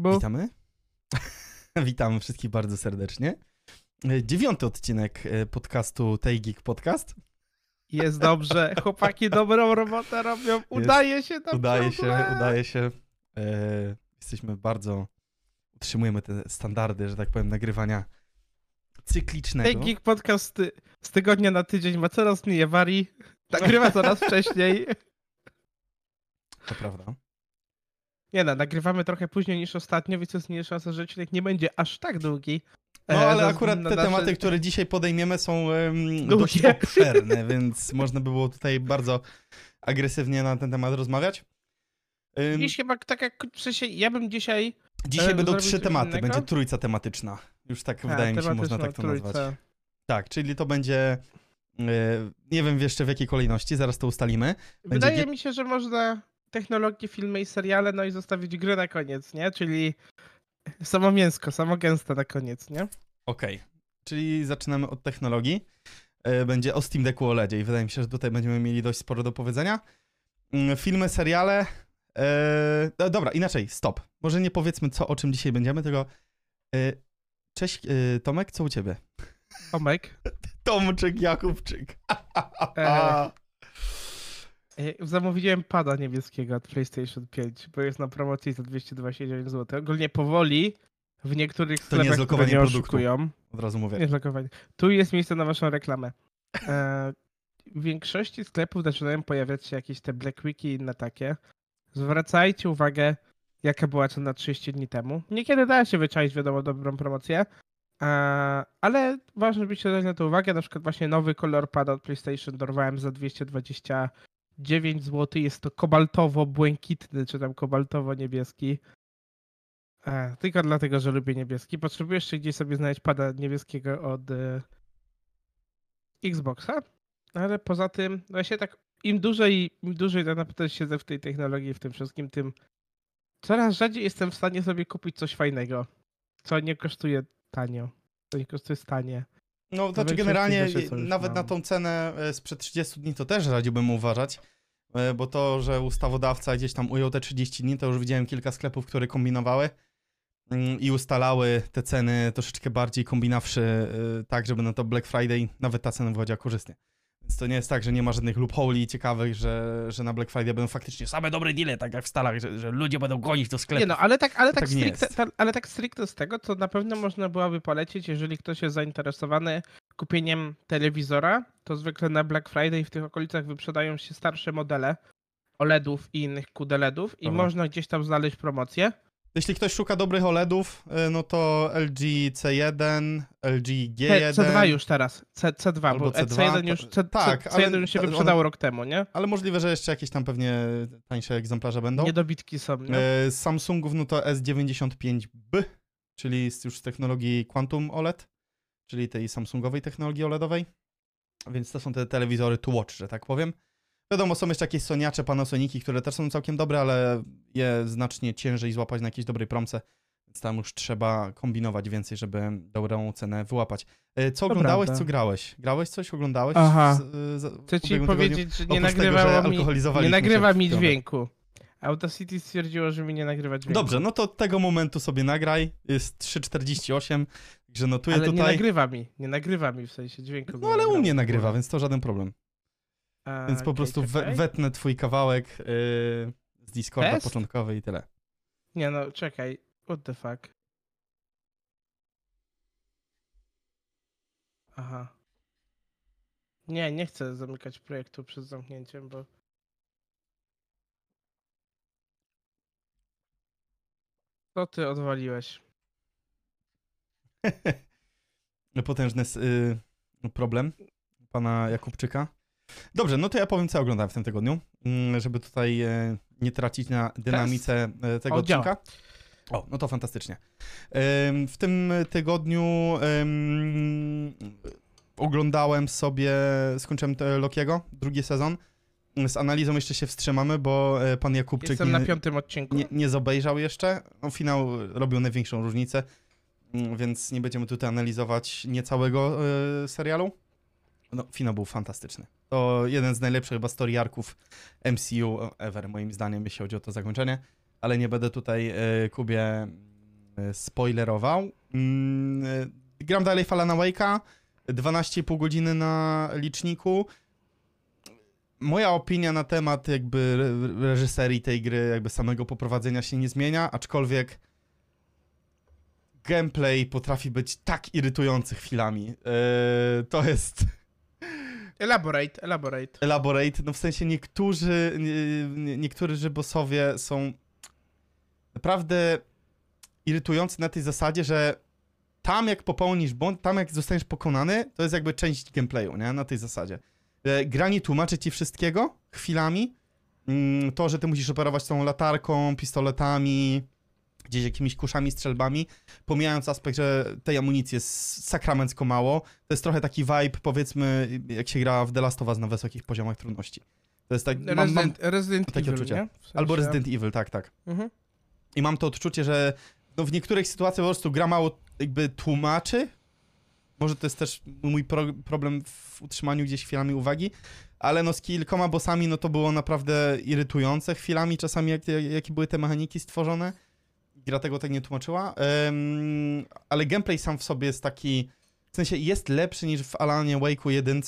Bo... Witamy. Witamy wszystkich bardzo serdecznie. E, Dziewiąty odcinek e, podcastu Tej Geek Podcast. Jest dobrze, chłopaki dobrą robotę robią, udaje się tam Udaje się, udaje się. E, jesteśmy bardzo, utrzymujemy te standardy, że tak powiem, nagrywania cyklicznego. Tej Geek Podcast z tygodnia na tydzień ma coraz mniej awarii, nagrywa coraz wcześniej. To prawda. Nie no, nagrywamy trochę później niż ostatnio, więc jest mniejsza szansa, że odcinek nie będzie aż tak długi. No E, ale akurat te na nasze- tematy, które dzisiaj podejmiemy są Długie. dość obszerne, więc można by było tutaj bardzo agresywnie na ten temat rozmawiać. Em, Dziś chyba tak jak, w sensie, ja bym dzisiaj... Dzisiaj e, będą trzy tematy, innego? będzie trójca tematyczna. Już tak wydaje mi się, można tak to nazwać. trójca. Tak, czyli to będzie. e, nie wiem jeszcze w jakiej kolejności, zaraz to ustalimy. Wydaje gie- mi się, że można technologię, filmy i seriale, no i zostawić gry na koniec, nie? Czyli samo mięsko, samo gęste na koniec, nie? Okej, czyli zaczynamy od technologii. E, Będzie o Steam Decku OLEDzie i wydaje mi się, że tutaj będziemy mieli dość sporo do powiedzenia. Mm, Filmy, seriale. e, no dobra, inaczej, stop. Może nie powiedzmy co, o czym dzisiaj będziemy, tylko. e, Cześć, e, Tomek, co u ciebie? Tomek, Tomczyk Jakubczyk. E, e, zamówiłem pada niebieskiego od PlayStation 5, bo jest na promocji za 229 zł. Ogólnie powoli w niektórych To nie sklepach, które nie oszukują. Od razu mówię. Nie. Tu jest miejsce na waszą reklamę. E, w większości sklepów zaczynają pojawiać się jakieś te Black Weeki i inne takie. Zwracajcie uwagę, jaka była cena 30 dni temu. Niekiedy da się wyczaić, wiadomo, dobrą promocję. E, ale ważne, żebyście dali na to uwagę. Na przykład właśnie nowy kolor pada od PlayStation dorwałem za 229 zł. Jest to kobaltowo-błękitny, czy tam kobaltowo-niebieski. E, tylko dlatego, że lubię niebieski. Potrzebuję jeszcze gdzieś sobie znaleźć pada niebieskiego od e, Xboxa. Ale poza tym, właśnie tak im dłużej, im dłużej tak naprawdę siedzę w tej technologii, w tym wszystkim, tym coraz rzadziej jestem w stanie sobie kupić coś fajnego, co nie kosztuje tanio. Co nie kosztuje stanie. No, to znaczy większości generalnie nawet na tą cenę e, sprzed 30 dni to też radziłbym uważać, e, bo to, że ustawodawca gdzieś tam ujął te 30 dni, to już widziałem kilka sklepów, które kombinowały mm, i ustalały te ceny troszeczkę bardziej kombinawszy, e, tak, żeby na to Black Friday nawet ta cena wychodziła korzystnie. Więc to nie jest tak, że nie ma żadnych loopholi ciekawych, że, że na Black Friday będą faktycznie same dobre deale, tak jak w Stanach, że, że ludzie będą gonić do sklepu. Nie no, ale tak, ale tak, Tak stricte, ta, ale tak stricte z tego, to na pewno można byłoby polecić, jeżeli ktoś jest zainteresowany kupieniem telewizora, to zwykle na Black Friday w tych okolicach wyprzedają się starsze modele OLEDów i innych QD-LEDów i Dobra. można gdzieś tam znaleźć promocję. Jeśli ktoś szuka dobrych OLEDów, e, no to LG C1, LG C, G1. C2 już teraz, C, C2, Albo bo C2, C1 już, C, tak, C, ale C1 już się wyprzedało rok temu, nie? Ale możliwe, że jeszcze jakieś tam pewnie tańsze egzemplarze będą. Niedobitki są, nie? E, Z Samsungów no to S95B, czyli już z technologii Quantum OLED, czyli tej Samsungowej technologii OLEDowej. Więc to są te telewizory to watch, że tak powiem. Wiadomo, są jeszcze jakieś Soniacze, Panasoniki, które też są całkiem dobre, ale je znacznie ciężej złapać na jakiejś dobrej promce. Więc tam już trzeba kombinować więcej, żeby dobrą cenę wyłapać. E, Co To oglądałeś, prawda. co grałeś? Grałeś coś, oglądałeś? Aha. z- z- w Chcę ci powiedzieć, że nie Oprócz tego, że nagrywało mi, nie nagrywa mi dźwięku. Audacity stwierdziło, że mi nie nagrywa dźwięku. Dobrze, no to tego momentu sobie nagraj. Jest 3.48, także notuję ale nie tutaj. nagrywa mi, nie nagrywa mi w sensie dźwięku. No ale u mnie nagrywa, więc to żaden problem. A, Więc po prostu we, wetnę twój kawałek yy, z Discorda Test? początkowy i tyle. Nie no, czekaj. What the fuck? Aha. Nie, nie chcę zamykać projektu przed zamknięciem, bo... Co ty odwaliłeś? Potężny yy, problem pana Jakubczyka. Dobrze, no to ja powiem, co ja oglądałem w tym tygodniu, mm, żeby tutaj e, nie tracić na dynamice e, tego O, działa. odcinka. O, no to fantastycznie. W tym tygodniu oglądałem sobie, skończyłem Lokiego, drugi sezon. Z analizą jeszcze się wstrzymamy, bo e, pan Jakubczyk Jestem nie, na piątym odcinku. nie, nie zobejrzał jeszcze. No, finał robił największą różnicę, mm, więc nie będziemy tutaj analizować niecałego e, serialu. No, finał był fantastyczny. To jeden z najlepszych chyba story arków MCU ever, moim zdaniem, jeśli chodzi o to zakończenie. Ale nie będę tutaj e, Kubie e, spoilerował. Mm, e, gram dalej Falana Wake'a, 12,5 godziny na liczniku. Moja opinia na temat jakby re- reżyserii tej gry, jakby samego poprowadzenia się nie zmienia, aczkolwiek gameplay potrafi być tak irytujący chwilami. E, to jest Elaborate, elaborate. elaborate, no w sensie niektórzy, nie, nie, niektórzy bossowie są naprawdę irytujący na tej zasadzie, że tam jak popełnisz błąd, tam jak zostaniesz pokonany, to jest jakby część gameplayu, nie? Na tej zasadzie. E, Gra nie tłumaczy ci wszystkiego chwilami. Mm, To, że ty musisz operować tą latarką, pistoletami, gdzieś jakimiś kuszami, strzelbami, pomijając aspekt, że tej amunicji jest sakramencko mało, to jest trochę taki vibe, powiedzmy, jak się gra w The Last of Us na wysokich poziomach trudności. To jest tak, mam, mam, Resident, Resident takie Evil, odczucie. W sensie- albo Resident Evil, tak, tak. Mhm. I mam to odczucie, że no w niektórych sytuacjach po prostu gra mało jakby tłumaczy. Może to jest też mój pro problem w utrzymaniu gdzieś chwilami uwagi, ale no z kilkoma bossami no to było naprawdę irytujące chwilami czasami, jak, jak, jakie były te mechaniki stworzone. Gra tego tak nie tłumaczyła, Em, ale gameplay sam w sobie jest taki, w sensie jest lepszy niż w Alanie Wake'u 1,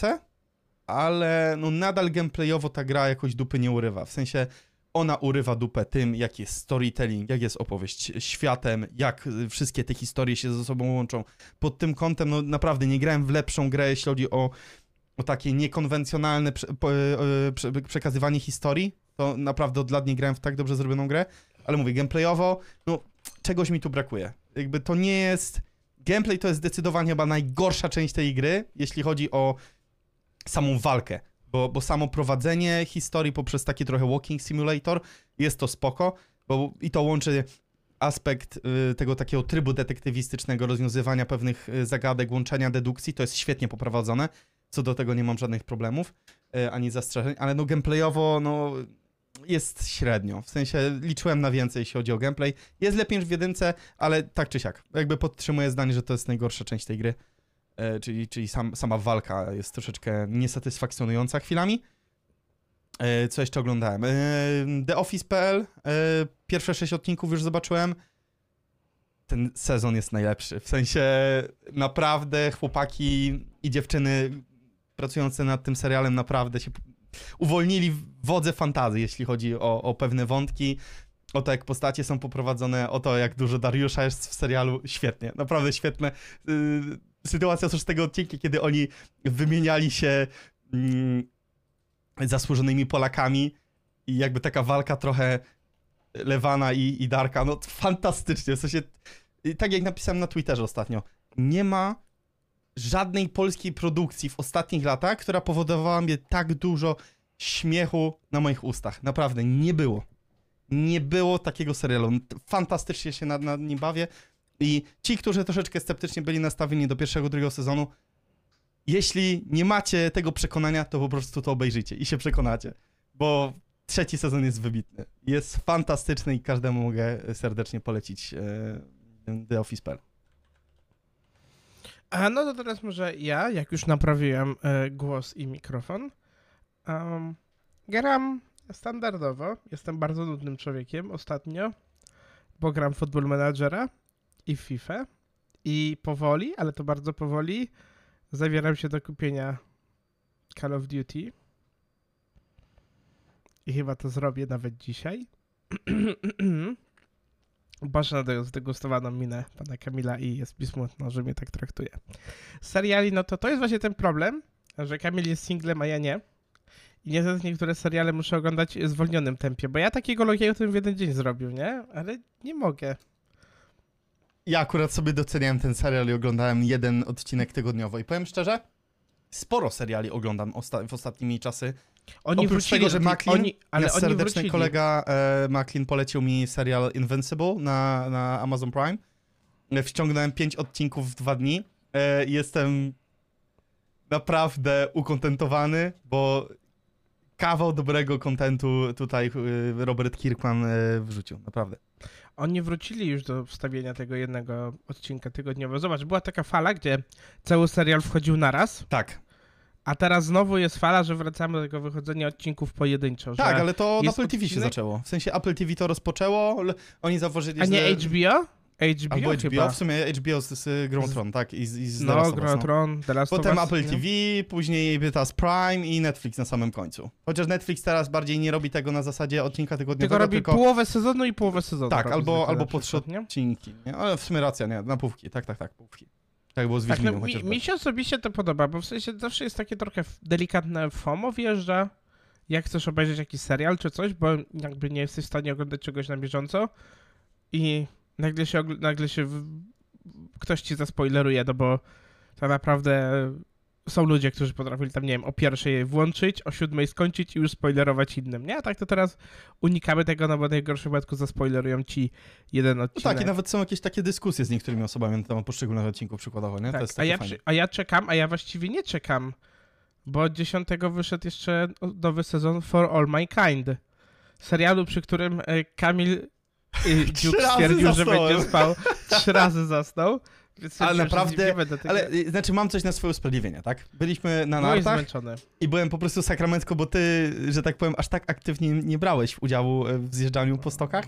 ale no nadal gameplayowo ta gra jakoś dupy nie urywa, w sensie ona urywa dupę tym, jak jest storytelling, jak jest opowieść światem, jak wszystkie te historie się ze sobą łączą. Pod tym kątem, no naprawdę nie grałem w lepszą grę, jeśli chodzi o, o takie niekonwencjonalne prze, po, e, prze, przekazywanie historii. To naprawdę od lat nie grałem w tak dobrze zrobioną grę, ale mówię, gameplayowo, no czegoś mi tu brakuje. Jakby to nie jest... Gameplay to jest zdecydowanie chyba najgorsza część tej gry, jeśli chodzi o samą walkę. Bo, bo samo prowadzenie historii poprzez taki trochę walking simulator jest to spoko, bo i to łączy aspekt y, tego takiego trybu detektywistycznego, rozwiązywania pewnych y, zagadek, łączenia dedukcji, to jest świetnie poprowadzone, co do tego nie mam żadnych problemów, y, ani zastrzeżeń, ale no gameplayowo, no jest średnio, w sensie liczyłem na więcej, jeśli chodzi o gameplay, jest lepiej niż w jedynce, ale tak czy siak, jakby podtrzymuję zdanie, że to jest najgorsza część tej gry, E, czyli, czyli sam, sama walka jest troszeczkę niesatysfakcjonująca chwilami. E, Co jeszcze oglądałem? E, The Office.pl. e, Pierwsze sześć odcinków już zobaczyłem. Ten sezon jest najlepszy. W sensie naprawdę chłopaki i dziewczyny pracujące nad tym serialem naprawdę się uwolnili wodze fantazji, jeśli chodzi o, o pewne wątki. O to, jak postacie są poprowadzone, o to, jak dużo Dariusza jest w serialu. Świetnie, naprawdę świetne. Yy, sytuacja z tego odcinka, kiedy oni wymieniali się mm, zasłużonymi Polakami i jakby taka walka trochę Lewana i, i Darka, no fantastycznie, w sensie, tak jak napisałem na Twitterze ostatnio, nie ma żadnej polskiej produkcji w ostatnich latach, która powodowała mnie tak dużo śmiechu na moich ustach, naprawdę, nie było. Nie było takiego serialu, fantastycznie się nad, nad nim bawię, i ci, którzy troszeczkę sceptycznie byli nastawieni do pierwszego, drugiego sezonu, jeśli nie macie tego przekonania, to po prostu to obejrzyjcie i się przekonacie, bo trzeci sezon jest wybitny. Jest fantastyczny i każdemu mogę serdecznie polecić e, The Office.pl. A no to teraz może ja, jak już naprawiłem e, głos i mikrofon. Um, gram standardowo. Jestem bardzo nudnym człowiekiem ostatnio, bo gram Football Managera i FIFA. I powoli, ale to bardzo powoli, zabieram się do kupienia Call of Duty. I chyba to zrobię nawet dzisiaj. Patrzę na zdegustowaną minę pana Kamila i jest mi smutno, że mnie tak traktuje. Seriali, no to to jest właśnie ten problem, że Kamil jest singlem, a ja nie. I niestety niektóre seriale muszę oglądać w zwolnionym tempie, bo ja takiego logiego to bym w jeden dzień zrobił, nie? Ale nie mogę. Ja akurat sobie doceniałem ten serial i oglądałem jeden odcinek tygodniowo i powiem szczerze, sporo seriali oglądam osta w ostatnimi czasy. Oni Oprócz wrócili, tego, że Macklin, oni, ale oni serdeczny wrócili. kolega e, Macklin polecił mi serial Invincible na, na Amazon Prime. E, Wciągnąłem pięć odcinków w dwa dni. E, jestem naprawdę ukontentowany, bo kawał dobrego kontentu tutaj e, Robert Kirkman e, wrzucił, naprawdę. Oni wrócili już do wstawienia tego jednego odcinka tygodniowo. Zobacz, była taka fala, gdzie cały serial wchodził naraz, Tak, a teraz znowu jest fala, że wracamy do tego wychodzenia odcinków pojedynczo. tak, że... ale to na Apple TV się odcinek- zaczęło. W sensie Apple TV to rozpoczęło, oni zauważyli, A nie że... HBO? HBO, Albo HBO, chyba. w sumie HBO z, z grą Z- Tron, tak? I z, i z No, o Tron, of Potem Us, Apple nie? TV, później teraz Prime i Netflix na samym końcu. Chociaż Netflix teraz bardziej nie robi tego na zasadzie odcinka tygodniowego, Tylko robi tylko... połowę sezonu i połowę sezonu. Tak, albo, albo po trzy odcinki, nie? Ale w sumie racja, nie, na półki, tak, tak, tak, półki. Tak było z Tak, Wiedźminem no, mi, mi się osobiście to podoba, bo w sensie zawsze jest takie trochę delikatne FOMO wjeżdża, jak chcesz obejrzeć jakiś serial czy coś, bo jakby nie jesteś w stanie oglądać czegoś na bieżąco i nagle się, nagle się w... ktoś ci zaspoileruje, no bo tak naprawdę są ludzie, którzy potrafili tam, nie wiem, o pierwszej włączyć, o siódmej skończyć i już spoilerować innym, nie? A tak to teraz unikamy tego, no bo w najgorszym wypadku zaspoilerują ci jeden No odcinek. tak, i nawet są jakieś takie dyskusje z niektórymi osobami na temat poszczególnych odcinków przykładowo, nie? Tak, to jest a, ja przy, a ja czekam, a ja właściwie nie czekam, bo od 10 wyszedł jeszcze nowy sezon For All Mankind. Serialu, przy którym e, Kamil e, Dziuk stwierdził, że będzie spał. Trzy razy zasnął. Ale naprawdę-. Ale, y, znaczy mam coś na swoje usprawiedliwienie, tak? Byliśmy na Byłeś nartach zmęczony. i byłem po prostu sakramencko, bo ty, że tak powiem, aż tak aktywnie nie brałeś udziału e, w zjeżdżaniu po stokach,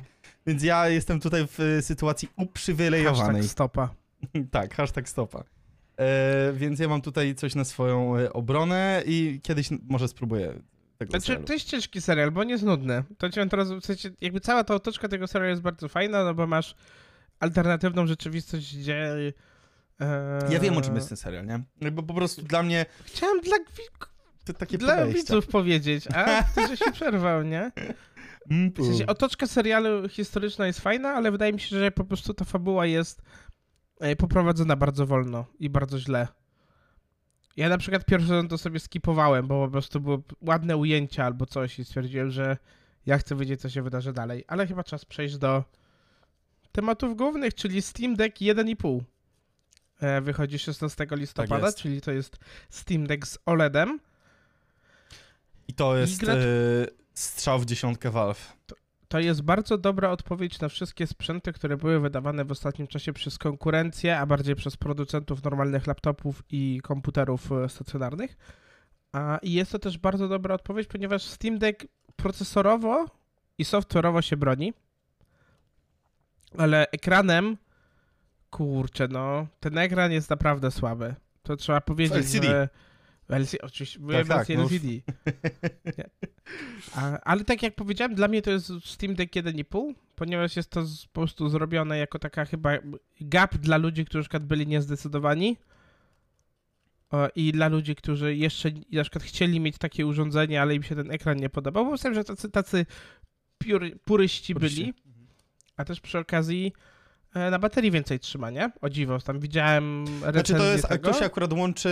więc ja jestem tutaj w e, sytuacji uprzywilejowanej. Hashtag stopa. tak, hashtag stopa. E, więc ja mam tutaj coś na swoją e, obronę i kiedyś może spróbuję tego Znaczy, serialu. to jest ciężki serial, bo nie jest nudny. To ci mam teraz, w sensie, jakby cała ta otoczka tego serialu jest bardzo fajna, no bo masz alternatywną rzeczywistość, gdzie... E, Ja wiem, o czym jest ten serial, nie? Bo po prostu dla mnie Chciałem dla, to takie dla widzów powiedzieć, a ty, że się przerwał, nie? W sensie, otoczka serialu historyczna jest fajna, ale wydaje mi się, że po prostu ta fabuła jest e, poprowadzona bardzo wolno i bardzo źle. Ja na przykład pierwszy sezon to sobie skipowałem, bo po prostu były ładne ujęcia albo coś i stwierdziłem, że ja chcę wiedzieć, co się wydarzy dalej. Ale chyba czas przejść do tematów głównych, czyli Steam Deck 1,5. E, Wychodzi 16 listopada, jest. czyli to jest Steam Deck z OLEDem. I to jest gracz- e, strzał w dziesiątkę Valve. To jest bardzo dobra odpowiedź na wszystkie sprzęty, które były wydawane w ostatnim czasie przez konkurencję, a bardziej przez producentów normalnych laptopów i komputerów e, stacjonarnych. A, I jest to też bardzo dobra odpowiedź, ponieważ Steam Deck procesorowo i software'owo się broni, ale ekranem, kurczę, no, ten ekran jest naprawdę słaby. To trzeba powiedzieć, LCD. że... LCD, oczywiście, tak, wersje no LCD. A, ale tak jak powiedziałem, dla mnie to jest Steam Deck 1,5, ponieważ jest to z, po prostu zrobione jako taka chyba gap dla ludzi, którzy na byli niezdecydowani o, i dla ludzi, którzy jeszcze na przykład chcieli mieć takie urządzenie, ale im się ten ekran nie podobał, bo myślałem, że tacy, tacy pióry, puryści byli, a też przy okazji e, na baterii więcej trzyma, nie? O dziwo, tam widziałem Znaczy to jest, tego. to się akurat łączy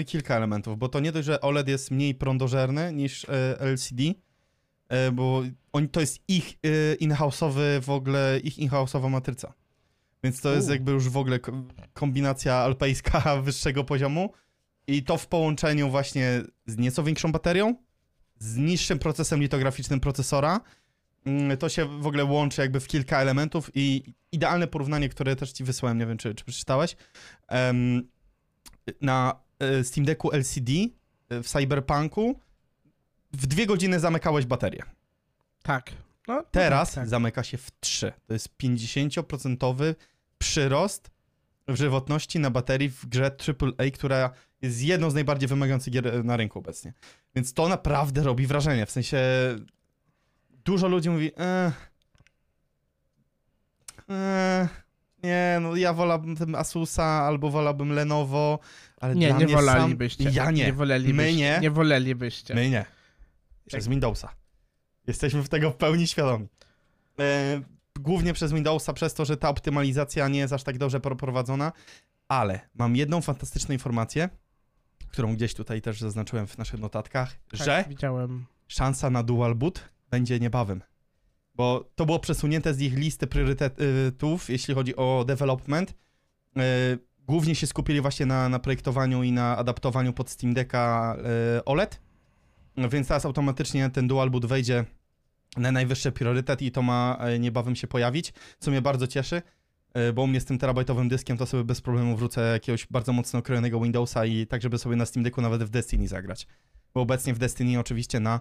e, kilka elementów, bo to nie dość, że OLED jest mniej prądożerny niż e, LCD, bo on, to jest ich in-house'owy w ogóle, ich in-house'owa matryca. Więc to jest U. jakby już w ogóle ko- kombinacja alpejska wyższego poziomu i to w połączeniu właśnie z nieco większą baterią, z niższym procesem litograficznym procesora, to się w ogóle łączy jakby w kilka elementów i idealne porównanie, które też ci wysłałem, nie wiem czy, czy przeczytałeś, na e, Steam Decku LCD e, w Cyberpunku w dwie godziny zamykałeś baterię. Tak. No, no Teraz tak, tak. zamyka się w 3. To jest 50% przyrost w żywotności na baterii w grze AAA, która jest jedną z najbardziej wymagających gier e, na rynku obecnie. Więc to naprawdę robi wrażenie. W sensie dużo ludzi mówi e, e, nie, no ja wolałbym Asusa albo wolałbym Lenovo, ale Nie, nie wolelibyście. Sam... Ja nie. Nie wolelibyście. My nie. Nie wolelibyście. My nie. Przez Windowsa. Jesteśmy w tego w pełni świadomi. E, głównie przez Windowsa, przez to, że ta optymalizacja nie jest aż tak dobrze prowadzona, ale mam jedną fantastyczną informację, którą gdzieś tutaj też zaznaczyłem w naszych notatkach, Tak, że Widziałem. szansa na dual boot będzie niebawem. Bo to było przesunięte z ich listy priorytetów, jeśli chodzi o development. E, Głównie się skupili właśnie na, na projektowaniu i na adaptowaniu pod Steam Decka e, OLED. Więc teraz automatycznie ten dual boot wejdzie na najwyższy priorytet i to ma e, niebawem się pojawić, co mnie bardzo cieszy, bo u mnie z tym terabajtowym dyskiem to sobie bez problemu wrócę jakiegoś bardzo mocno okrojonego Windowsa i tak, żeby sobie na Steam Decku nawet w Destiny zagrać. Bo obecnie w Destiny oczywiście na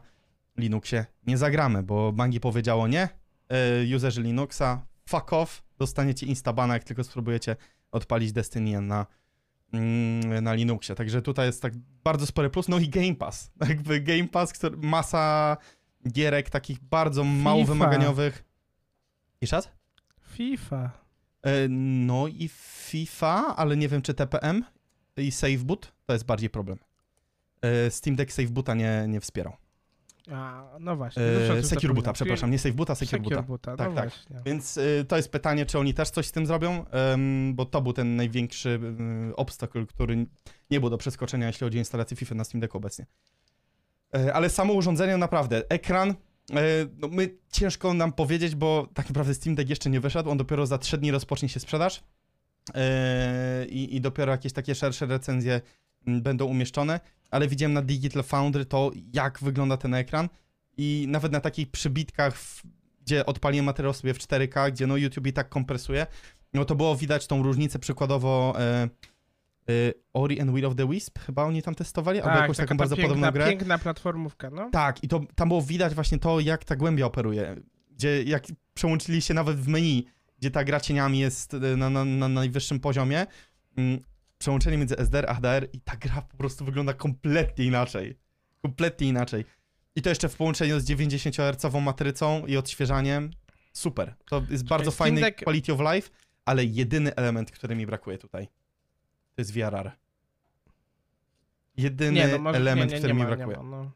Linuxie nie zagramy, bo Bungie powiedziało nie, e, userzy Linuxa, fuck off, dostaniecie instabana, jak tylko spróbujecie odpalić Destiny na, mm, na Linuxie. Także tutaj jest tak bardzo spory plus. No i Game Pass. Jakby Game Pass, który, masa gierek takich bardzo mało FIFA. wymaganiowych. I czas? FIFA. E, No i FIFA, ale nie wiem czy TPM i SafeBoot to jest bardziej problem. E, Steam Deck SafeBoota nie, nie wspierał. A, no właśnie. E, Secure. Boota, przepraszam, nie SafeBoota, Secure Secure Boota. Boota, Tak, no tak. właśnie. Więc y, to jest pytanie, czy oni też coś z tym zrobią, bo to był ten największy y, obstacle, który nie był do przeskoczenia, jeśli chodzi o instalację FIFA na Steam Decku obecnie. E, ale samo urządzenie naprawdę, ekran, e, no my ciężko nam powiedzieć, bo tak naprawdę Steam Deck jeszcze nie wyszedł, on dopiero za 3 dni rozpocznie się sprzedaż i, i dopiero jakieś takie szersze recenzje będą umieszczone, ale widziałem na Digital Foundry to, jak wygląda ten ekran i nawet na takich przybitkach, gdzie odpaliłem materiał sobie w 4K, gdzie no YouTube i tak kompresuje, no to było widać tą różnicę przykładowo e, e, Ori and Will of the Wisp, chyba oni tam testowali, albo jakąś taką ta bardzo piękna, podobną grę. piękna platformówka, no. Tak, i to tam było widać właśnie to, jak ta głębia operuje. Gdzie jak przełączyli się nawet w menu, gdzie ta gra cieniami jest e, na, na, na najwyższym poziomie, mm, przełączenie między SDR a HDR i ta gra po prostu wygląda kompletnie inaczej. Kompletnie inaczej. I to jeszcze w połączeniu z 90-hercową matrycą i odświeżaniem. Super. To jest bardzo Steam fajny Deck- quality of life, ale jedyny element, który mi brakuje tutaj, to jest VRR. Jedyny Nie, no może, element, nie, nie, który nie mi ma, brakuje. Ma, no.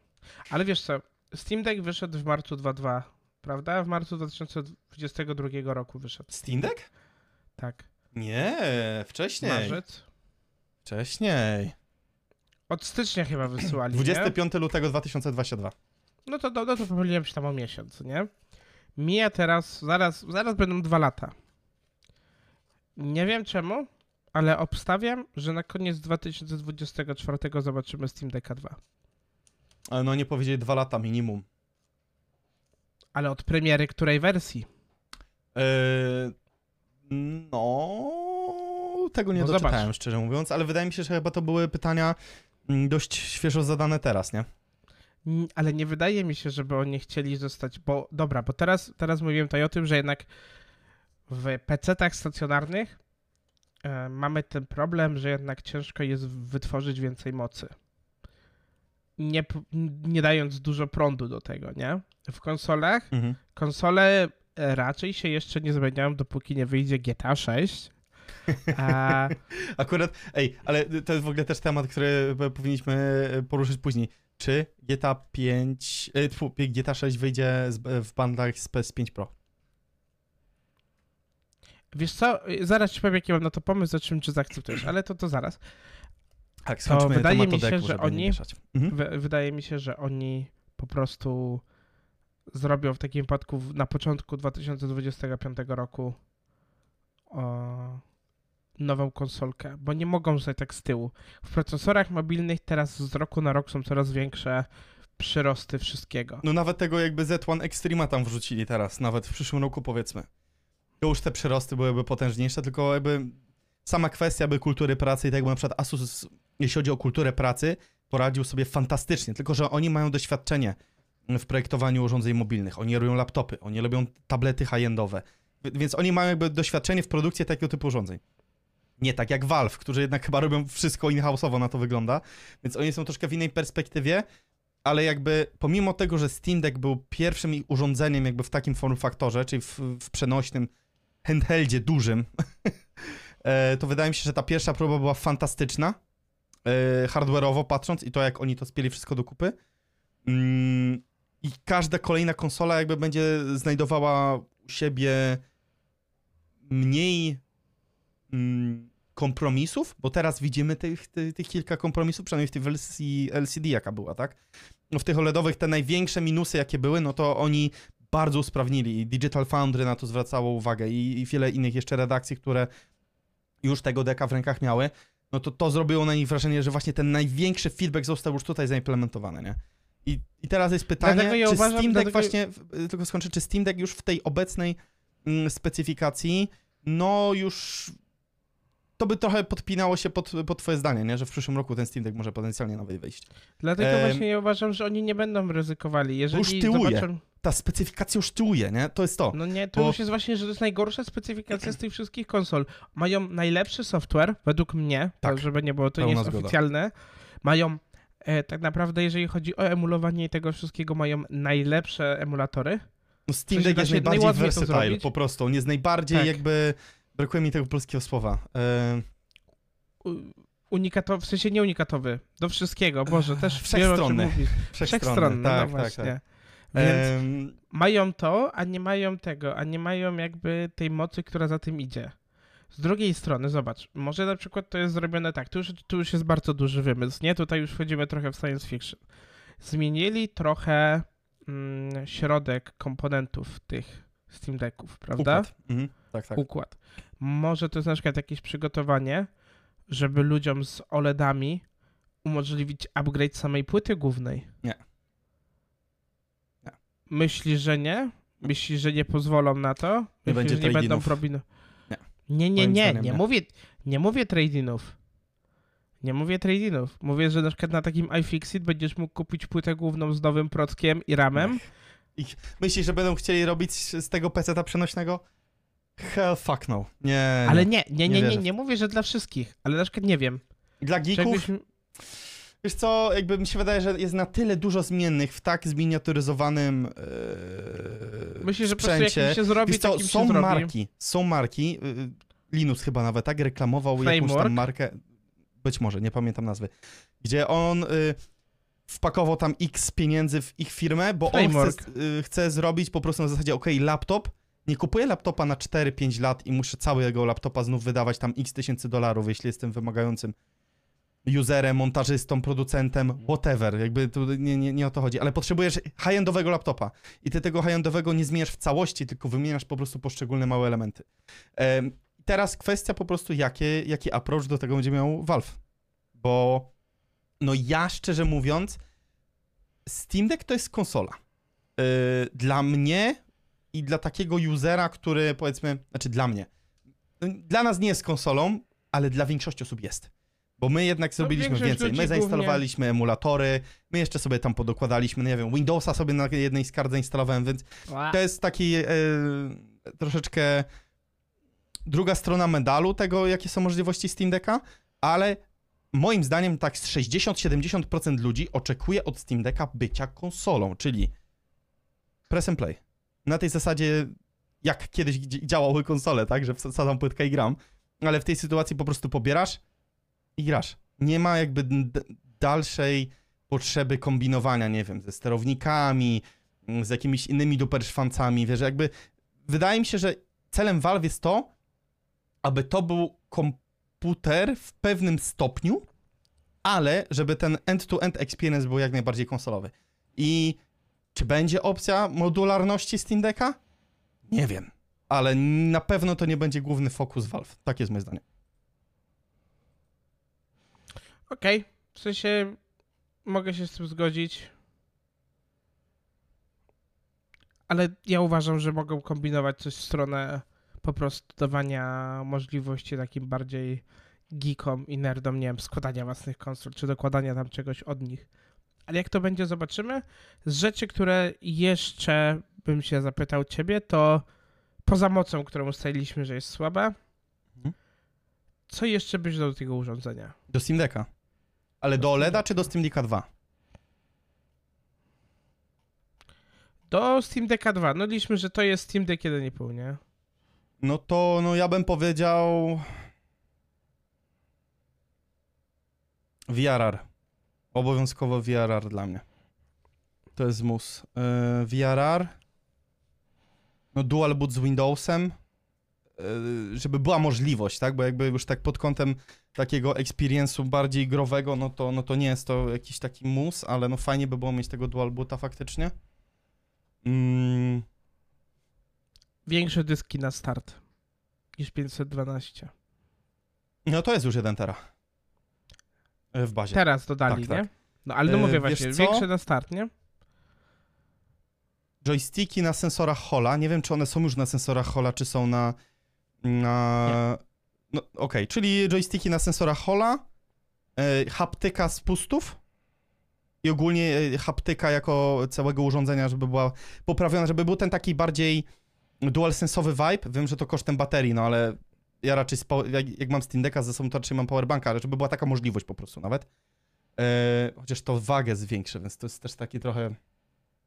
Ale wiesz co, Steam Deck wyszedł w marcu 2.2, prawda? W marcu 2022 roku wyszedł. Steam Deck? Tak. Nie, wcześniej. Marzec. Wcześniej. Od stycznia chyba wysyłali, nie? 25 lutego 2022. No to, no, no to pomyliłem się tam o miesiąc, nie? Mija teraz, zaraz, zaraz będą dwa lata. Nie wiem czemu, ale obstawiam, że na koniec 2024 zobaczymy Steam Decka 2. Ale no nie powiedzieli dwa lata minimum. Ale od premiery której wersji? Eee, no, tego nie No doczytałem, zobacz. szczerze mówiąc, ale wydaje mi się, że chyba to były pytania mm, dość świeżo zadane teraz, nie? N- Ale nie wydaje mi się, żeby oni chcieli zostać, bo dobra, bo teraz, teraz mówiłem tutaj o tym, że jednak w PC-tach stacjonarnych e, mamy ten problem, że jednak ciężko jest wytworzyć więcej mocy. Nie, nie dając dużo prądu do tego, nie? W konsolach, Mhm. konsole e, raczej się jeszcze nie zmieniają, dopóki nie wyjdzie GTA 6. A, Akurat, ej, ale to jest w ogóle też temat, który p- powinniśmy e, poruszyć później. Czy GTA 5, e, GTA 6 wyjdzie z, w bandach z PS5 Pro? wiesz co, zaraz ci powiem, jaki mam na to pomysł, o czym czy zaakceptujesz, ale to to zaraz. Tak, skończmy wydaje mi się, że oni-. Mhm. Wy- wydaje mi się, że oni po prostu zrobią w takim wypadku na początku 2025 roku o, nową konsolkę, bo nie mogą zostać tak z tyłu. W procesorach mobilnych teraz z roku na rok są coraz większe przyrosty wszystkiego. No nawet tego jakby Z1 Extrema tam wrzucili teraz, nawet w przyszłym roku powiedzmy. To już te przyrosty byłyby potężniejsze, tylko jakby sama kwestia by kultury pracy i tak jakby na przykład Asus, jeśli chodzi o kulturę pracy, poradził sobie fantastycznie, tylko że oni mają doświadczenie w projektowaniu urządzeń mobilnych, oni robią laptopy, oni robią tablety high-endowe, Wi- więc oni mają jakby doświadczenie w produkcji takiego typu urządzeń. Nie tak jak Valve, którzy jednak chyba robią wszystko in-house'owo, na to wygląda, więc oni są troszkę w innej perspektywie, ale jakby pomimo tego, że Steam Deck był pierwszym urządzeniem jakby w takim form faktorze, czyli w, w przenośnym handheldzie dużym, e, to wydaje mi się, że ta pierwsza próba była fantastyczna, e, hardware'owo patrząc i to jak oni to spieli wszystko do kupy. Mm, I każda kolejna konsola jakby będzie znajdowała u siebie mniej mm, kompromisów, bo teraz widzimy tych, tych, tych kilka kompromisów, przynajmniej w tej wersji LCD jaka była, tak? No w tych OLEDowych te największe minusy jakie były, no to oni bardzo usprawnili i Digital Foundry na to zwracało uwagę i, i wiele innych jeszcze redakcji, które już tego deka w rękach miały, no to to zrobiło na nich wrażenie, że właśnie ten największy feedback został już tutaj zaimplementowany, nie? I, i teraz jest pytanie, ja czy uważam- Steam Deck dlatego- właśnie, w- tylko skończę, czy Steam Deck już w tej obecnej mm, specyfikacji, no już to by trochę podpinało się pod, pod twoje zdanie, nie? Że w przyszłym roku ten Steam Deck może potencjalnie nawet wyjść. Dlatego właśnie ja uważam, że oni nie będą ryzykowali. Jeżeli już tyłuje. zobaczą... ta specyfikacja już tyłuje, nie? To jest to. No nie, to Bo- już jest właśnie, że to jest najgorsza specyfikacja z tych wszystkich konsol. Mają najlepszy software, według mnie, Tak, to żeby nie było, to nie jest zgoda. oficjalne. Mają, e, tak naprawdę, jeżeli chodzi o emulowanie tego wszystkiego, mają najlepsze emulatory. No Steam Deck jest najbardziej versatile, po prostu. On jest najbardziej Tak. jakby... Brakuje mi tego polskiego słowa. E, Unikatowy, w sensie nie unikatowy, do wszystkiego, Boże, też Wszechstronny. Wszechstronny, tak, no tak, właśnie. tak. Więc Em, mają to, a nie mają tego, a nie mają jakby tej mocy, która za tym idzie. Z drugiej strony, zobacz, może na przykład to jest zrobione tak, tu już, tu już jest bardzo duży wymysł, nie? Tutaj już wchodzimy trochę w science fiction. Zmienili trochę mm, środek komponentów tych Steam Decków, prawda? układ. Mhm, tak, tak. Układ. Może to jest na przykład jakieś przygotowanie, żeby ludziom z OLEDami umożliwić upgrade samej płyty głównej. Nie. Nie. Myślisz, że nie? Myślisz, że nie pozwolą na to? Myślisz, będzie że nie będą probin... Nie. Nie, nie, nie, nie, nie. mówię, nie mówię trade-inów. Nie mówię trade-inów. Mówię, że na przykład na takim iFixit będziesz mógł kupić płytę główną z nowym prockiem i ramem. Myślisz, że będą chcieli robić z tego PC-ta przenośnego? Hell fuck no. Nie, Ale nie. nie, nie, nie nie, nie, mówię, że dla wszystkich, ale na przykład nie wiem. Dla geeków, jakbyś... wiesz co, jakby mi się wydaje, że jest na tyle dużo zmiennych w tak zminiaturyzowanym yy, Myślę, że po prostu sprzęcie. jakim się zrobi, Wiesz co, takim są się zrobi. marki, są marki, yy, Linus chyba nawet tak reklamował jakąś Framework? tam markę, być może, nie pamiętam nazwy, gdzie on yy, wpakował tam x pieniędzy w ich firmę, bo on Framework. chce, yy, chce zrobić po prostu na zasadzie, okej, laptop, nie kupuję laptopa na 4-5 lat i muszę całego laptopa znów wydawać tam x tysięcy dolarów, jeśli jestem wymagającym userem, montażystą, producentem, whatever, jakby tu nie, nie, nie o to chodzi, ale potrzebujesz high-endowego laptopa i ty tego high-endowego nie zmieniasz w całości, tylko wymieniasz po prostu poszczególne małe elementy. Em, teraz kwestia po prostu, jakie, jaki approach do tego będzie miał Valve, bo no ja szczerze mówiąc, Steam Deck to jest konsola. Yy, dla mnie i dla takiego usera, który powiedzmy, znaczy dla mnie, no, dla nas nie jest konsolą, ale dla większości osób jest. Bo my jednak zrobiliśmy większość więcej. My zainstalowaliśmy emulatory, my jeszcze sobie tam podokładaliśmy, no nie wiem, Windowsa sobie na jednej z kart zainstalowałem, więc to jest taki e, troszeczkę druga strona medalu tego, jakie są możliwości Steam Decka, ale moim zdaniem tak z 60-70% ludzi oczekuje od Steam Decka bycia konsolą, czyli press and play. Na tej zasadzie, jak kiedyś dzi- działały konsole, tak, że wsadzam płytkę i gram, ale w tej sytuacji po prostu pobierasz i grasz. Nie ma jakby dalszej potrzeby kombinowania, nie wiem, ze sterownikami, z jakimiś innymi duperszwancami, wiesz, jakby wydaje mi się, że celem Valve jest to, aby to był komputer w pewnym stopniu, ale żeby ten end-to-end experience był jak najbardziej konsolowy. I czy będzie opcja modularności Steam Decka? Nie wiem, ale na pewno to nie będzie główny fokus Valve. Tak jest moje zdanie. Okej, w sensie mogę się z tym zgodzić. Ale ja uważam, że mogą kombinować coś w stronę po prostu dawania możliwości takim bardziej geekom i nerdom, nie wiem, składania własnych konsol, czy dokładania tam czegoś od nich. Ale jak to będzie, zobaczymy. Z rzeczy, które jeszcze bym się zapytał ciebie, to poza mocą, którą ustaliliśmy, że jest słaba, Mhm. co jeszcze byś dał do tego urządzenia? Do Steam Decka. Ale do OLEDa czy do Steam Decka 2? Do Steam Decka 2. No liczmy, że to jest Steam Deck 1,5, nie? No to, no ja bym powiedział... VRR. Obowiązkowo VRR dla mnie. To jest mus. Yy, VRR. No dual boot z Windowsem. Yy, żeby była możliwość, tak? Bo jakby już tak pod kątem takiego experience'u bardziej growego, no to, no to nie jest to jakiś taki mus, ale no fajnie by było mieć tego dual boota faktycznie. Mm, Większe dyski na start niż 512. no to jest już 1 tera. Yy, W bazie. Teraz dodali, Tak, nie? No ale no E, mówię właśnie, większe na start, nie? joysticki na sensorach Hola. Nie wiem, czy one są już na sensorach Hola, czy są na. na... No, okej, czyli joysticki na sensorach Hola, e, haptyka spustów i ogólnie e, haptyka jako całego urządzenia, żeby była poprawiona, żeby był ten taki bardziej dualsensowy vibe. Wiem, że to kosztem baterii, no ale ja raczej, z pow- jak, jak mam Steam Decka ze sobą, to raczej mam powerbanka, ale żeby była taka możliwość po prostu nawet. E, chociaż to wagę zwiększy, więc to jest też taki trochę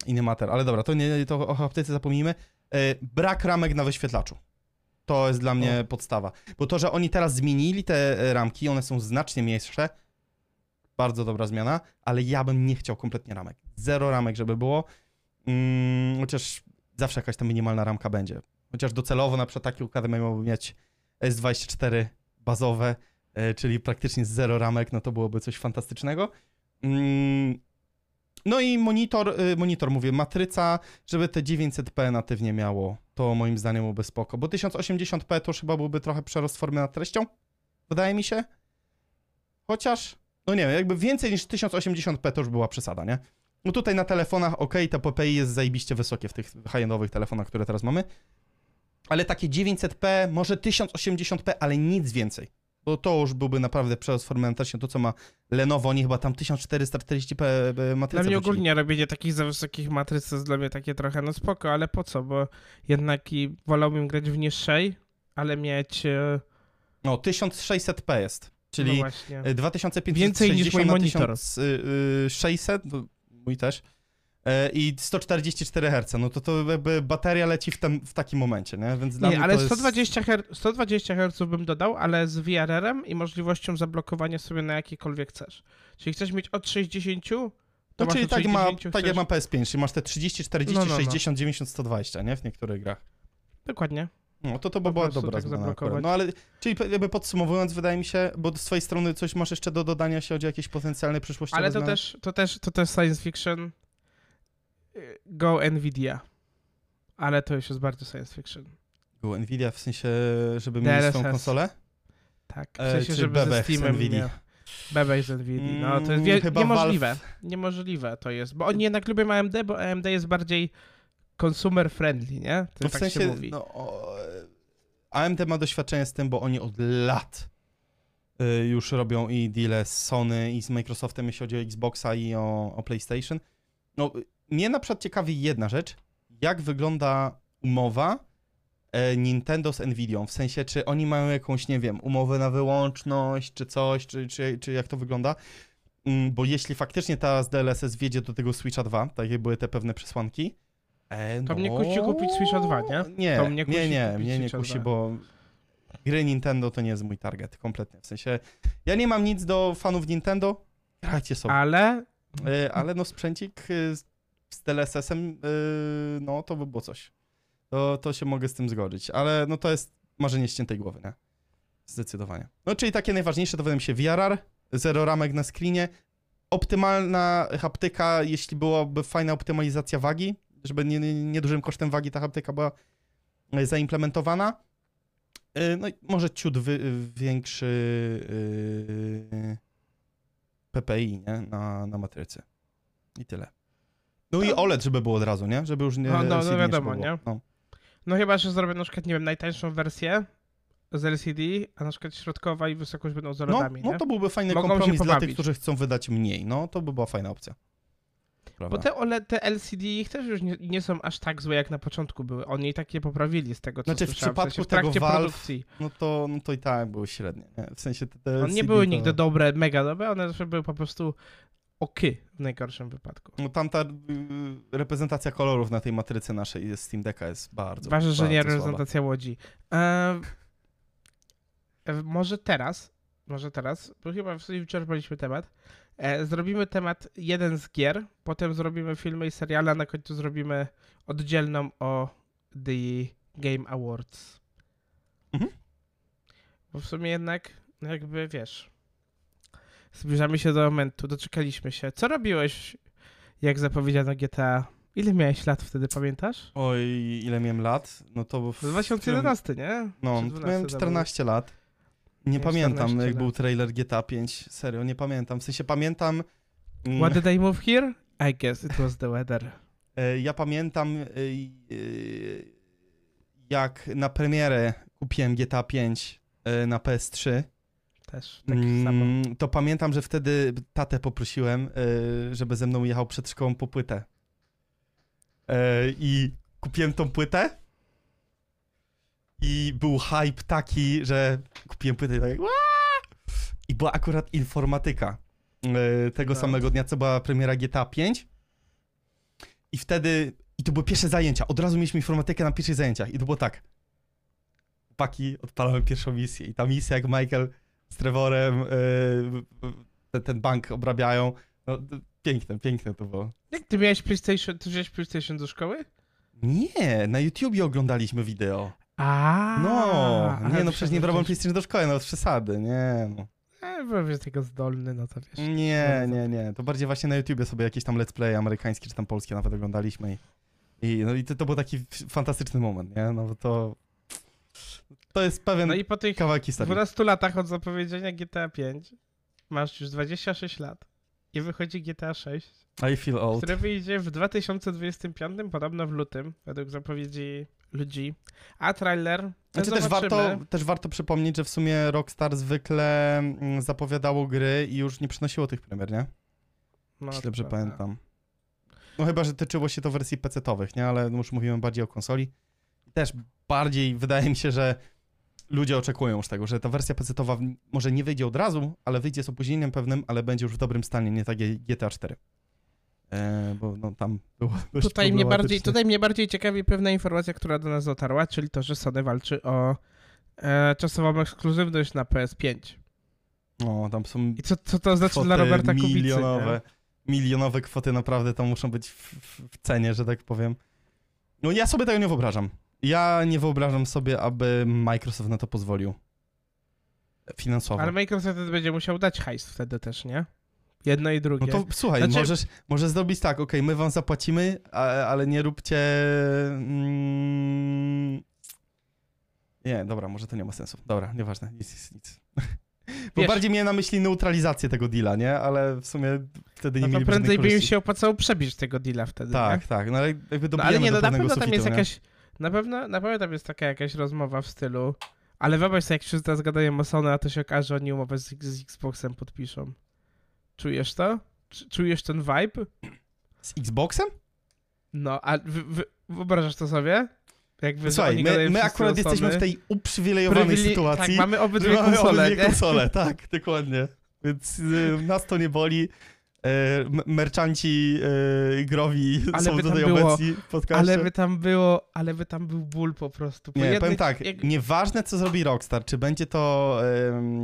inny mater. Ale dobra, to, nie, to o haptyce zapomnijmy. E, brak ramek na wyświetlaczu. To jest dla mnie podstawa. Bo to, że oni teraz zmienili te e, ramki, one są znacznie mniejsze, bardzo dobra zmiana, ale ja bym nie chciał kompletnie ramek. Zero ramek, żeby było. Mm, chociaż zawsze jakaś ta minimalna ramka będzie. Chociaż docelowo na przykład taki układ miałby mieć S24 bazowe, e, czyli praktycznie zero ramek, no to byłoby coś fantastycznego. Mm, no i monitor, y, monitor mówię, matryca, żeby te 900p natywnie miało, to moim zdaniem byłoby spoko, bo 1080p to już chyba byłby trochę przerost formy nad treścią, wydaje mi się. Chociaż, no nie wiem, jakby więcej niż 1080p to już była przesada, nie? No tutaj na telefonach, ok, to PPI jest zajebiście wysokie w tych high-endowych telefonach, które teraz mamy. Ale takie 900p, może 1080p, ale nic więcej. Bo to już byłby naprawdę przerost. To, co ma Lenovo, oni chyba tam 1440p Dla matrycę mnie wrzucili. ogólnie robienie takich za wysokich matryc to jest dla mnie takie trochę, no spoko, ale po co, bo jednak i wolałbym grać w niższej, ale mieć, e, No, 1600p jest. no Czyli e, 2560 Więcej niż mój monitor. 1600, no, mój też, e, i 144 Hz. No to to jakby bateria leci w, tym, w takim momencie, nie? Więc dla Nie, mnie ale to jest... 120 Hz, 120 Hz bym dodał, ale z VRR-em i możliwością zablokowania sobie na jakikolwiek chcesz. Czyli chcesz mieć od 60, to No, czyli tak, ma, 60, tak jak chcesz... ma PS5, czyli masz te 30, 40, No, no, no. 60, 90, 120, nie? W niektórych grach. Dokładnie. No to to by była dobra tak zablokować. No ale, czyli jakby podsumowując, wydaje mi się, bo z twojej strony coś masz jeszcze do dodania, jeśli chodzi o jakieś potencjalne przyszłościowe Ale to też, to też, to też science fiction. Go Nvidia. Ale to już jest bardzo science fiction. Było Nvidia w sensie, żeby mieli swoją DLSS. konsolę? Tak, w E, sensie, czy żeby ze Steamem Nvidii? miał. Bebech z Nvidia. No to jest Mm, wie- chyba niemożliwe. Niemożliwe to jest, bo oni jednak lubią AMD, bo AMD jest bardziej consumer friendly, nie? To No w tak sensie, się mówi. no, o, AMD ma doświadczenie z tym, bo oni od lat y, już robią i deale z Sony i z Microsoftem, jeśli chodzi o Xboxa i o, o PlayStation. No, mnie na przykład ciekawi jedna rzecz, jak wygląda umowa e, Nintendo z Nvidią, w sensie, czy oni mają jakąś, nie wiem, umowę na wyłączność, czy coś, czy, czy, czy jak to wygląda, Mm, bo jeśli faktycznie ta z DLSS wjedzie do tego Switcha 2, tak jak były te pewne przesłanki, e, To no... mnie kusi kupić Switcha 2, nie? Nie, To mnie kusi nie, nie, mnie nie kusi, 2. bo gry Nintendo to nie jest mój target kompletnie. W sensie, ja nie mam nic do fanów Nintendo, grajcie sobie. Ale E, ale no sprzęcik y, z- z DLSS-em, y, no to by było coś. To, to się mogę z tym zgodzić, ale no to jest marzenie ściętej głowy, nie? Zdecydowanie. No czyli takie najważniejsze to wydaje mi się VRR, zero ramek na screenie, optymalna haptyka, jeśli byłaby fajna optymalizacja wagi, żeby nie, nie, niedużym kosztem wagi ta haptyka była e, zaimplementowana. E, No i może ciut wy, większy yy, PPI, nie? Na, na matrycy. I tyle. No i OLED, żeby było od razu, nie? Żeby już nie... No, no, no LCD wiadomo, nie? No. No chyba, że zrobię na przykład, nie wiem, najtańszą wersję z LCD, a na przykład środkowa i wysokość będą z No, OLEDami, no nie? to byłby fajny Mogą się kompromis dla tych, pobawić. którzy chcą wydać mniej. No, to by była fajna opcja. Prawda? Bo te OLED, te LCD ich też już nie, nie są aż tak złe, jak na początku były. Oni takie poprawili z tego, co Znaczy, w słyszałem. przypadku sensie w tego trakcie Valve produkcji. No to, no to i tak były średnie, nie? W sensie te, te One nie LCD były to... nigdy dobre, mega dobre, one zawsze były po prostu oky w najgorszym wypadku. No tam ta y, reprezentacja kolorów na tej matryce naszej z Steam Decka jest bardzo, Ważne, że nie słaba. reprezentacja Łodzi. E, może teraz, może teraz, bo chyba w sumie wyczerpaliśmy temat, e, zrobimy temat jeden z gier, potem zrobimy filmy i seriale, a na końcu zrobimy oddzielną o The Game Awards. Mhm. Bo w sumie jednak, jakby wiesz, zbliżamy się do momentu, doczekaliśmy się. Co robiłeś, jak zapowiedziano GTA? Ile miałeś lat wtedy, pamiętasz? Oj, ile miałem lat? No to... W, To 2011, nie? No, Czy to 12 miałem to było? 14 lat. Nie Miałem pamiętam, 14 jak lat. był trailer GTA 5. Serio, nie pamiętam. W sensie pamiętam... mm, What did I move here? I guess it was the weather. E, Ja pamiętam, e, e, jak na premierę kupiłem GTA 5 e, na PS3. Też. Mm, to pamiętam, że wtedy tatę poprosiłem, y, żeby ze mną jechał przed szkołą po płytę. Y, I kupiłem tą płytę. I był hype taki, że kupiłem płytę i tak. I była akurat informatyka. y, Tego Tak. samego dnia, co była premiera GTA 5. I wtedy. I to były pierwsze zajęcia. Od razu mieliśmy informatykę na pierwszych zajęciach. I to było tak. Chłopaki, odpalamy pierwszą misję. I ta misja, jak Michael z Trevorem y, ten, ten bank obrabiają. No, piękne, piękne to było. Jak ty miałeś PlayStation, ty wziąłeś PlayStation do szkoły? Nie, na YouTubie oglądaliśmy wideo. A. No, nie no, przecież nie brałem PlayStation do szkoły, no przesady, nie no. E, byłem tego zdolny, no to wiesz. Nie, nie, nie, to bardziej właśnie na YouTubie sobie jakieś tam let's play amerykańskie czy tam polskie nawet oglądaliśmy i, i, no, i to, to był taki fantastyczny moment, nie, no bo to to jest pewien No i po tych kawałek historii. 12 latach od zapowiedzenia GTA 5 masz już 26 lat i wychodzi GTA 6, I feel old. które wyjdzie w 2025, podobno w lutym, według zapowiedzi ludzi. A trailer. Znaczy też warto, też warto przypomnieć, że w sumie Rockstar zwykle mm, zapowiadało gry i już nie przynosiło tych premier, nie? No, Jeśli dobrze prawda. pamiętam. No chyba, że tyczyło się to wersji PC-towych, nie? Ale już mówimy bardziej o konsoli. Też bardziej wydaje mi się, że ludzie oczekują już tego, że ta wersja PC-towa może nie wyjdzie od razu, ale wyjdzie z opóźnieniem pewnym, ale będzie już w dobrym stanie, nie tak jak GTA 4. E, bo no tam było dość Tutaj mnie, bardziej, tutaj mnie bardziej ciekawi pewna informacja, która do nas dotarła, czyli to, że Sony walczy o e, czasową ekskluzywność na PS5. O, tam są I co, co to znaczy dla Roberta Kubicy? milionowe. Nie? Milionowe kwoty naprawdę tam muszą być w, w, w cenie, że tak powiem. No ja sobie tego nie wyobrażam. Ja nie wyobrażam sobie, aby Microsoft na to pozwolił. Finansowo. Ale Microsoft będzie musiał dać hajs wtedy też, nie? Jedno i drugie. No to słuchaj, Znaczy- możesz, możesz zrobić tak, okej, my wam zapłacimy, ale nie róbcie... Mm... Nie, dobra, może to nie ma sensu. Dobra, nieważne, nic, nic, nic. Bo Wiesz- bardziej miałem na myśli neutralizację tego deala, nie? Ale w sumie wtedy nie no to mieli prędzej by im się opłacało przebić tego deala wtedy, Tak, nie? tak, no ale jakby No, ale nie, do no na pewno tam jest nie? jakaś... Na pewno, na pewno tam jest taka jakaś rozmowa w stylu... Ale wyobraź sobie, jak się teraz gadają o Sony, a to się okaże, że oni umowę z, z Xboxem podpiszą. Czujesz to? Cz- Czujesz ten vibe? Z Xboxem? No, a wy, wy, wyobrażasz to sobie? Jakby, Słuchaj, my, my wszyscy akurat jesteśmy w tej uprzywilejowanej Prywile- sytuacji, Tak, mamy obydwie mamy konsole, obydwie konsole, tak, dokładnie. Więc y, nas to nie boli. E, m- merchanci e, growi Ale są tutaj było- obecni w podcaście. Ale by tam było, ale by tam był ból po prostu. Po Nie, jednej- powiem tak, jak- nieważne co zrobi Rockstar, czy będzie to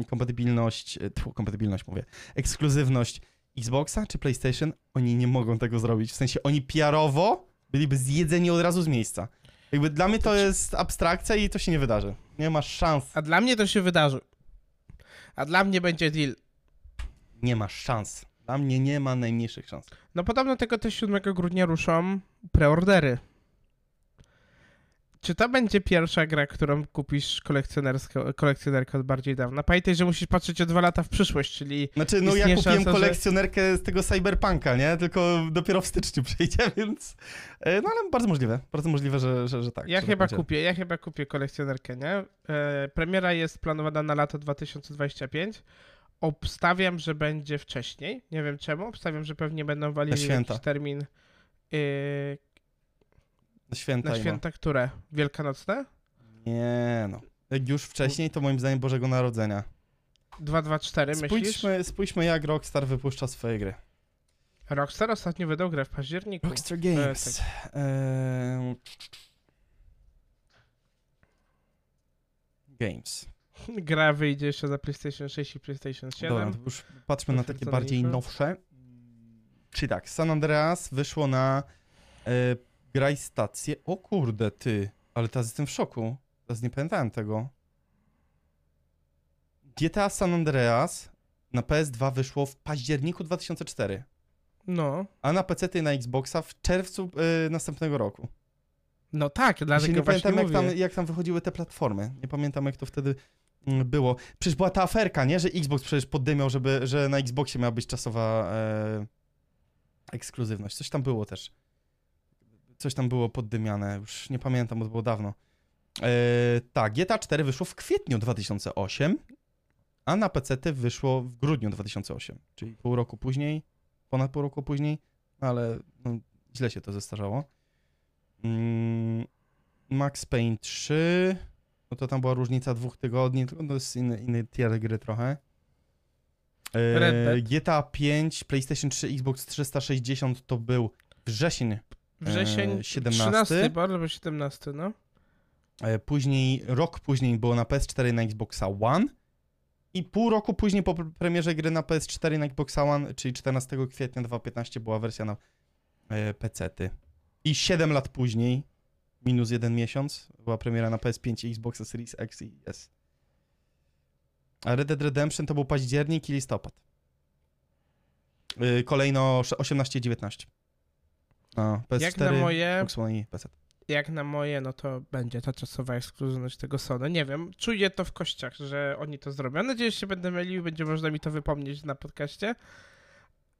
kompatybilność, e, tfu, kompatybilność mówię, ekskluzywność Xboxa czy PlayStation, oni nie mogą tego zrobić. W sensie oni PR-owo byliby zjedzeni od razu z miejsca. Jakby dla mnie to jest abstrakcja i to się nie wydarzy. Nie ma szans. A dla mnie to się wydarzy. A dla mnie będzie deal. Nie ma szans. Dla mnie nie ma najmniejszych szans. No podobno tego też 7 grudnia ruszą preordery. Czy to będzie pierwsza gra, którą kupisz kolekcjonerkę od bardziej dawna? Pamiętaj, że musisz patrzeć o dwa lata w przyszłość, czyli Znaczy, no ja kupiłem szansa, że- kolekcjonerkę z tego Cyberpunka, nie? Tylko dopiero w styczniu przyjdzie, więc... e, No ale bardzo możliwe. Bardzo możliwe, że, że, że tak. ja że chyba będzie. kupię, ja chyba kupię kolekcjonerkę, nie? E, premiera jest planowana na lato 2025. Obstawiam, że będzie wcześniej. Nie wiem czemu. Obstawiam, że pewnie będą walili święta. jakiś termin yy, Na święta. na święta, które? Wielkanocne? Nie no. Jak już wcześniej, to moim zdaniem Bożego Narodzenia. 224 myślisz? Spójrzmy, spójrzmy jak Rockstar wypuszcza swoje gry. Rockstar ostatnio wydał grę w październiku. Rockstar Games. Eee... Games. Gra wyjdzie jeszcze za PlayStation 6 i PlayStation 7. Dobra, to już patrzmy na takie bardziej nowsze. Czyli tak, San Andreas wyszło na e, graj stację. O kurde, ty. Ale teraz jestem w szoku. Teraz nie pamiętałem tego. GTA San Andreas na PS2 wyszło w październiku 2004, No. a na PC i na Xboxa w czerwcu e, następnego roku. No tak, Ja dlatego nie właśnie pamiętam, jak tam, jak tam wychodziły te platformy. Nie pamiętam, jak to wtedy było. Przecież była ta aferka, nie? Że Xbox przecież poddymiał, żeby, że na Xboxie miała być czasowa e, ekskluzywność. Coś tam było też. Coś tam było poddymiane. Już nie pamiętam, bo to było dawno. E, tak, GTA 4 wyszło w kwietniu 2008. a na PC wyszło w grudniu 2008, czyli pół roku później, ponad pół roku później, ale no, źle się to zestarzało. Mm, Max Payne 3, no to tam była różnica dwóch tygodni, tylko to jest inny, inny tier gry trochę. E, Dead. GTA 5, PlayStation 3, Xbox 360 to był wrzesień Wrzesień E, 17. 13 bo albo 17, no. E, Później, rok później było na PS4 na Xboxa One. I pół roku później po pre- premierze gry na PS4 na Xboxa One, czyli 14 kwietnia 2015 była wersja na e, PC-ty. I 7 lat później, minus jeden miesiąc, była premiera na PS5 i Xboxa Series X i S. A Red Dead Redemption to był październik i listopad. E, Kolejno sze- 18 i 19. A, PS4, Jak na moje, Xbox One i PC. jak na moje, no to będzie ta czasowa ekskluzywność tego Sony. Nie wiem, czuję to w kościach, że oni to zrobią. Mam nadzieję, że się będę mylił i będzie można mi to wypomnieć na podcaście.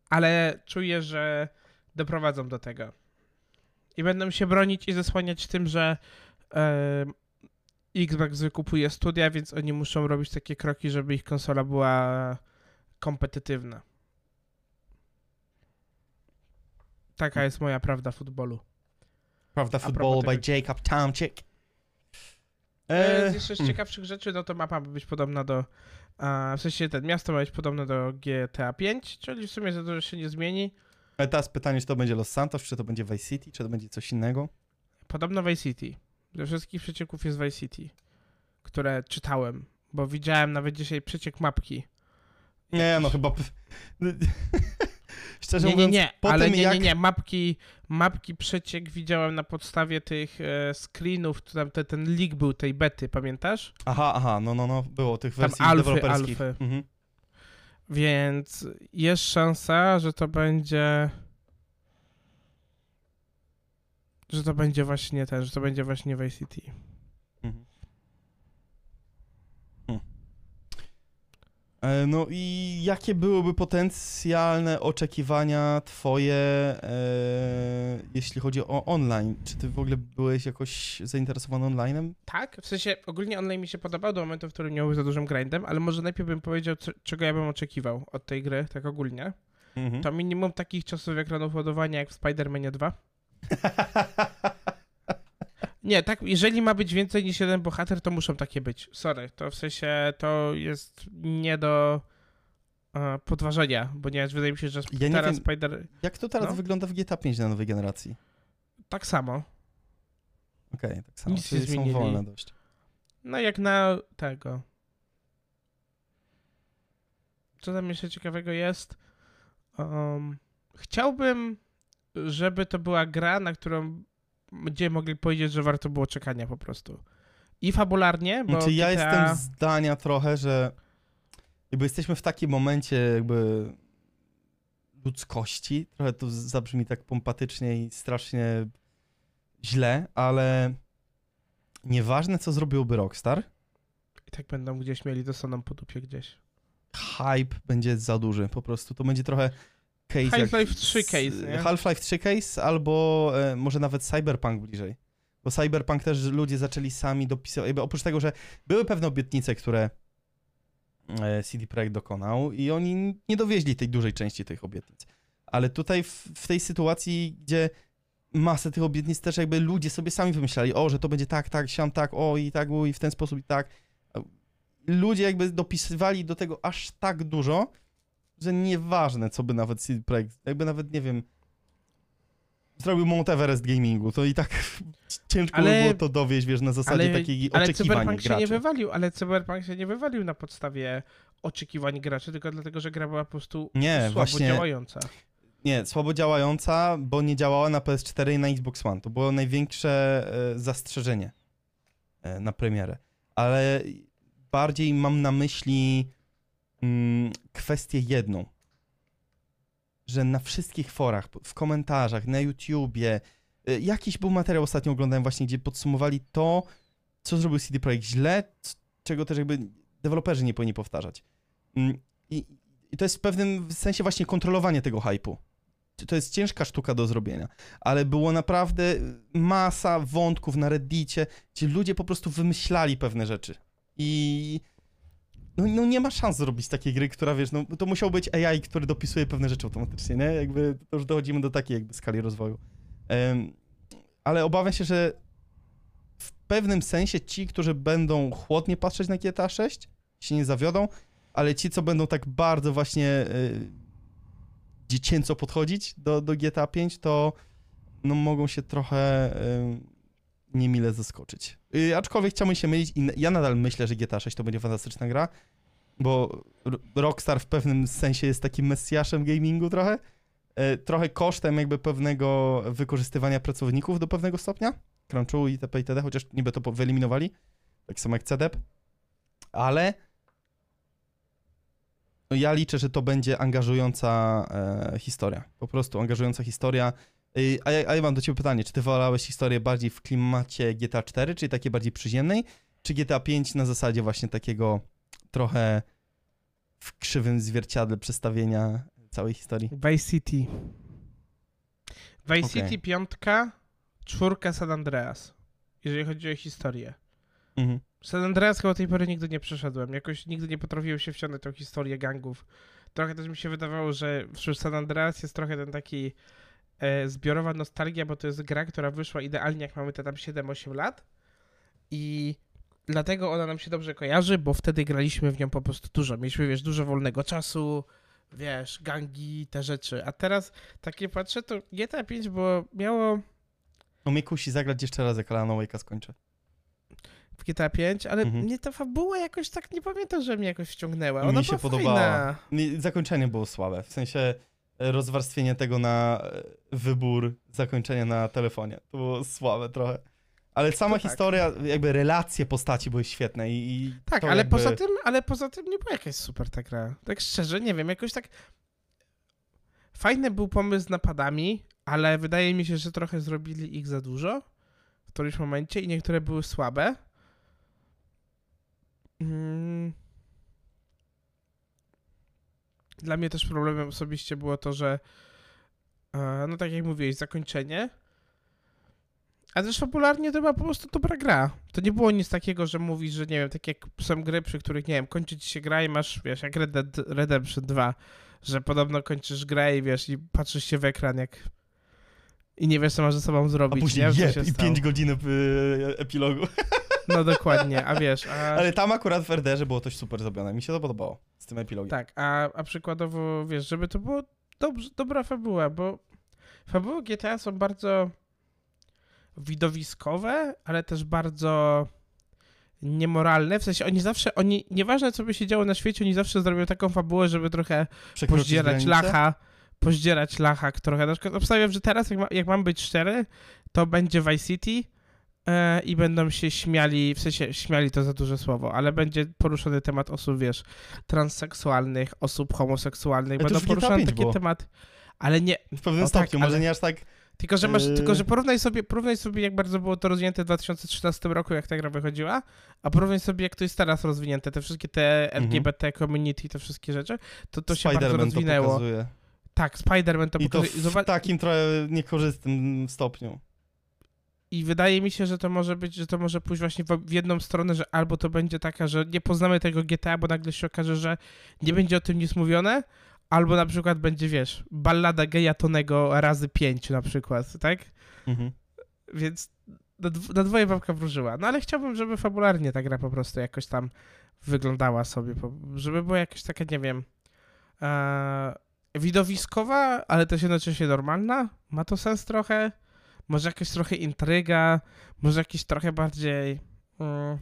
Ale czuję, że doprowadzą do tego. I będą się bronić i zasłaniać tym, że e, Xbox wykupuje studia, więc oni muszą robić takie kroki, żeby ich konsola była kompetytywna. Taka jest moja prawda futbolu. Prawda, Football by tego- Jacob Tomczyk. E, Eee, z jeszcze z hmm. ciekawszych rzeczy, no to mapa ma być podobna do. A, w sensie ten miasto ma być podobne do GTA 5, czyli w sumie za dużo się nie zmieni. Ale teraz pytanie, czy to będzie Los Santos, czy to będzie Vice City, czy to będzie coś innego? Podobno Vice City. Ze wszystkich przecieków jest Vice City, które czytałem, bo widziałem nawet dzisiaj przeciek mapki. Nie, no chyba... Szczerze Nie, nie, mówiąc, nie, po ale nie, jak... nie, nie, mapki, mapki przeciek widziałem na podstawie tych e, screenów, tam te, ten leak był tej bety, pamiętasz? Aha, aha, no, no, no, było tych Tam wersji alfy, deweloperskich. alfy. Mhm. Więc jest szansa, że to będzie. Że to będzie właśnie ten, że to będzie właśnie Vice City. Mhm. Hmm. E, No i jakie byłyby potencjalne oczekiwania twoje, e, jeśli chodzi o online? Czy ty w ogóle byłeś jakoś zainteresowany onlinem? Tak? W sensie ogólnie online mi się podobał do momentu, w którym nie był za dużym grindem, ale może najpierw bym powiedział, co, czego ja bym oczekiwał od tej gry, tak ogólnie. Mhm. To minimum takich czasów ekranów ładowania jak w Spider-Manie 2. Nie, tak, jeżeli ma być więcej niż jeden bohater, to muszą takie być. Sorry, to w sensie to jest nie do e, podważenia, ponieważ wydaje mi się, że Ja teraz wiem- Spider... Jak to teraz No. wygląda w GTA 5 na nowej generacji? Tak samo. Okej, tak samo. Nic nie Czyli są zmienili. wolne dość. No jak na tego. Co tam jeszcze ciekawego jest? Um, chciałbym, żeby to była gra, na którą będziemy mogli powiedzieć, że warto było czekania po prostu. I fabularnie, bo Znaczy, ja GTA... jestem zdania trochę, że jakby jesteśmy w takim momencie jakby ludzkości, trochę to zabrzmi tak pompatycznie i strasznie źle, ale nieważne co zrobiłby Rockstar, I tak będą gdzieś mieli dostaną po dupie gdzieś. hype będzie za duży, po prostu to będzie trochę case Half-Life 3 z- case? Half-Life 3 case albo e, może nawet Cyberpunk bliżej. Bo Cyberpunk też ludzie zaczęli sami dopisywać, oprócz tego, że były pewne obietnice, które e, CD Projekt dokonał i oni nie dowieźli tej dużej części tych obietnic. Ale tutaj w, w tej sytuacji, gdzie masę tych obietnic też jakby ludzie sobie sami wymyślali, o, że to będzie tak, tak, siam, tak, o i tak, o, i w ten sposób i tak. Ludzie jakby dopisywali do tego aż tak dużo, że nieważne, co by nawet CD Projekt, jakby nawet, nie wiem, zrobił Mount Everest gamingu, to i tak ciężko by Ale- było to dowieść, wiesz, na zasadzie Ale, takiej ale oczekiwań Cyberpunk się graczy. nie wywalił, ale Cyberpunk się nie wywalił na podstawie oczekiwań graczy, tylko dlatego, że gra była po prostu Nie, słabo właśnie- działająca. Nie, słabo działająca, bo nie działała na PS4 i na Xbox One. To było największe e, zastrzeżenie e, na premierę. Ale bardziej mam na myśli mm, kwestię jedną. Że na wszystkich forach, w komentarzach, na YouTubie, e, jakiś był materiał ostatnio oglądałem właśnie, gdzie podsumowali to, co zrobił CD Projekt źle, czego też jakby deweloperzy nie powinni powtarzać. Mm, I, i to jest w pewnym sensie właśnie kontrolowanie tego hypu to jest ciężka sztuka do zrobienia, ale było naprawdę masa wątków na Reddicie, gdzie ludzie po prostu wymyślali pewne rzeczy. I no, no nie ma szans zrobić takiej gry, która wiesz, no to musiał być AI, który dopisuje pewne rzeczy automatycznie, nie? Jakby to już dochodzimy do takiej jakby skali rozwoju. Em, ale obawiam się, że w pewnym sensie ci, którzy będą chłodnie patrzeć na GTA 6, się nie zawiodą, ale ci, co będą tak bardzo właśnie y, dziecięco podchodzić do, do GTA 5, to no mogą się trochę y, niemile zaskoczyć. Y, aczkolwiek chciałbym się mylić i ja nadal myślę, że GTA 6 to będzie fantastyczna gra, bo Rockstar w pewnym sensie jest takim mesjaszem gamingu trochę. Y, trochę kosztem jakby pewnego wykorzystywania pracowników do pewnego stopnia. Crunchu i TP i TD, chociaż niby to wyeliminowali. Tak samo jak CDEP. Ale ja liczę, że to będzie angażująca e, historia. Po prostu angażująca historia. A ja, a ja mam do ciebie pytanie, czy ty wolałeś historię bardziej w klimacie GTA 4, czyli takiej bardziej przyziemnej, czy GTA 5 na zasadzie właśnie takiego trochę w krzywym zwierciadle przedstawienia całej historii? Vice City. Vice Okej. City piątka, czwórka San Andreas. Jeżeli chodzi o historię. Mhm. San Andreas chyba do tej pory nigdy nie przeszedłem. Jakoś nigdy nie potrafiłem się wciągnąć w tą historię gangów. Trochę też mi się wydawało, że wśród San Andreas jest trochę ten taki zbiorowa nostalgia, bo to jest gra, która wyszła idealnie jak mamy te tam 7-8 lat. I dlatego ona nam się dobrze kojarzy, bo wtedy graliśmy w nią po prostu dużo. Mieliśmy, wiesz, dużo wolnego czasu, wiesz, gangi, te rzeczy. A teraz takie patrzę, to GTA 5 było, miało No mnie kusi zagrać jeszcze raz, jak Alan Wake'a skończę. w GTA 5, ale Mhm. mnie ta fabuła jakoś tak nie pamiętam, że mnie jakoś wciągnęła. Mi Ona się była podobała. Fajna. Nie, Zakończenie było słabe, w sensie e, rozwarstwienie tego na e, wybór zakończenia na telefonie. To było słabe trochę. Ale sama To tak. historia, jakby relacje postaci były świetne i, i Tak, ale jakby... poza tym, ale poza tym nie była jakaś super ta gra. Tak szczerze, nie wiem, jakoś tak fajny był pomysł z napadami, ale wydaje mi się, że trochę zrobili ich za dużo w którymś momencie i niektóre były słabe. Mm. Dla mnie też problemem osobiście było to, że e, no tak jak mówiłeś, zakończenie. A też popularnie to była po prostu dobra gra. To nie było nic takiego, że mówisz, że nie wiem, tak jak są gry, przy których, nie wiem, kończy ci się gra i masz, wiesz, jak Red Dead Redemption 2, że podobno kończysz grę i wiesz, i patrzysz się w ekran jak... I nie wiesz, co masz ze sobą A zrobić, później nie? Jeb, i stało. 5 godzin e, epilogu. No dokładnie, a wiesz, a... Ale tam akurat w RDR-ze było coś super zrobione. Mi się to podobało z tym epilogiem. Tak, a, a przykładowo, wiesz, żeby to było dobrze, dobra fabuła, bo fabuły GTA są bardzo widowiskowe, ale też bardzo niemoralne, w sensie oni zawsze, oni, nieważne co by się działo na świecie, oni zawsze zrobią taką fabułę, żeby trochę Przekroczyć pozdzierać granicę? lacha, pozdzierać lacha trochę. Na przykład obstawiam, że teraz, jak, ma, jak mam być szczery, to będzie Vice City i będą się śmiali, w sensie śmiali to za duże słowo, ale będzie poruszony temat osób, wiesz, transseksualnych, osób homoseksualnych, to będą poruszane 5 takie było. tematy. Ale nie, W pewnym No tak, stopniu, może ale- nie aż tak... tylko że masz, Yy. tylko że porównaj sobie, porównaj sobie jak bardzo było to rozwinięte w 2013 roku, jak ta gra wychodziła, a porównaj sobie jak to jest teraz rozwinięte, te wszystkie te Mhm. LGBT community, te wszystkie rzeczy, to to się bardzo Spider-Man to rozwinęło. pokazuje. Tak, Spider-Man to I to pokazuje. w Zobacz- takim trochę niekorzystnym stopniu. I wydaje mi się, że to może być, że to może pójść właśnie w, jedną stronę, że albo to będzie taka, że nie poznamy tego GTA, bo nagle się okaże, że nie będzie o tym nic mówione, albo na przykład będzie, wiesz, ballada geja Tonego razy pięć na przykład, tak? Mhm. Więc na, na dwoje babka wróżyła. No ale chciałbym, żeby fabularnie ta gra po prostu jakoś tam wyglądała sobie, żeby była jakaś taka, nie wiem, e, widowiskowa, ale też jednocześnie normalna. Ma to sens trochę? Może jakaś trochę intryga, może jakieś trochę bardziej mm,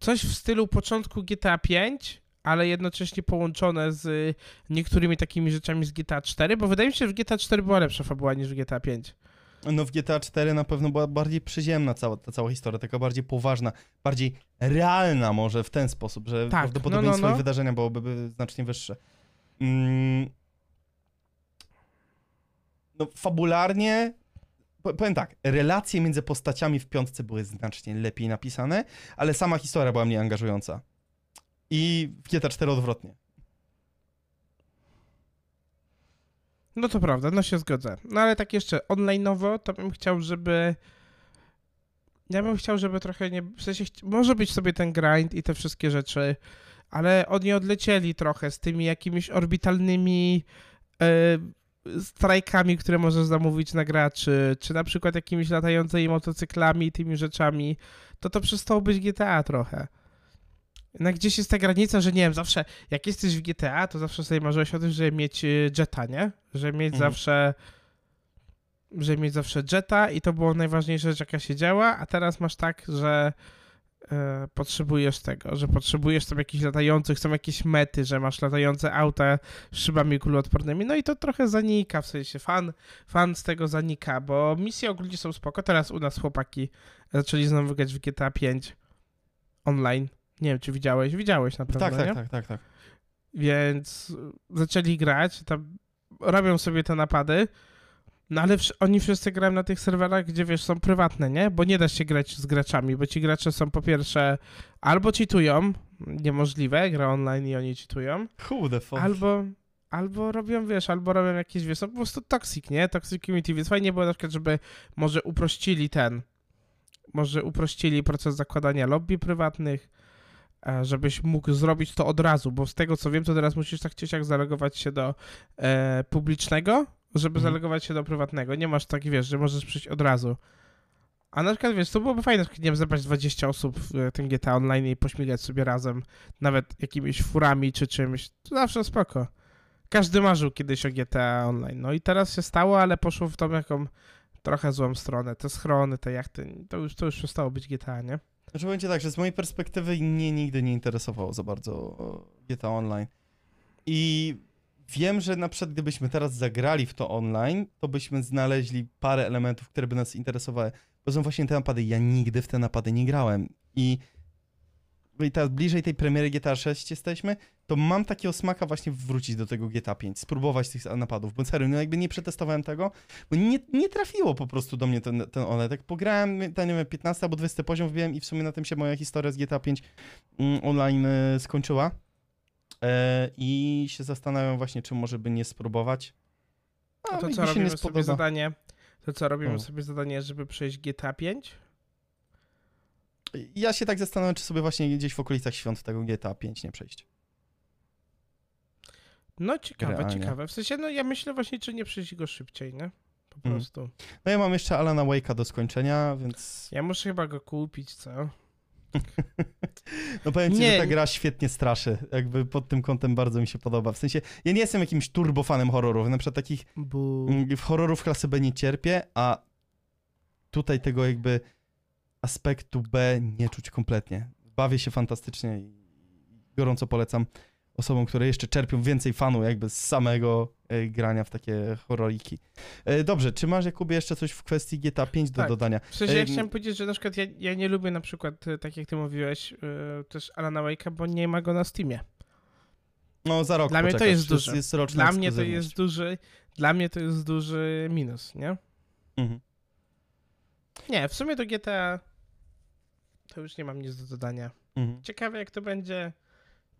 coś w stylu początku GTA 5, ale jednocześnie połączone z niektórymi takimi rzeczami z GTA 4, bo wydaje mi się, że w GTA 4 była lepsza fabuła niż w GTA 5. No w GTA 4 na pewno była bardziej przyziemna cała, ta cała historia, taka bardziej poważna, bardziej realna może w ten sposób, że Tak, prawdopodobieństwo no, no, no. i wydarzenia byłoby by znacznie wyższe. Mm. No fabularnie, po- powiem tak, relacje między postaciami w piątce były znacznie lepiej napisane, ale sama historia była mniej angażująca. I w GTA 4 odwrotnie. No to prawda, no się zgodzę. No ale tak jeszcze online'owo, to bym chciał, żeby ja bym chciał, żeby trochę nie. W sensie, może być sobie ten grind i te wszystkie rzeczy, ale oni odlecieli trochę z tymi jakimiś orbitalnymi e, strajkami, które możesz zamówić na graczy, czy na przykład jakimiś latającymi motocyklami i tymi rzeczami. To to przestało być GTA trochę. Na gdzieś jest ta granica, że nie wiem, zawsze jak jesteś w GTA, to zawsze sobie marzyłeś o tym, żeby mieć y, jeta, nie? Że mieć Mhm. zawsze że mieć zawsze jeta i to było najważniejsza rzecz, jaka się działa, a teraz masz tak, że potrzebujesz tego, że potrzebujesz tam jakichś latających, są jakieś mety, że masz latające auta z szybami kuloodpornymi, no i to trochę zanika, w sensie fan, fan z tego zanika, bo misje ogólnie są spoko, teraz u nas chłopaki zaczęli znowu grać w GTA 5 online, nie wiem, czy widziałeś, widziałeś na pewno, Tak, tak, tak, tak, tak. Więc zaczęli grać, tam robią sobie te napady, no ale oni wszyscy grają na tych serwerach, gdzie wiesz, są prywatne, nie? Bo nie da się grać z graczami, bo ci gracze są po pierwsze albo cheatują, niemożliwe, gra online i oni cheatują, Who the fuck? albo, albo robią, wiesz, albo robią jakieś, wiesz, są po prostu toxic, nie? Toxic community, więc fajnie było na przykład, żeby może uprościli ten, może uprościli proces zakładania lobby prywatnych, e, żebyś mógł zrobić to od razu, bo z tego co wiem, to teraz musisz tak czy siak zalogować się do e, publicznego, żeby Mhm. zalogować się do prywatnego. Nie masz tak, wiesz, że możesz przyjść od razu. A na przykład, wiesz, to byłoby fajne, nie wiem, zebrać 20 osób w e, tym GTA Online i pośmigać sobie razem, nawet jakimiś furami czy czymś. To zawsze spoko. Każdy marzył kiedyś o GTA Online. No i teraz się stało, ale poszło w tą jaką trochę złą stronę. Te schrony, te jachty, to już, to już przestało być GTA, nie? Znaczy będzie tak, że z mojej perspektywy mnie nigdy nie interesowało za bardzo o, GTA Online. I wiem, że na przykład gdybyśmy teraz zagrali w to online, to byśmy znaleźli parę elementów, które by nas interesowały. Bo są właśnie te napady. Ja nigdy w te napady nie grałem. I, i teraz bliżej tej premiery GTA 6 jesteśmy, to mam takiego smaka właśnie wrócić do tego GTA 5, spróbować tych napadów. Bo serio, no jakby nie przetestowałem tego, bo nie, nie trafiło po prostu do mnie ten, ten OLED. Jak pograłem, to nie wiem, 15 albo 20 poziom wbiłem i w sumie na tym się moja historia z GTA 5 mm, online e, skończyła. E, I się zastanawiam właśnie, czy może by nie spróbować. A to mi co, robimy sobie zadanie? To co, robimy sobie zadanie, żeby przejść GTA 5? Ja się tak zastanawiam, czy sobie właśnie gdzieś w okolicach świąt tego GTA 5 nie przejść. No ciekawe, Realnie. ciekawe. W sensie, no ja myślę właśnie, czy nie przejść go szybciej, nie? Po Mhm. prostu. No ja mam jeszcze Alana Wake'a do skończenia, więc Ja muszę chyba go kupić, co? no powiem ci, Nie. że ta gra świetnie straszy. Jakby pod tym kątem bardzo mi się podoba. W sensie, ja nie jestem jakimś turbofanem horrorów, na przykład takich Bu... Mm, W horrorów klasy B nie cierpię, a tutaj tego jakby aspektu B nie czuć kompletnie. Bawię się fantastycznie i gorąco polecam osobom, które jeszcze czerpią więcej fanu jakby z samego e, grania w takie horroriki. E, dobrze, czy masz Jakubie jeszcze coś w kwestii GTA 5 do Tak. dodania? W sensie ja Ej, chciałem powiedzieć, że na przykład ja, ja nie lubię na przykład, e, tak jak ty mówiłeś, e, też Alana Wake'a, bo nie ma go na Steamie. No za rok Dla mnie to jest duże. Jest Dla mnie to jest duży, dla mnie to jest duży minus, nie? Mhm. Nie, w sumie do GTA to już nie mam nic do dodania. Mhm. Ciekawe jak to będzie.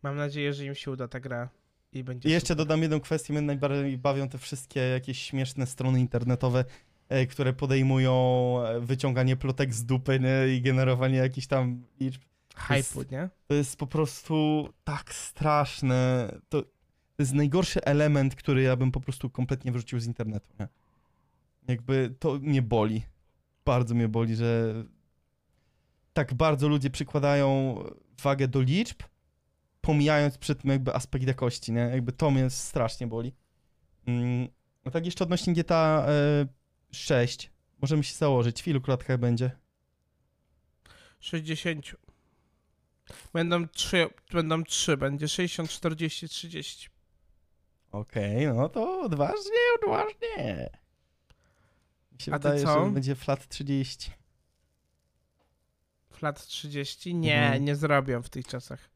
Mam nadzieję, że im się uda ta gra i będzie I jeszcze super. dodam jedną kwestię, mnie najbardziej bawią te wszystkie jakieś śmieszne strony internetowe, e, które podejmują e, wyciąganie plotek z dupy nie? i generowanie jakichś tam liczb. Hype'u, nie? To jest po prostu tak straszne. To, to jest najgorszy element, który ja bym po prostu kompletnie wyrzucił z internetu. Nie? Jakby to mnie boli. Bardzo mnie boli, że tak bardzo ludzie przykładają wagę do liczb, pomijając przy tym jakby aspekt jakości, nie? Jakby to mnie strasznie boli. Mm, a tak jeszcze odnośnie GTA e, 6, możemy się założyć, w ilu klatkach będzie? 60. Będą trzy, będą trzy, będzie 60, 40, 30. Okej, no to odważnie, odważnie. Mi się A wydaje, co? że będzie flat 30. Flat 30? Nie, Mhm. nie zrobią w tych czasach.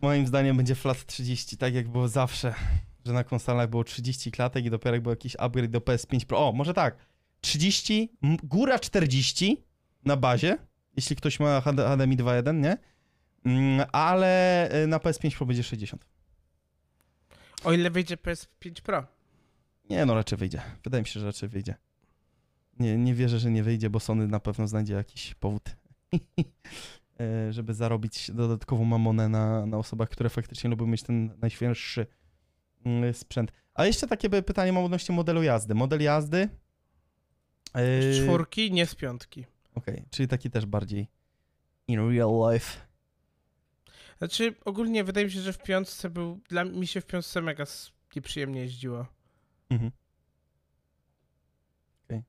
Moim zdaniem będzie flat 30, tak jak było zawsze. Że na konsolach było 30 klatek i dopiero jak był jakiś upgrade do PS5 Pro. O, może tak. 30, m- góra 40 na bazie, jeśli ktoś ma HD HDMI 2.1, nie? Mm, Ale y, na PS5 Pro będzie 60. O ile wyjdzie PS5 Pro. Nie, no raczej wyjdzie. Wydaje mi się, że raczej wyjdzie. Nie, nie wierzę, że nie wyjdzie, bo Sony na pewno znajdzie jakiś powód, żeby zarobić dodatkową mamonę na, na osobach, które faktycznie lubią mieć ten najświeższy mm, sprzęt. A jeszcze takie pytanie mam odnośnie modelu jazdy. Model jazdy... e, Z czwórki, nie z piątki. Okej, czyli taki też bardziej in real life. Znaczy, ogólnie wydaje mi się, że w piątce był. Dla mi się w piątce mega nieprzyjemnie jeździło. Mhm. Okej.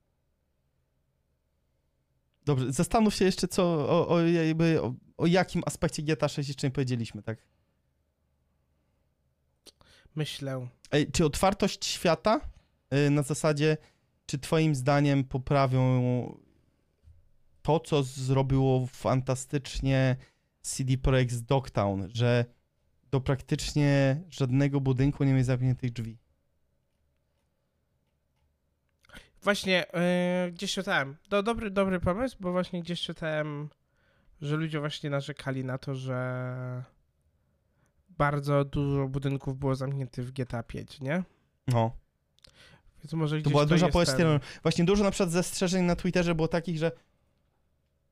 Dobrze, zastanów się jeszcze co, o, o, jakby, o, o jakim aspekcie GTA 6 jeszcze nie powiedzieliśmy, tak? Myślę. Ej, czy otwartość świata y, na zasadzie, czy twoim zdaniem poprawią to, co zrobiło fantastycznie CD Projekt z Dogtown, że do praktycznie żadnego budynku nie mieć zamkniętych drzwi? Właśnie, yy, gdzieś czytałem. Do, dobry, dobry pomysł, bo właśnie gdzieś czytałem, że ludzie właśnie narzekali na to, że bardzo dużo budynków było zamkniętych w GTA 5, nie? No. Więc może To była duża jest poestyra. ten- Właśnie dużo na przykład zastrzeżeń na Twitterze było takich, że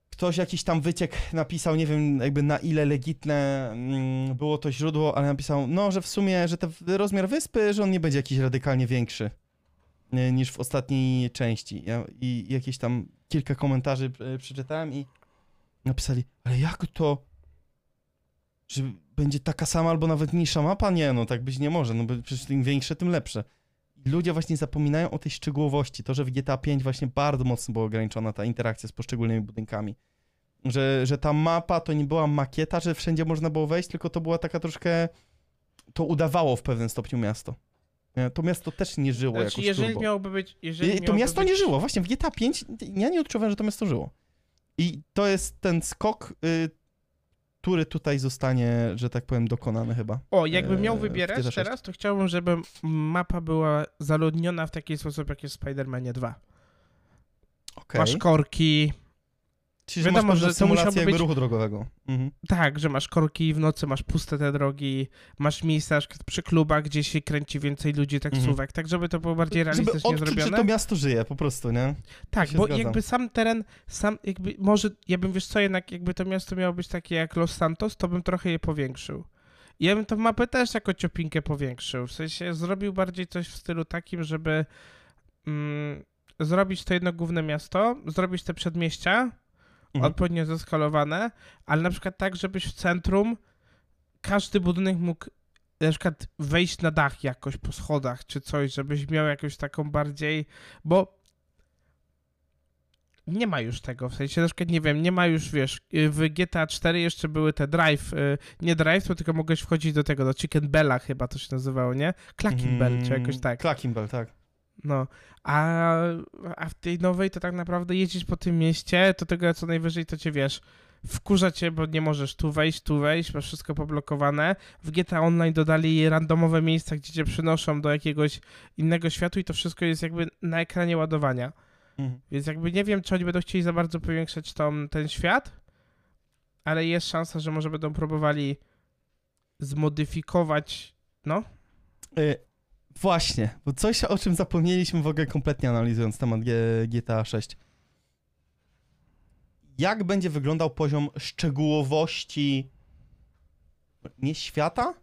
ktoś jakiś tam wyciek napisał, nie wiem jakby na ile legitne mm, było to źródło, ale napisał, no, że w sumie, że ten rozmiar wyspy, że on nie będzie jakiś radykalnie większy niż w ostatniej części. Ja, I jakieś tam kilka komentarzy y, przeczytałem i napisali, ale jak to, że będzie taka sama albo nawet mniejsza mapa? Nie, no tak być nie może, no bo przecież im większe, tym lepsze. Ludzie właśnie zapominają o tej szczegółowości, to, że w GTA 5 właśnie bardzo mocno była ograniczona ta interakcja z poszczególnymi budynkami. Że, że ta mapa to nie była makieta, że wszędzie można było wejść, tylko to była taka troszkę... To udawało w pewnym stopniu miasto. Nie? To miasto też nie żyło Znaczy, jakoś jeżeli turbo. miałoby być. Jeżeli I to miałoby miasto być... nie żyło. Właśnie w GTA 5 ja nie odczuwałem, że to miasto żyło. I to jest ten skok, y, który tutaj zostanie, że tak powiem, dokonany chyba. O, jakbym miał w wybierać teraz, to chciałbym, żeby mapa była zaludniona w taki sposób, jak jest w Spider-Manie 2. Okej. Masz korki, Czyli, że wiadomo, że że to jakby być- ruchu drogowego. Mhm. tak, że masz korki w nocy, masz puste te drogi, masz miejsca przy klubach, gdzie się kręci więcej ludzi, taksówek, tak żeby to było bardziej Mhm. Żeby realistycznie odczuć, że zrobione. to miasto żyje po prostu, nie? Tak, bo zgadzam. jakby sam teren, sam jakby, może, ja bym, wiesz co, jednak jakby to miasto miało być takie jak Los Santos, to bym trochę je powiększył. Ja bym tą mapę też jako ciopinkę powiększył, w sensie zrobił bardziej coś w stylu takim, żeby mm, zrobić to jedno główne miasto, zrobić te przedmieścia, Mhm. odpowiednio zeskalowane, ale na przykład tak, żebyś w centrum każdy budynek mógł na przykład wejść na dach jakoś po schodach czy coś, żebyś miał jakąś taką bardziej, bo nie ma już tego, w sensie na przykład, nie wiem, nie ma już, wiesz, y, w GTA 4 jeszcze były te drive, y, nie drive, to tylko mogłeś wchodzić do tego, do Chicken Bella chyba to się nazywało, nie? Clacking Bell, czy jakoś Mm, tak. Clacking Bell, tak. No, a, a w tej nowej to tak naprawdę jeździć po tym mieście, to tego co najwyżej to cię wiesz, wkurza cię, bo nie możesz tu wejść, tu wejść, masz wszystko poblokowane. W GTA Online dodali randomowe miejsca, gdzie cię przynoszą do jakiegoś innego światu i to wszystko jest jakby na ekranie ładowania. Mhm. Więc jakby nie wiem, czy oni będą chcieli za bardzo powiększać tą, ten świat, ale jest szansa, że może będą próbowali zmodyfikować, no, Y, właśnie, bo coś o czym zapomnieliśmy w ogóle kompletnie analizując temat G GTA 6. Jak będzie wyglądał poziom szczegółowości nie świata,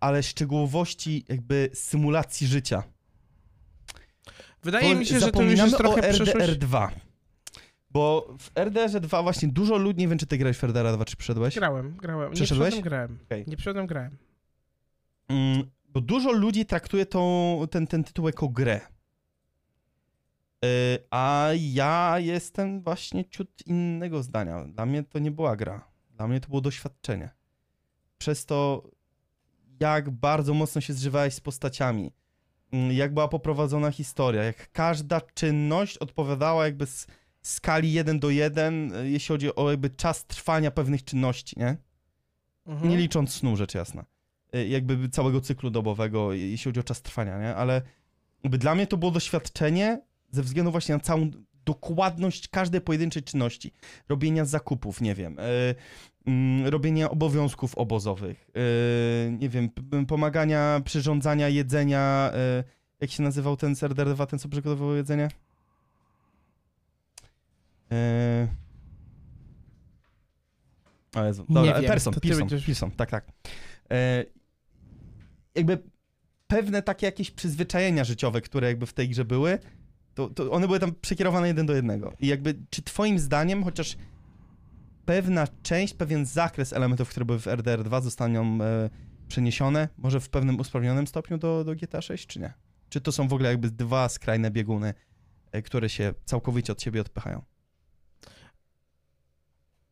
ale szczegółowości jakby symulacji życia? Wydaje Bo mi się, że to już jest trochę o przyszłość. RDR2. Bo w RDR 2 właśnie dużo ludzi, nie wiem czy ty grałeś w RDR 2, czy przyszedłeś? Grałem, grałem. Nie Przeszedłeś? przodem grałem. Okej. Nie przodem grałem. Mm, bo dużo ludzi traktuje tą, ten, ten tytuł jako grę. Yy, a ja jestem właśnie ciut innego zdania. Dla mnie to nie była gra. Dla mnie to było doświadczenie. Przez to, jak bardzo mocno się zżywałeś z postaciami, mm, jak była poprowadzona historia, jak każda czynność odpowiadała jakby z skali 1 do 1, y, jeśli chodzi o jakby czas trwania pewnych czynności, nie? Mhm. Nie licząc snu, rzecz jasna. Y, Jakby całego cyklu dobowego, jeśli chodzi o czas trwania, nie? Ale jakby dla mnie to było doświadczenie ze względu właśnie na całą dokładność każdej pojedynczej czynności. Robienia zakupów, nie wiem, y, mm, robienia obowiązków obozowych, y, nie wiem, pomagania, przyrządzania jedzenia, y, jak się nazywał ten z RDR2, ten co przygotowywał jedzenie? Y, O Jezu. Nie Dobra, wiem, Person, Pearson, Pearson, tak, tak. Jakby pewne takie jakieś przyzwyczajenia życiowe, które jakby w tej grze były, to, to one były tam przekierowane jeden do jednego. I jakby, czy twoim zdaniem chociaż pewna część, pewien zakres elementów, które były w RDR 2 zostaną e, przeniesione, może w pewnym usprawnionym stopniu do, do GTA 6, czy nie? Czy to są w ogóle jakby dwa skrajne bieguny, e, które się całkowicie od siebie odpychają?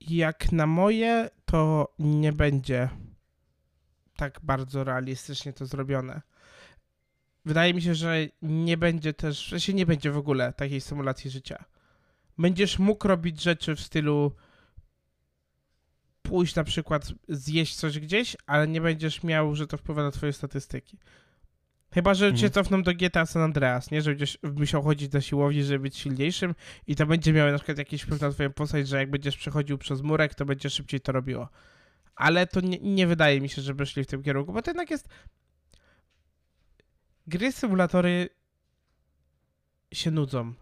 Jak na moje, to nie będzie tak bardzo realistycznie to zrobione. Wydaje mi się, że nie będzie też, że się nie będzie w ogóle takiej symulacji życia. Będziesz mógł robić rzeczy w stylu pójść na przykład zjeść coś gdzieś, ale nie będziesz miał, że to wpływa na twoje statystyki. Chyba, że cię Mhm. cofną do GTA San Andreas, nie? Że będziesz musiał chodzić na siłowni, żeby być silniejszym i to będzie miało na przykład jakiś wpływ na twoją postać, że jak będziesz przechodził przez murek, to będzie szybciej to robiło. Ale to nie, nie wydaje mi się, żeby szli w tym kierunku, bo to jednak jest... Gry symulatory się nudzą.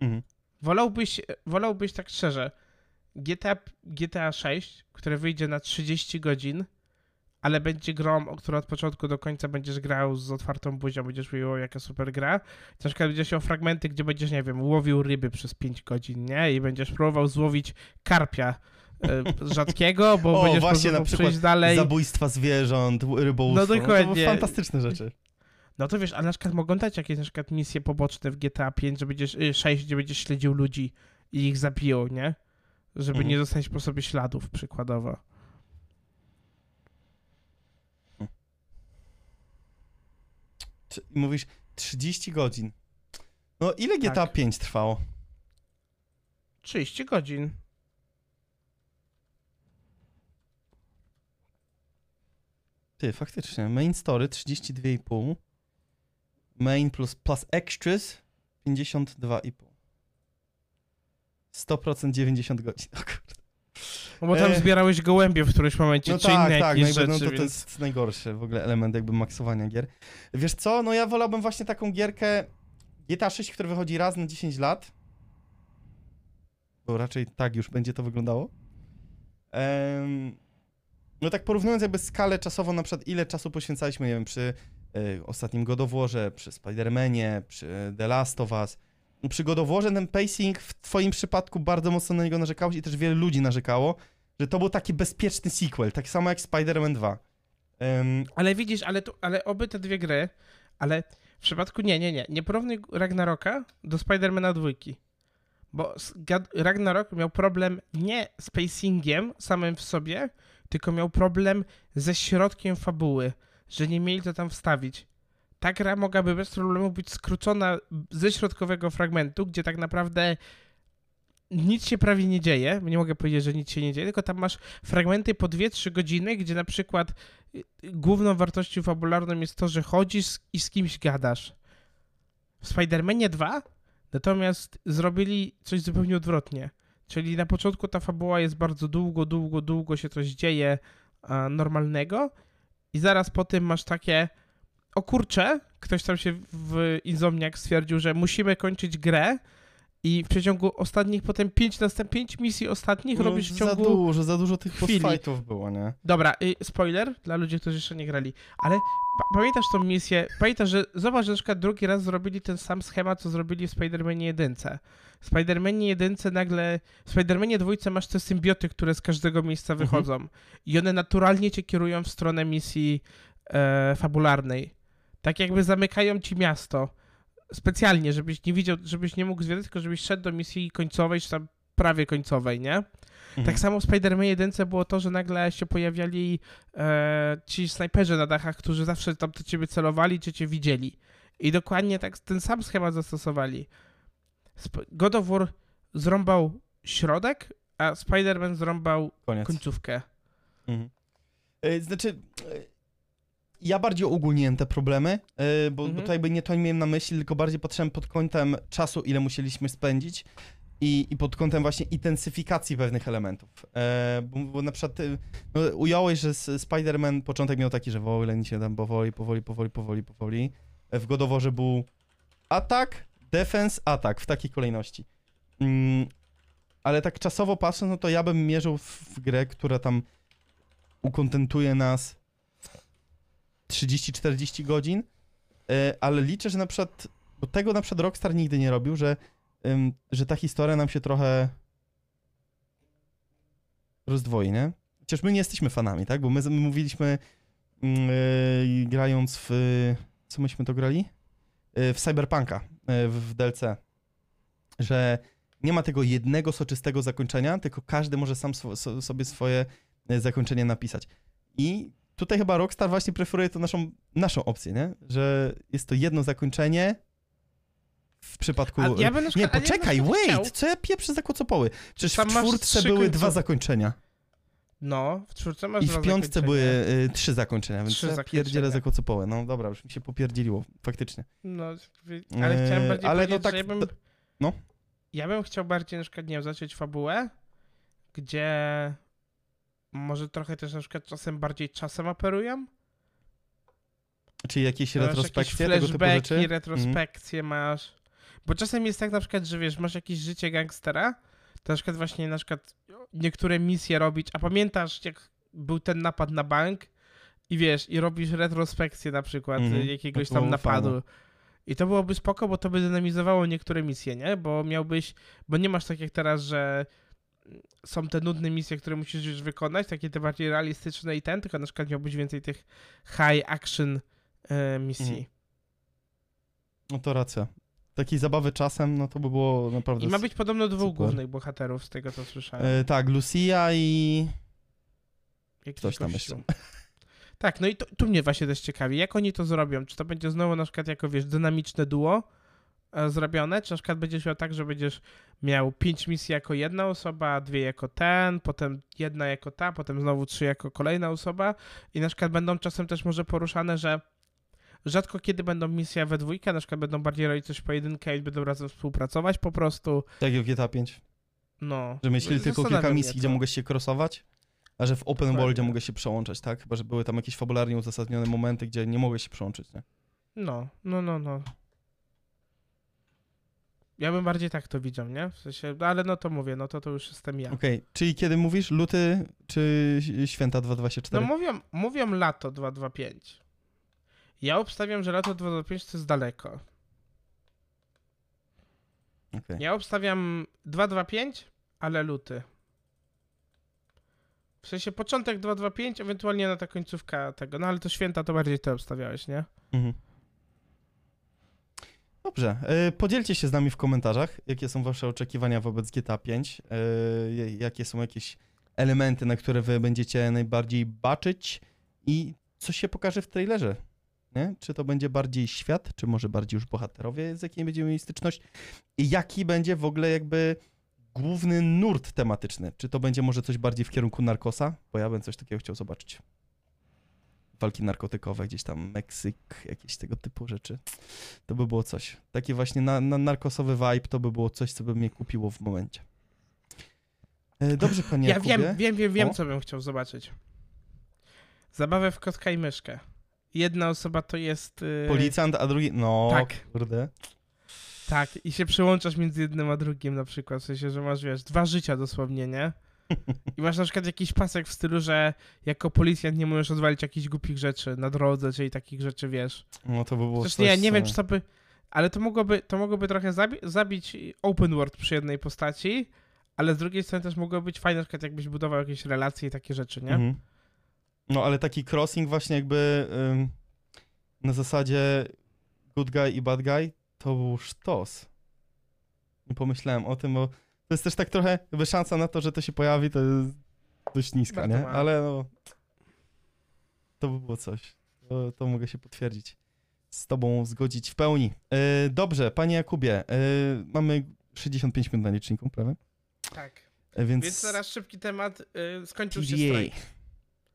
Mhm. Wolałbyś, wolałbyś tak szczerze, GTA, GTA 6, które wyjdzie na 30 godzin, ale będzie grą, o którą od początku do końca będziesz grał z otwartą buzią, będziesz mówił, jaka super gra. Na przykład będziesz miał fragmenty, gdzie będziesz, nie wiem, łowił ryby przez 5 godzin, nie? I będziesz próbował złowić karpia rzadkiego, bo O, będziesz właśnie, na przykład przejść dalej. Zabójstwa zwierząt, rybołówstwo. No To dokładnie. były fantastyczne rzeczy. No to wiesz, ale na przykład mogą dać jakieś na przykład misje poboczne w GTA 5, że będziesz, y, 6, gdzie będziesz śledził ludzi i ich zabiją, nie? Żeby Mhm. nie zostać po sobie śladów, przykładowo. Mówisz 30 godzin. No ile GTA Tak. 5 trwało? 30 godzin. Ty, faktycznie. Main story 32,5. Main plus, plus extras 52,5. 100% 90 godzin. O kurde. No bo tam E. zbierałeś gołębie w którymś momencie, No czy tak, inne tak, jakieś no, no to, to jest najgorszy w ogóle element jakby maksowania gier. Wiesz co, no ja wolałbym właśnie taką gierkę GTA 6, która wychodzi raz na 10 lat. Bo raczej tak już będzie to wyglądało. No tak porównując jakby skalę czasową, na przykład ile czasu poświęcaliśmy, nie wiem, przy y, ostatnim God of Warze, przy Spider-Manie, przy The Last of Us. No, Przy God of Warze ten pacing w twoim przypadku bardzo mocno na niego narzekałeś i też wiele ludzi narzekało, że to był taki bezpieczny sequel, tak samo jak Spider-Man 2. Em, Ale widzisz, ale, tu, ale oby te dwie gry, ale w przypadku nie, nie, nie. Nie porównuj Ragnaroka do Spidermana dwójki. Bo s- Gad- Ragnarok miał problem nie z pacingiem samym w sobie, tylko miał problem ze środkiem fabuły, że nie mieli to tam wstawić. Ta gra mogłaby bez problemu być skrócona ze środkowego fragmentu, gdzie tak naprawdę nic się prawie nie dzieje. Nie mogę powiedzieć, że nic się nie dzieje, tylko tam masz fragmenty po 2-3 godziny, gdzie na przykład y, główną wartością fabularną jest to, że chodzisz i z kimś gadasz. W Spider-Manie 2 natomiast zrobili coś zupełnie odwrotnie. Czyli na początku ta fabuła jest bardzo długo, długo, długo się coś dzieje a, normalnego i zaraz po tym masz takie o kurczę, ktoś tam się w Insomniac stwierdził, że musimy kończyć grę i w przeciągu ostatnich potem 5 następ 5 misji ostatnich no, robisz w Za ciągu dużo, za dużo tych chwili. bossfightów było, nie? Dobra, y, spoiler dla ludzi, którzy jeszcze nie grali, ale pa pamiętasz tą misję, pamiętasz, że zobacz, że na przykład drugi raz zrobili ten sam schemat, co zrobili w Spider-Manie 1. W Spider-Manie 1 nagle, w Spider-Manie 2 masz te symbioty, które z każdego miejsca Mhm. wychodzą i one naturalnie cię kierują w stronę misji e, fabularnej. Tak jakby zamykają ci miasto. Specjalnie, żebyś nie widział, żebyś nie mógł zwiedzać, tylko żebyś szedł do misji końcowej, czy tam prawie końcowej, nie? Mhm. Tak samo w Spider-Man 1 było to, że nagle się pojawiali e, ci snajperzy na dachach, którzy zawsze tam do ciebie celowali, czy cię widzieli. I dokładnie tak ten sam schemat zastosowali. God of War zrąbał środek, a Spider-Man zrąbał Koniec. końcówkę. Mhm. E, Znaczy, e, ja bardziej ogólniłem te problemy, e, bo, Mhm. bo to jakby nie to miałem na myśli, tylko bardziej patrzyłem pod kątem czasu, ile musieliśmy spędzić i, i pod kątem właśnie intensyfikacji pewnych elementów. E, bo, bo na przykład no, ująłeś, że Spider-Man początek miał taki, że wolę się tam powoli, powoli, powoli, powoli, powoli. W God of Warze był atak, defense, atak w takiej kolejności. Mm, ale tak czasowo patrząc, no to ja bym mierzył w, grę, która tam ukontentuje nas 30-40 godzin, e, ale liczę, że na przykład, bo tego na przykład Rockstar nigdy nie robił, że, że ta historia nam się trochę rozdwoi, nie? Chociaż my nie jesteśmy fanami, tak? Bo my, my mówiliśmy e, grając w... Co myśmy to grali? E, w Cyberpunka, w, w DLC, że nie ma tego jednego soczystego zakończenia, tylko każdy może sam so, sobie swoje e, zakończenie napisać. I tutaj chyba Rockstar właśnie preferuje to naszą, naszą opcję, nie? Że jest to jedno zakończenie w przypadku... Ja nie, poczekaj, wait! Co ja pieprzę za kocopoły? Przecież w czwórce były dwa zakończenia. No, w czwórce masz I w piątce były y, trzy zakończenia, więc Trzy ja pierdzielę za kocopołę. No dobra, już mi się popierdzieliło, faktycznie. No, ale chciałem Eee, bardziej ale no tak, że ja bym... to- no. Ja bym chciał bardziej na przykład, nie wiem, zacząć fabułę, gdzie może trochę też na przykład czasem bardziej czasem operują. Czyli jakieś retrospekcje, jakieś tego typu rzeczy? Mhm. retrospekcje masz. Bo czasem jest tak na przykład, że wiesz, masz jakieś życie gangstera, to na przykład właśnie na przykład niektóre misje robić, a pamiętasz jak był ten napad na bank i wiesz, i robisz retrospekcję na przykład y, jakiegoś tam napadu. fajne. I to byłoby spoko, bo to by dynamizowało niektóre misje, nie? Bo miałbyś, bo nie masz tak jak teraz, że są te nudne misje, które musisz już wykonać, takie te bardziej realistyczne i ten, tylko na przykład miałbyś więcej tych high action e, misji. Mhm. No to racja. Takiej zabawy czasem, no to by było naprawdę... I ma być podobno dwóch super. głównych bohaterów, z tego co słyszałem. E, tak, Lucia i... Jakiś ktoś tam jeszcze. Tak, no i to, tu mnie właśnie też ciekawi, jak oni to zrobią? Czy to będzie znowu na przykład jako, wiesz, dynamiczne duo e, zrobione, czy na przykład będziesz miał tak, że będziesz miał pięć misji jako jedna osoba, dwie jako ten, potem jedna jako ta, potem znowu trzy jako kolejna osoba i na przykład będą czasem też może poruszane, że rzadko kiedy będą misje we dwójkę, na przykład będą bardziej robić coś pojedynkę i będą razem współpracować po prostu, Tak jak w GTA 5. no. Że myśleli tylko Zastanawia kilka misji, gdzie mogłeś się crossować, a że w open Dokładnie. worldzie mogłeś się przełączać, tak? Chyba, że były tam jakieś fabularnie uzasadnione momenty, gdzie nie mogłeś się przełączyć, nie? No, no, no, no. Ja bym bardziej tak to widział, nie? W sensie, no ale no to mówię, no to to już jestem ja. Okej, czyli kiedy mówisz luty czy święta 224? No mówią, mówią lato 225. Ja obstawiam, że lato 225 to jest daleko. Okej. Ja obstawiam 225, ale luty. W sensie początek 225, ewentualnie na ta końcówka tego. No ale to święta to bardziej ty obstawiałeś, nie? Mhm. Dobrze, e, podzielcie się z nami w komentarzach, jakie są wasze oczekiwania wobec GTA 5, e, jakie są jakieś elementy, na które wy będziecie najbardziej baczyć i co się pokaże w trailerze, nie? Czy to będzie bardziej świat, czy może bardziej już bohaterowie, z jakimi będziemy mieli styczność i jaki będzie w ogóle jakby główny nurt tematyczny, czy to będzie może coś bardziej w kierunku narkosa, bo ja bym coś takiego chciał zobaczyć. Walki narkotykowe, gdzieś tam Meksyk, jakieś tego typu rzeczy. To by było coś. Taki właśnie na, na narkosowy vibe to by było coś, co by mnie kupiło w momencie. E, Dobrze, panie Ja Jakubie. wiem, wiem, wiem, wiem, O. co bym chciał zobaczyć. Zabawę w kotka i myszkę. Jedna osoba to jest. Yy, Policjant, a drugi... No, Tak. kurde. Tak, i się przyłączasz między jednym a drugim na przykład, w sensie, że masz, wiesz, dwa życia dosłownie, nie? I masz na przykład jakiś pasek w stylu, że jako policjant nie możesz odwalić jakichś głupich rzeczy na drodze, czyli takich rzeczy, wiesz. No to by było Zresztą coś, nie, nie co- wiem, czy to by... Ale to mogłoby, to mogłoby trochę zabi- zabić open world przy jednej postaci, ale z drugiej strony też mogłoby być fajne, na przykład jakbyś budował jakieś relacje i takie rzeczy, nie? Mhm. No, ale taki crossing właśnie jakby ym, na zasadzie good guy i bad guy to był sztos. Nie pomyślałem o tym, bo to jest też tak trochę, jakby szansa na to, że to się pojawi, to jest dość niska, Bardzo nie? mała. Ale no, to by było coś. To, to mogę się potwierdzić. Z tobą zgodzić w pełni. E, dobrze, panie Jakubie, e, mamy 65 minut na liczniku, prawda? Tak. E, więc... Więc teraz szybki temat. Y, skończył się strajk.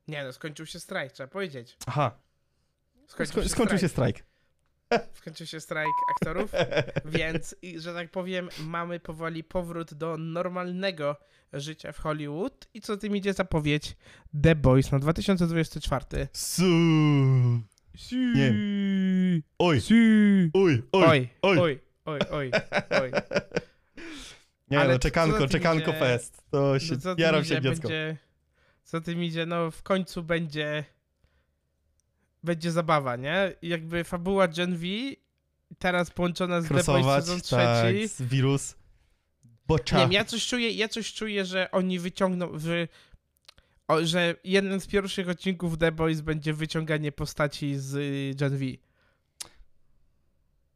Nie no, skończył się strajk, trzeba powiedzieć. Aha, Skończył, sko- się, skończył się strajk. strajk. Skończył się strajk aktorów, więc, że tak powiem, mamy powoli powrót do normalnego życia w Hollywood. I co tym idzie zapowiedź The Boys na 2024. Su. Nie. Oj, si. oj, Oj, oj. oj, oj, oj, oj. Nie Ale no, czekanko, czekanko idzie? fest. To się, No jaram się dziecko. będzie, Co tym idzie, no w końcu będzie będzie zabawa, nie? I jakby fabuła Gen V teraz połączona z The Boys Crossować, sezon tak, trzeci. z wirus. Bocza. Nie wiem, ja coś czuję, ja coś czuję, że oni wyciągną, że, o, że jeden z pierwszych odcinków The Boys będzie wyciąganie postaci z y, Gen V.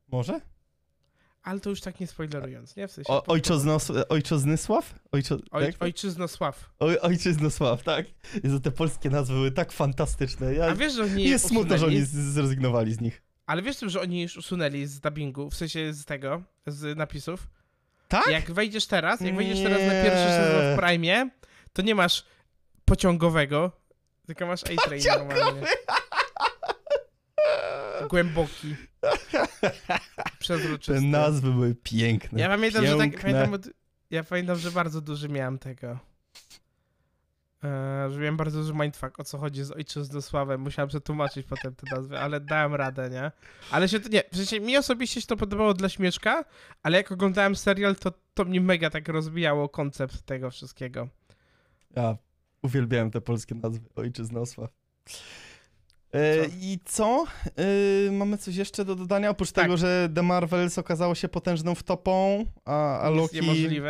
Może? Ale to już tak nie spoilerując, nie? W sensie, O, ojczoznos, ojczoznisław? Ojczo, Oj, jak ojczyznosław. Oj, ojczyznosław, tak. Jezu, te polskie nazwy były tak fantastyczne. Ja, A wiesz, że oni jest smutno, że oni zrezygnowali z nich. Ale wiesz, że oni już usunęli z dubbingu, w sensie z tego, z napisów? Tak? Jak wejdziesz teraz, jak wejdziesz teraz na Nie. pierwszy sezon w Prime, to nie masz pociągowego, tylko masz A-Train normalnie. Głęboki. Przezroczysty. Te nazwy były piękne. Ja pamiętam, że tak, piękne. pamiętam, ja pamiętam, że bardzo duży miałem tego. E, że miałem bardzo duży mindfuck, o co chodzi z ojczyznosławem. Musiałem przetłumaczyć potem te nazwy, ale dałem radę, nie? Ale się to, nie, w sensie mi osobiście się to podobało dla śmieszka, ale jak oglądałem serial, to, to mnie mega tak rozbijało koncept tego wszystkiego. Ja uwielbiałem te polskie nazwy. Ojczyznosław. E? I co? E, mamy coś jeszcze do dodania? Oprócz Tak. tego, że The Marvels okazało się potężną wtopą, a, a Loki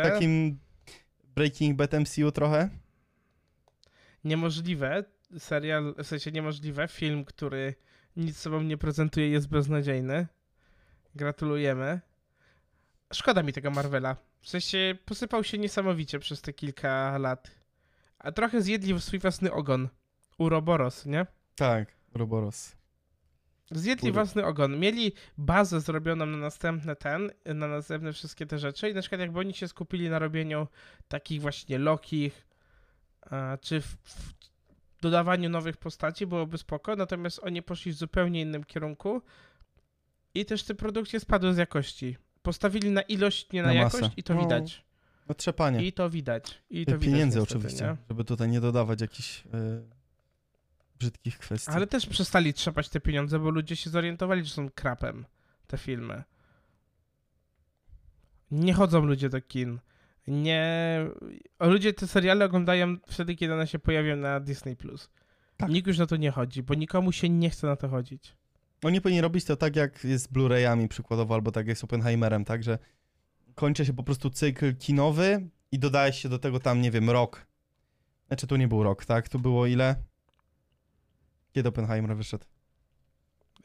takim Breaking Bad MCU trochę. Niemożliwe, serial, w sensie niemożliwe, film, który nic sobą nie prezentuje, jest beznadziejny. Gratulujemy. Szkoda mi tego Marvela. W sensie posypał się niesamowicie przez te kilka lat. A trochę zjedli w swój własny ogon. Uroboros, nie? Tak, Roboros. Zjedli własny ogon. Mieli bazę zrobioną na następne ten, na następne wszystkie te rzeczy i na przykład jakby oni się skupili na robieniu takich właśnie Lokich, czy w, w dodawaniu nowych postaci byłoby spoko, natomiast oni poszli w zupełnie innym kierunku i też te produkcje spadły z jakości. Postawili na ilość, nie na, Na jakość masę. i to No, widać. No trzepanie. I to widać. I to widać Pieniędzy niestety, oczywiście, nie? żeby tutaj nie dodawać jakichś e, brzydkich kwestii. Ale też przestali trzepać te pieniądze, bo ludzie się zorientowali, że są krapem te filmy. Nie chodzą ludzie do kin. Nie. Ludzie te seriale oglądają wtedy, kiedy one się pojawią na Disney. Tak. Nikt już na to nie chodzi, bo nikomu się nie chce na to chodzić. Oni powinni robić to tak, jak jest z Blu-rayami przykładowo, albo tak jak z Oppenheimerem, tak, że kończy się po prostu cykl kinowy i dodaje się do tego tam, nie wiem, rok. Znaczy tu nie był rok, tak? Tu było ile? Kiedy Oppenheimer wyszedł?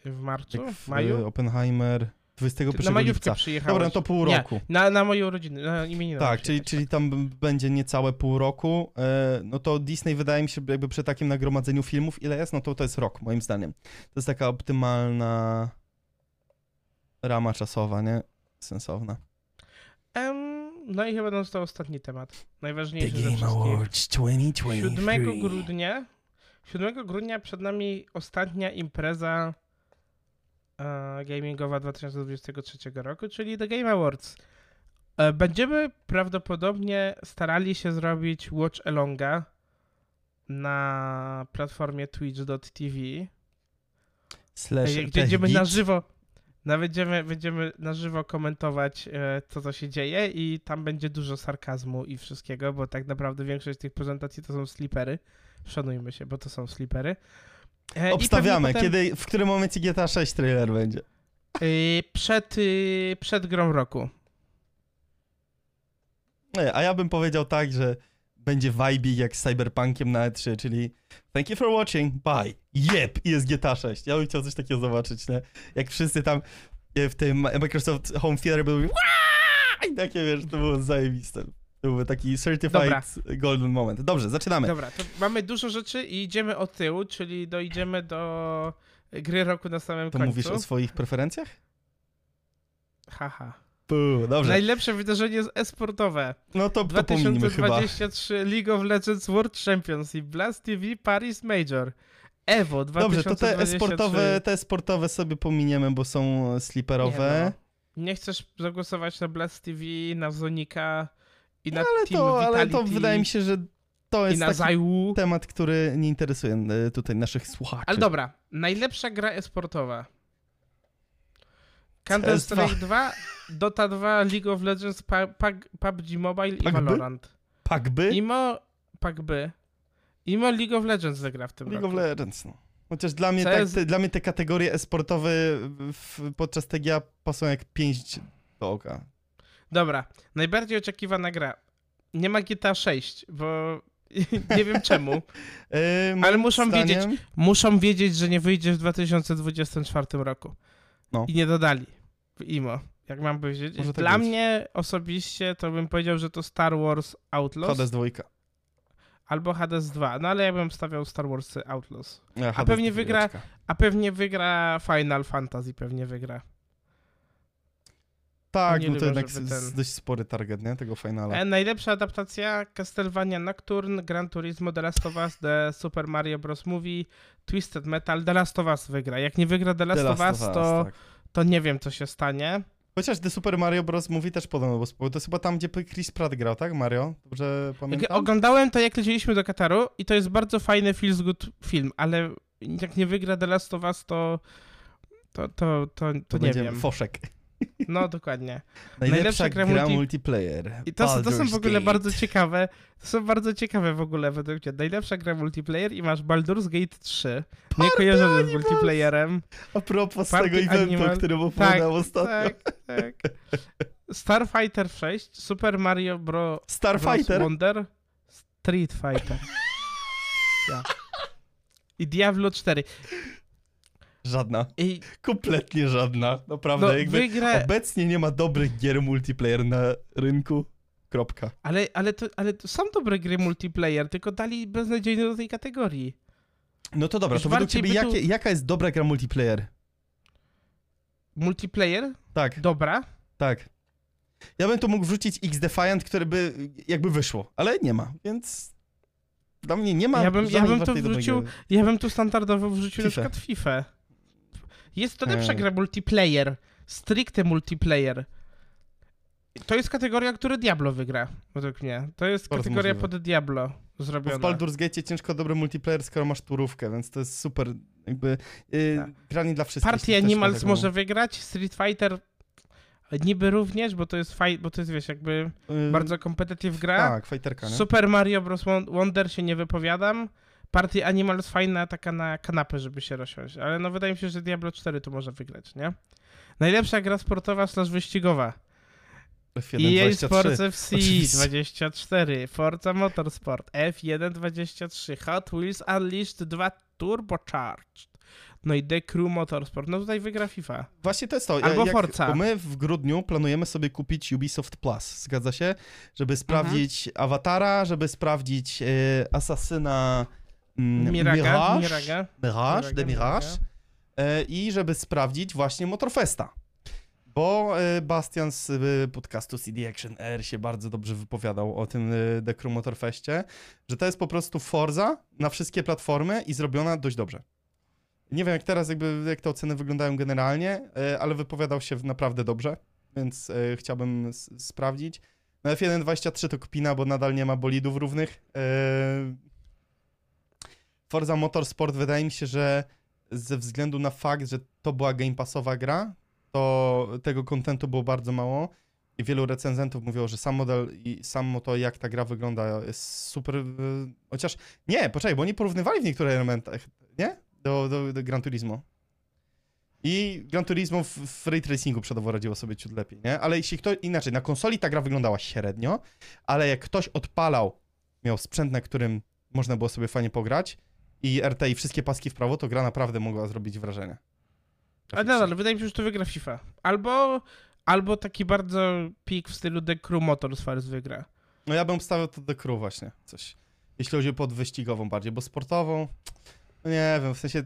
W marcu? Jak W maju? e, Oppenheimer Ty 21 na majówkę lipca. Dobra, no to pół Nie, roku. Na, na moją rodzinę, na imieniny. Tak, czyli, czyli tam będzie niecałe pół roku. E, no to Disney wydaje mi się, jakby przy takim nagromadzeniu filmów, ile jest, no to to jest rok, moim zdaniem. To jest taka optymalna rama czasowa, nie? Sensowna. Em, no i chyba został ostatni temat. Najważniejszy ze wszystkich. 2023. 7 grudnia. 7 grudnia przed nami ostatnia impreza e, gamingowa 2023 roku, czyli The Game Awards. E, będziemy prawdopodobnie starali się zrobić Watch Alonga na platformie twitch.tv, Slash gdzie będziemy na żywo no, będziemy, będziemy na żywo komentować e, to, co się dzieje i tam będzie dużo sarkazmu i wszystkiego, bo tak naprawdę większość tych prezentacji to są slipery. Szanujmy się, bo to są slipery. E, Obstawiamy, potem, kiedy, w którym momencie GTA 6 trailer będzie. y, przed, y, przed grą roku. Nie, a ja bym powiedział tak, że będzie vibe jak z Cyberpunkiem na E3, czyli thank you for watching, bye, yep, i jest GTA 6. Ja bym chciał coś takiego zobaczyć, nie? Jak wszyscy tam e, w tym Microsoft Home Theater byli i takie, wiesz, to było zajebiste. To był taki certified Dobra. golden moment. Dobrze, zaczynamy. Dobra, to mamy dużo rzeczy i idziemy od tyłu, czyli dojdziemy do gry roku na samym To końcu. mówisz o swoich preferencjach? Haha. Puh, dobrze. Najlepsze wydarzenie jest e-sportowe. No to, to pominimy chyba. 2023 League of Legends World Championship, Blast TV Paris Major, EVO 2023. Dobrze, to te sportowe, te sportowe sobie pominiemy, bo są sliperowe. Nie, no. nie chcesz zagłosować na Blast TV, na Zonika i na ale, Team to, ale Vitality to wydaje mi się, że to i jest taki Zaiwu. temat, który nie interesuje e, tutaj naszych słuchaczy. Ale dobra, najlepsza gra e-sportowa. Counter-Strike 2, Dota 2, League of Legends, Pag- PUBG Mobile i PUBG? Valorant. Pakby? Imo, PUBG. Imo League of Legends wygra w tym League roku. of Legends, no. Chociaż dla mnie, tak, te, dla mnie te kategorie esportowe w, podczas TGA pasują jak pięść do oka. Dobra, najbardziej oczekiwana gra. Nie ma GTA 6, bo nie wiem czemu. Moim Ale muszą wiedzieć- zdaniem- Muszą wiedzieć, że nie wyjdzie w 2024 roku. No. I nie dodali w IMO. Jak mam powiedzieć. Może tak Dla być. mnie osobiście to bym powiedział, że to Star Wars Outlaws Hades 2. albo Hades 2. No ale ja bym stawiał Star Wars Outlaws. Ja, Hades pewnie wygra-. A pewnie wygra Final Fantasy, pewnie wygra. Tak, nie no to jednak ten- dość spory target, nie? Tego finala. E, najlepsza adaptacja Castlevania Nocturne, Gran Turismo, The Last of Us, The Super Mario Bros. Movie, Twisted Metal, The Last of Us wygra. Jak nie wygra The Last, The of Us, to, tak. to nie wiem, co się stanie. Chociaż The Super Mario Bros. mówi też podobno, bo to jest chyba tam, gdzie Chris Pratt grał, tak? Mario? Dobrze Jak pamiętam? oglądałem to, jak leciliśmy do Kataru i to jest bardzo fajny feels good film, ale jak nie wygra The Last of Us, to to, to, to, to, to nie wiem. foszek. No, dokładnie. Najlepsza gra gra, multi- multiplayer. I to, są- to są w ogóle Gate. bardzo ciekawe. To są bardzo ciekawe w ogóle według mnie. Najlepsza gra multiplayer i masz Baldur's Gate 3. Nie kojarzony z multiplayerem. A propos Party tego eventu, Animal- o którym opowiadałem ostatnio. Tak, tak. Starfighter 6, Super Mario Bro. Starfighter? Bros. Wonder, Street Fighter. Ja. I Diablo 4. Żadna. I Kompletnie żadna. Naprawdę. no, jakby wygra, Obecnie nie ma dobrych gier multiplayer na rynku. Kropka. ale, ale, to, ale to są dobre gry multiplayer, tylko dali beznadziejne do tej kategorii. No to dobra, Już to według ciebie tu- jakie, jaka jest dobra gra multiplayer? Multiplayer? Tak, Dobra. tak. Ja bym tu mógł wrzucić X-Defiant, które by jakby wyszło, ale nie ma, więc dla mnie nie ma Ja bym- ja bym to wrzucił-. Ja bym tu standardowo wrzucił na FIFA. przykład FIFA. Jest to lepsza Eee. gra multiplayer. Stricte multiplayer. To jest kategoria, który Diablo wygra, według mnie. To jest Bardzo kategoria możliwe. pod Diablo Bo w zrobiona. Baldur's Gate ciężko dobry multiplayer, skoro masz turówkę, więc to jest super, jakby yy, Tak. gra nie dla wszystkich. Party Animals może wygrać, Street Fighter niby również, bo to jest faj, bo to jest wiesz, jakby Yy, bardzo competitive gra. Tak, fajterka, nie? Super Mario Bros. Won- Wonder się nie wypowiadam. Party Animals fajna taka na kanapę, żeby się rozsiąść, ale no wydaje mi się, że Diablo 4 tu może wygrać, nie? Najlepsza gra sportowa slash wyścigowa. F1, EA 23. Sports FC Oczywiście. 24, Forza Motorsport F1 23, Hot Wheels Unleashed 2 Turbocharged. No i The Crew Motorsport. No tutaj wygra FIFA. Właśnie to jest to. Albo jak, Forza. My w grudniu planujemy sobie kupić Ubisoft Plus, zgadza się? Żeby sprawdzić Mhm. Awatara, żeby sprawdzić e, Asasyna Miraga, Mirage, Miraga. Mirage, The Mirage i żeby sprawdzić właśnie Motorfesta. Bo e, Bastian z e, podcastu CD Action R się bardzo dobrze wypowiadał o tym The Crew Motorfeście, że to jest po prostu Forza na wszystkie platformy i zrobiona dość dobrze. Nie wiem jak teraz, jakby, jak te oceny wyglądają generalnie, e, ale wypowiadał się naprawdę dobrze, więc chciałbym sprawdzić. Na F1.23 to kpina, bo nadal nie ma bolidów równych. E, Forza Motorsport wydaje mi się, że ze względu na fakt, że to była Game Passowa gra, to tego kontentu było bardzo mało i wielu recenzentów mówiło, że sam model i samo to, jak ta gra wygląda jest super, y, chociaż nie, poczekaj, bo oni porównywali w niektórych elementach, nie? Do, do, do Gran Turismo. I Gran Turismo w, w ray tracingu przodowo radziło sobie ciut lepiej, nie? Ale jeśli ktoś, inaczej, na konsoli ta gra wyglądała średnio, ale jak ktoś odpalał, miał sprzęt, na którym można było sobie fajnie pograć i RT i wszystkie paski w prawo, to gra naprawdę mogła zrobić wrażenie. Ale nadal, wydaje mi się, że to wygra FIFA. Albo, albo taki bardzo pik w stylu The Crew Motorsport wygra. No ja bym obstawiał to do crew właśnie, coś. Jeśli chodzi o podwyścigową bardziej, bo sportową, no nie wiem, w sensie...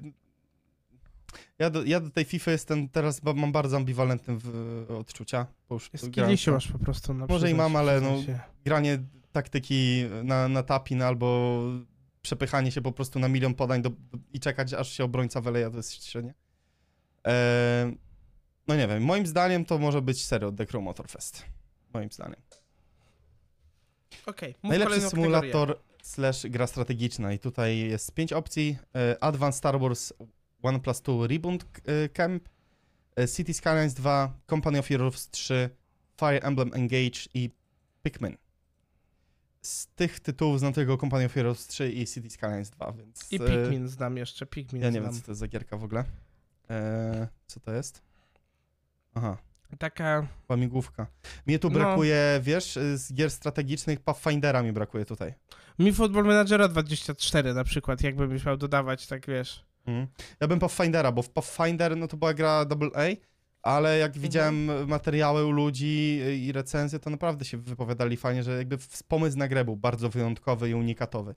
Ja do, ja do tej FIFA jestem teraz, mam bardzo ambiwalentne w, odczucia, bo już grałem Kilisiu to. masz po prostu. No, Może i mam, się, ale no- się. granie taktyki na, na tapin albo przepychanie się po prostu na milion podań do, do, i czekać, aż się obrońca wyleja, to jest średnie. Eee, no nie wiem, moim zdaniem to może być serio The Crew Motorfest. Moim zdaniem. Okej, mów Najlepszy kolejną kategorię. symulator slash gra strategiczna i tutaj jest pięć opcji. E, Advanced Star Wars One plus Two Reboot e, Camp, e, City Skylines 2, Company of Heroes 3, Fire Emblem Engage i Pikmin. Z tych tytułów znam tylko Company of Heroes 3 i City Skylines 2, więc... I e, Pikmin znam jeszcze, Pikmin Ja nie znam. wiem, co to jest za gierka w ogóle. E, co to jest? Aha, Taka, łamigłówka. Mnie tu No. brakuje, wiesz, z gier strategicznych Pathfindera mi brakuje tutaj. mi Football Managera 24 na przykład, jakbym miał dodawać, tak wiesz. Mhm. Ja bym Pathfindera, bo w Pathfinder no to była gra AA, ale jak Mhm. widziałem materiały u ludzi i recenzje, to naprawdę się wypowiadali fajnie, że jakby pomysł na grę był bardzo wyjątkowy i unikatowy.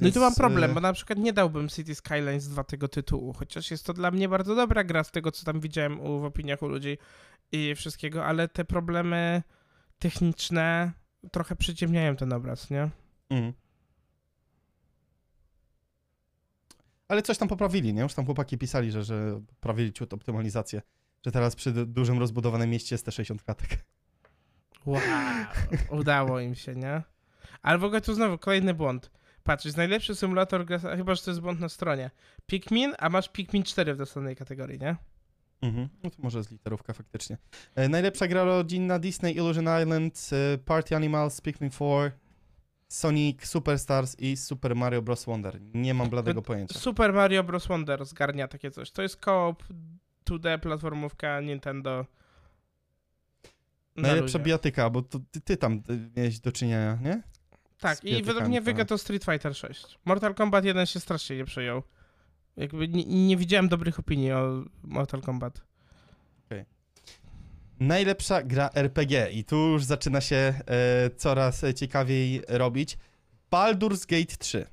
No i tu mam problem, e, bo na przykład nie dałbym City Skylines 2 tego tytułu, chociaż jest to dla mnie bardzo dobra gra z tego, co tam widziałem u, w opiniach u ludzi i wszystkiego, ale te problemy techniczne trochę przyciemniają ten obraz, nie? Mhm. Ale coś tam poprawili, nie? Już tam chłopaki pisali, że, że poprawili ciut optymalizację. Że teraz przy du- dużym rozbudowanym mieście jest te 60 klatek. Wow, udało im się, nie? Ale w ogóle tu znowu kolejny błąd. Patrz, jest najlepszy symulator, chyba że to jest błąd na stronie. Pikmin, a masz Pikmin 4 w dostępnej kategorii, nie? Mhm. No to może jest literówka faktycznie. E, najlepsza gra rodzinna Disney Illusion Island, e, Party Animals, Pikmin 4, Sonic, Superstars i Super Mario Bros. Wonder. Nie mam bladego pojęcia. Super Mario Bros. Wonder zgarnia takie coś. To jest koop 2D platformówka Nintendo. na Najlepsza luzie. bijatyka, bo to ty, ty tam y, miałeś do czynienia, nie? Tak, z i według mnie wygra to Street Fighter 6. Mortal Kombat 1 się strasznie nie przyjął. Jakby nie, nie widziałem dobrych opinii o Mortal Kombat. Najlepsza gra RPG i tu już zaczyna się e, coraz ciekawiej robić. Baldur's Gate 3,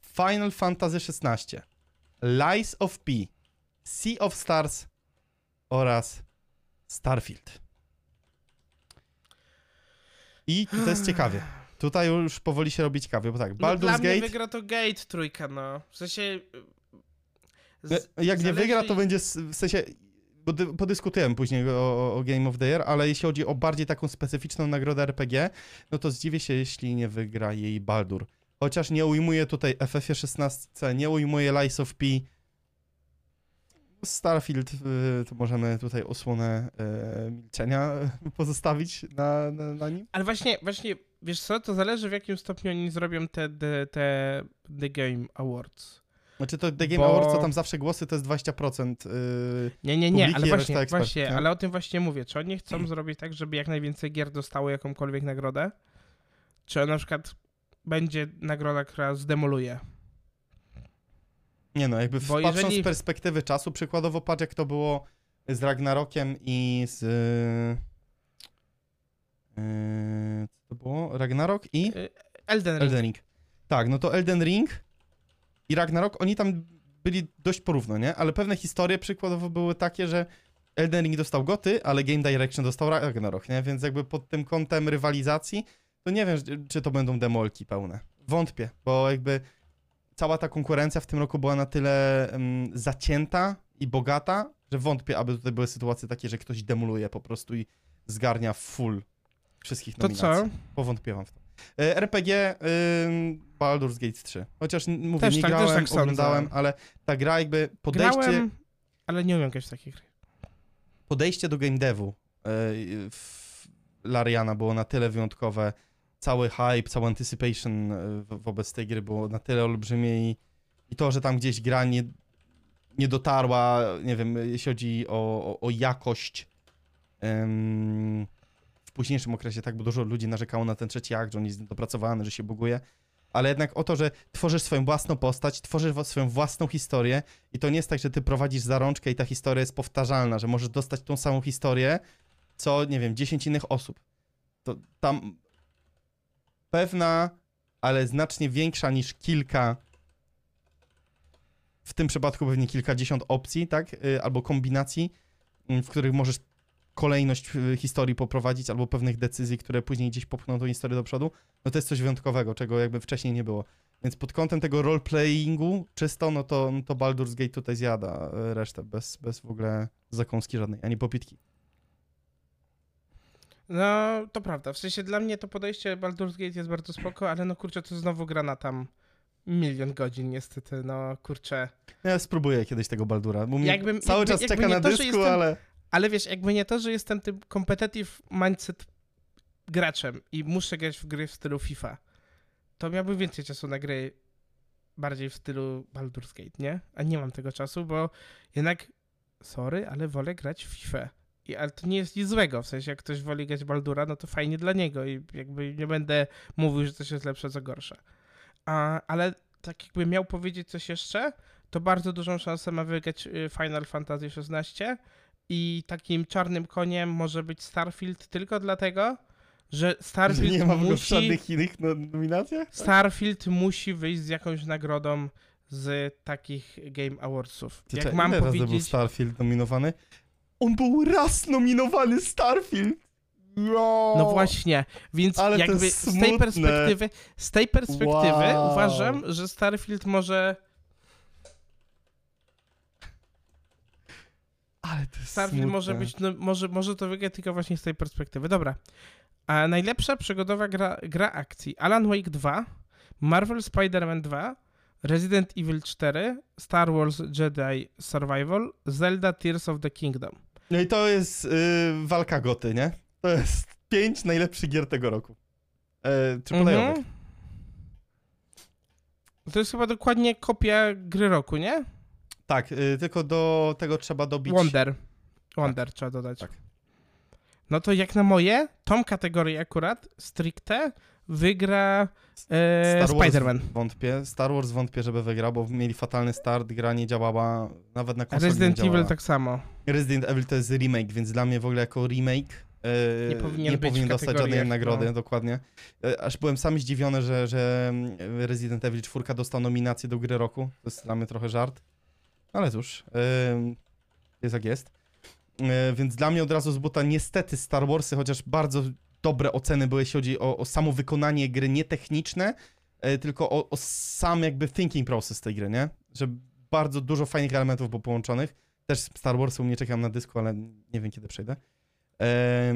Final Fantasy XVI, Lies of P, Sea of Stars oraz Starfield. I to jest ciekawie. Tutaj już powoli się robi ciekawie, bo tak, No, dla Baldur's mnie Gate, wygra to Gate trójka, no. W sensie... e, z- jak nie zależy- wygra, to będzie w sensie, podyskutujemy później o, o Game of the Year, ale jeśli chodzi o bardziej taką specyficzną nagrodę RPG, no to zdziwię się, jeśli nie wygra jej Baldur. Chociaż nie ujmuje tutaj FF 16, nie ujmuje Lies of P. Starfield, y, to możemy tutaj osłonę y, milczenia pozostawić na, na, na nim. Ale właśnie, właśnie, wiesz co, to zależy w jakim stopniu oni zrobią te, te, te The Game Awards. Znaczy to The Game Bo- Awards, to tam zawsze głosy to jest 20%. Y, Nie, nie, nie, ale właśnie, ekspert, właśnie, nie? ale o tym właśnie mówię. Czy oni chcą zrobić tak, żeby jak najwięcej gier dostało jakąkolwiek nagrodę? Czy na przykład będzie nagroda, która zdemoluje? Nie no, jakby Bo patrząc jeżeli- z perspektywy czasu, przykładowo patrz jak to było z Ragnarokiem i z... Yy, co to było? Ragnarok i Elden Ring. Elden Ring. Tak, no to Elden Ring i Ragnarok, oni tam byli dość porówno, nie? Ale pewne historie przykładowo były takie, że Elden Ring dostał goty, ale Game Direction dostał Ragnarok, nie? Więc jakby pod tym kątem rywalizacji, to nie wiem, czy to będą demolki pełne. Wątpię, bo jakby cała ta konkurencja w tym roku była na tyle zacięta i bogata, że wątpię, aby tutaj były sytuacje takie, że ktoś demoluje po prostu i zgarnia full wszystkich To nominacji. co? Powątpiewam w to. E, RPG ym, Baldur's Gate 3. Chociaż mówię, Też nie tak- też grałem, tak sądzę. oglądałem, ale ta gra jakby podejście, Grałem, ale nie umiem w takich gry. podejście do game devu e, w Lariana było na tyle wyjątkowe. Cały hype, cały anticipation e, wo- wobec tej gry było na tyle olbrzymie i, i to, że tam gdzieś gra nie, nie dotarła, nie wiem, jeśli chodzi o, o, o jakość w późniejszym okresie, tak, bo dużo ludzi narzekało na ten trzeci akt, że on jest dopracowany, że się buguje, ale jednak o to, że tworzysz swoją własną postać, tworzysz swoją własną historię i to nie jest tak, że ty prowadzisz za rączkę i ta historia jest powtarzalna, że możesz dostać tą samą historię, co, nie wiem, 10 innych osób. To tam pewna, ale znacznie większa niż kilka, w tym przypadku pewnie kilkadziesiąt opcji, tak, y, albo kombinacji, y, w których możesz kolejność y, historii poprowadzić, albo pewnych decyzji, które później gdzieś popchną tą historię do przodu, no to jest coś wyjątkowego, czego jakby wcześniej nie było. Więc pod kątem tego roleplayingu czysto, no to, no to Baldur's Gate tutaj zjada y, resztę, bez, bez w ogóle zakąski żadnej, ani popitki. No, to prawda. W sensie dla mnie to podejście Baldur's Gate jest bardzo spoko, ale no kurczę, to znowu gra na tam milion godzin niestety, no kurczę. Ja spróbuję kiedyś tego Baldura, bo mi Jakbym- cały jakby- czas jakby czeka na dysku, jestem- ale... Ale wiesz, jakby nie to, że jestem tym competitive mindset graczem i muszę grać w gry w stylu FIFA, to miałbym więcej czasu na gry bardziej w stylu Baldur's Gate, nie? A nie mam tego czasu, bo jednak, sorry, ale wolę grać w FIFA. I, ale to nie jest nic złego, w sensie jak ktoś woli grać Baldura, no to fajnie dla niego i jakby nie będę mówił, że coś jest lepsze, co gorsze. A, ale tak jakby miał powiedzieć coś jeszcze, to bardzo dużą szansę ma wygrać y, Final Fantasy XVI i takim czarnym koniem może być Starfield tylko dlatego, że Starfield Nie ma musi... żadnych innych no- nominacjach? Starfield musi wyjść z jakąś nagrodą z takich Game Awardsów. Ty, Jak mam ile razy był powiedzieć... Starfield nominowany? On był raz nominowany Starfield! No, No właśnie, więc Ale jakby z tej perspektywy, z tej perspektywy Wow. uważam, że Starfield może Ale to jest Starfield smutne. może być, no, może, może to wygrać tylko właśnie z tej perspektywy. Dobra. A najlepsza przygodowa gra, gra akcji. Alan Wake 2, Marvel Spider-Man 2, Resident Evil 4, Star Wars Jedi Survival, Zelda Tears of the Kingdom. No i to jest y, walka goty, nie? To jest pięć najlepszych gier tego roku. E, trzypolejowych. Mhm. To jest chyba dokładnie kopia gry roku, nie? Tak, y, tylko do tego trzeba dobić... Wonder. Wonder trzeba dodać. Tak. No to jak na moje, tą kategorię akurat, stricte, wygra e, Spider-Man. wątpię. Star Wars wątpię, żeby wygrał, bo mieli fatalny start, gra nie działała, nawet na konsoli Resident. Evil tak samo. Resident Evil to jest remake, więc dla mnie w ogóle jako remake e, Nie powinien nie powinien dostać żadnej kategoriach, nagrody, no. dokładnie. E, aż byłem sam zdziwiony, że, że mm, Resident Evil 4 dostał nominację do gry roku. To jest dla mnie trochę żart. Ale cóż, e, jest jak jest. E, więc dla mnie od razu z buta niestety Star Warsy, chociaż bardzo dobre oceny były, jeśli chodzi o, o samo wykonanie gry, nie techniczne, tylko o, o sam jakby thinking process tej gry, nie? Że bardzo dużo fajnych elementów było połączonych. Też Star Warsy u mnie czekam na dysku, ale nie wiem kiedy przejdę. E,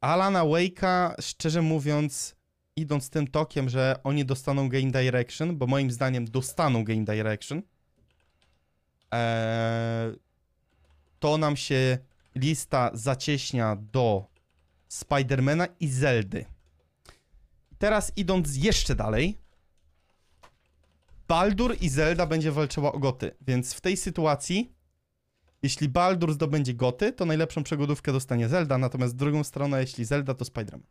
Alana Wake'a, szczerze mówiąc, idąc tym tokiem, że oni dostaną Game Direction, bo moim zdaniem dostaną Game Direction, e, to nam się lista zacieśnia do Spidermana i Zeldy. Teraz idąc jeszcze dalej, Baldur i Zelda będzie walczyła o goty, więc w tej sytuacji, jeśli Baldur zdobędzie goty, to najlepszą przygodówkę dostanie Zelda, natomiast w drugą stronę, jeśli Zelda, to Spiderman.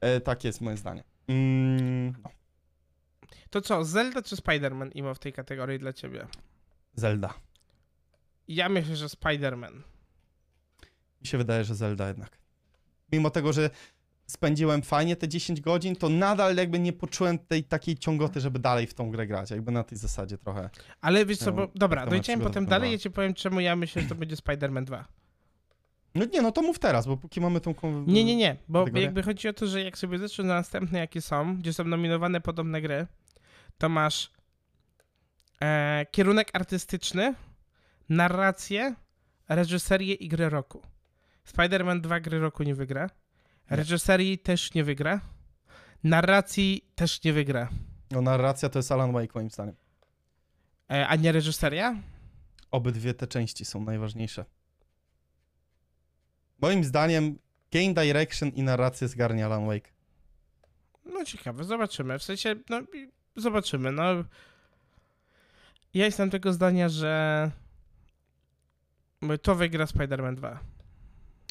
E, tak jest moje zdanie. Mm, no, To co, Zelda czy Spider-Man imo w tej kategorii dla ciebie? Zelda. Ja myślę, że Spider-Man. Mi się wydaje, że Zelda jednak. Mimo tego, że spędziłem fajnie te 10 godzin, to nadal jakby nie poczułem tej takiej ciągoty, żeby dalej w tą grę grać. Jakby na tej zasadzie trochę. Ale wiesz co, No, bo dobra, dojdziemy potem dalej, ja ci powiem czemu ja myślę, że to będzie Spider-Man 2. No nie, no to mów teraz, bo póki mamy tą... Nie, nie, nie, bo Kategoria? jakby chodzi o to, że jak sobie zeszły na następne jakie są, gdzie są nominowane podobne gry, to masz e, kierunek artystyczny, narrację, reżyserię i grę roku. Spider-Man 2 gry roku nie wygra. Reżyserii też nie wygra. Narracji też nie wygra. No narracja to jest Alan Wake moim zdaniem. E, a nie reżyseria? Obydwie te części są najważniejsze. Moim zdaniem Game Direction i narrację zgarnia Alan Wake. No ciekawe, zobaczymy. W sensie, no zobaczymy. No, ja jestem tego zdania, że to wygra Spider-Man 2.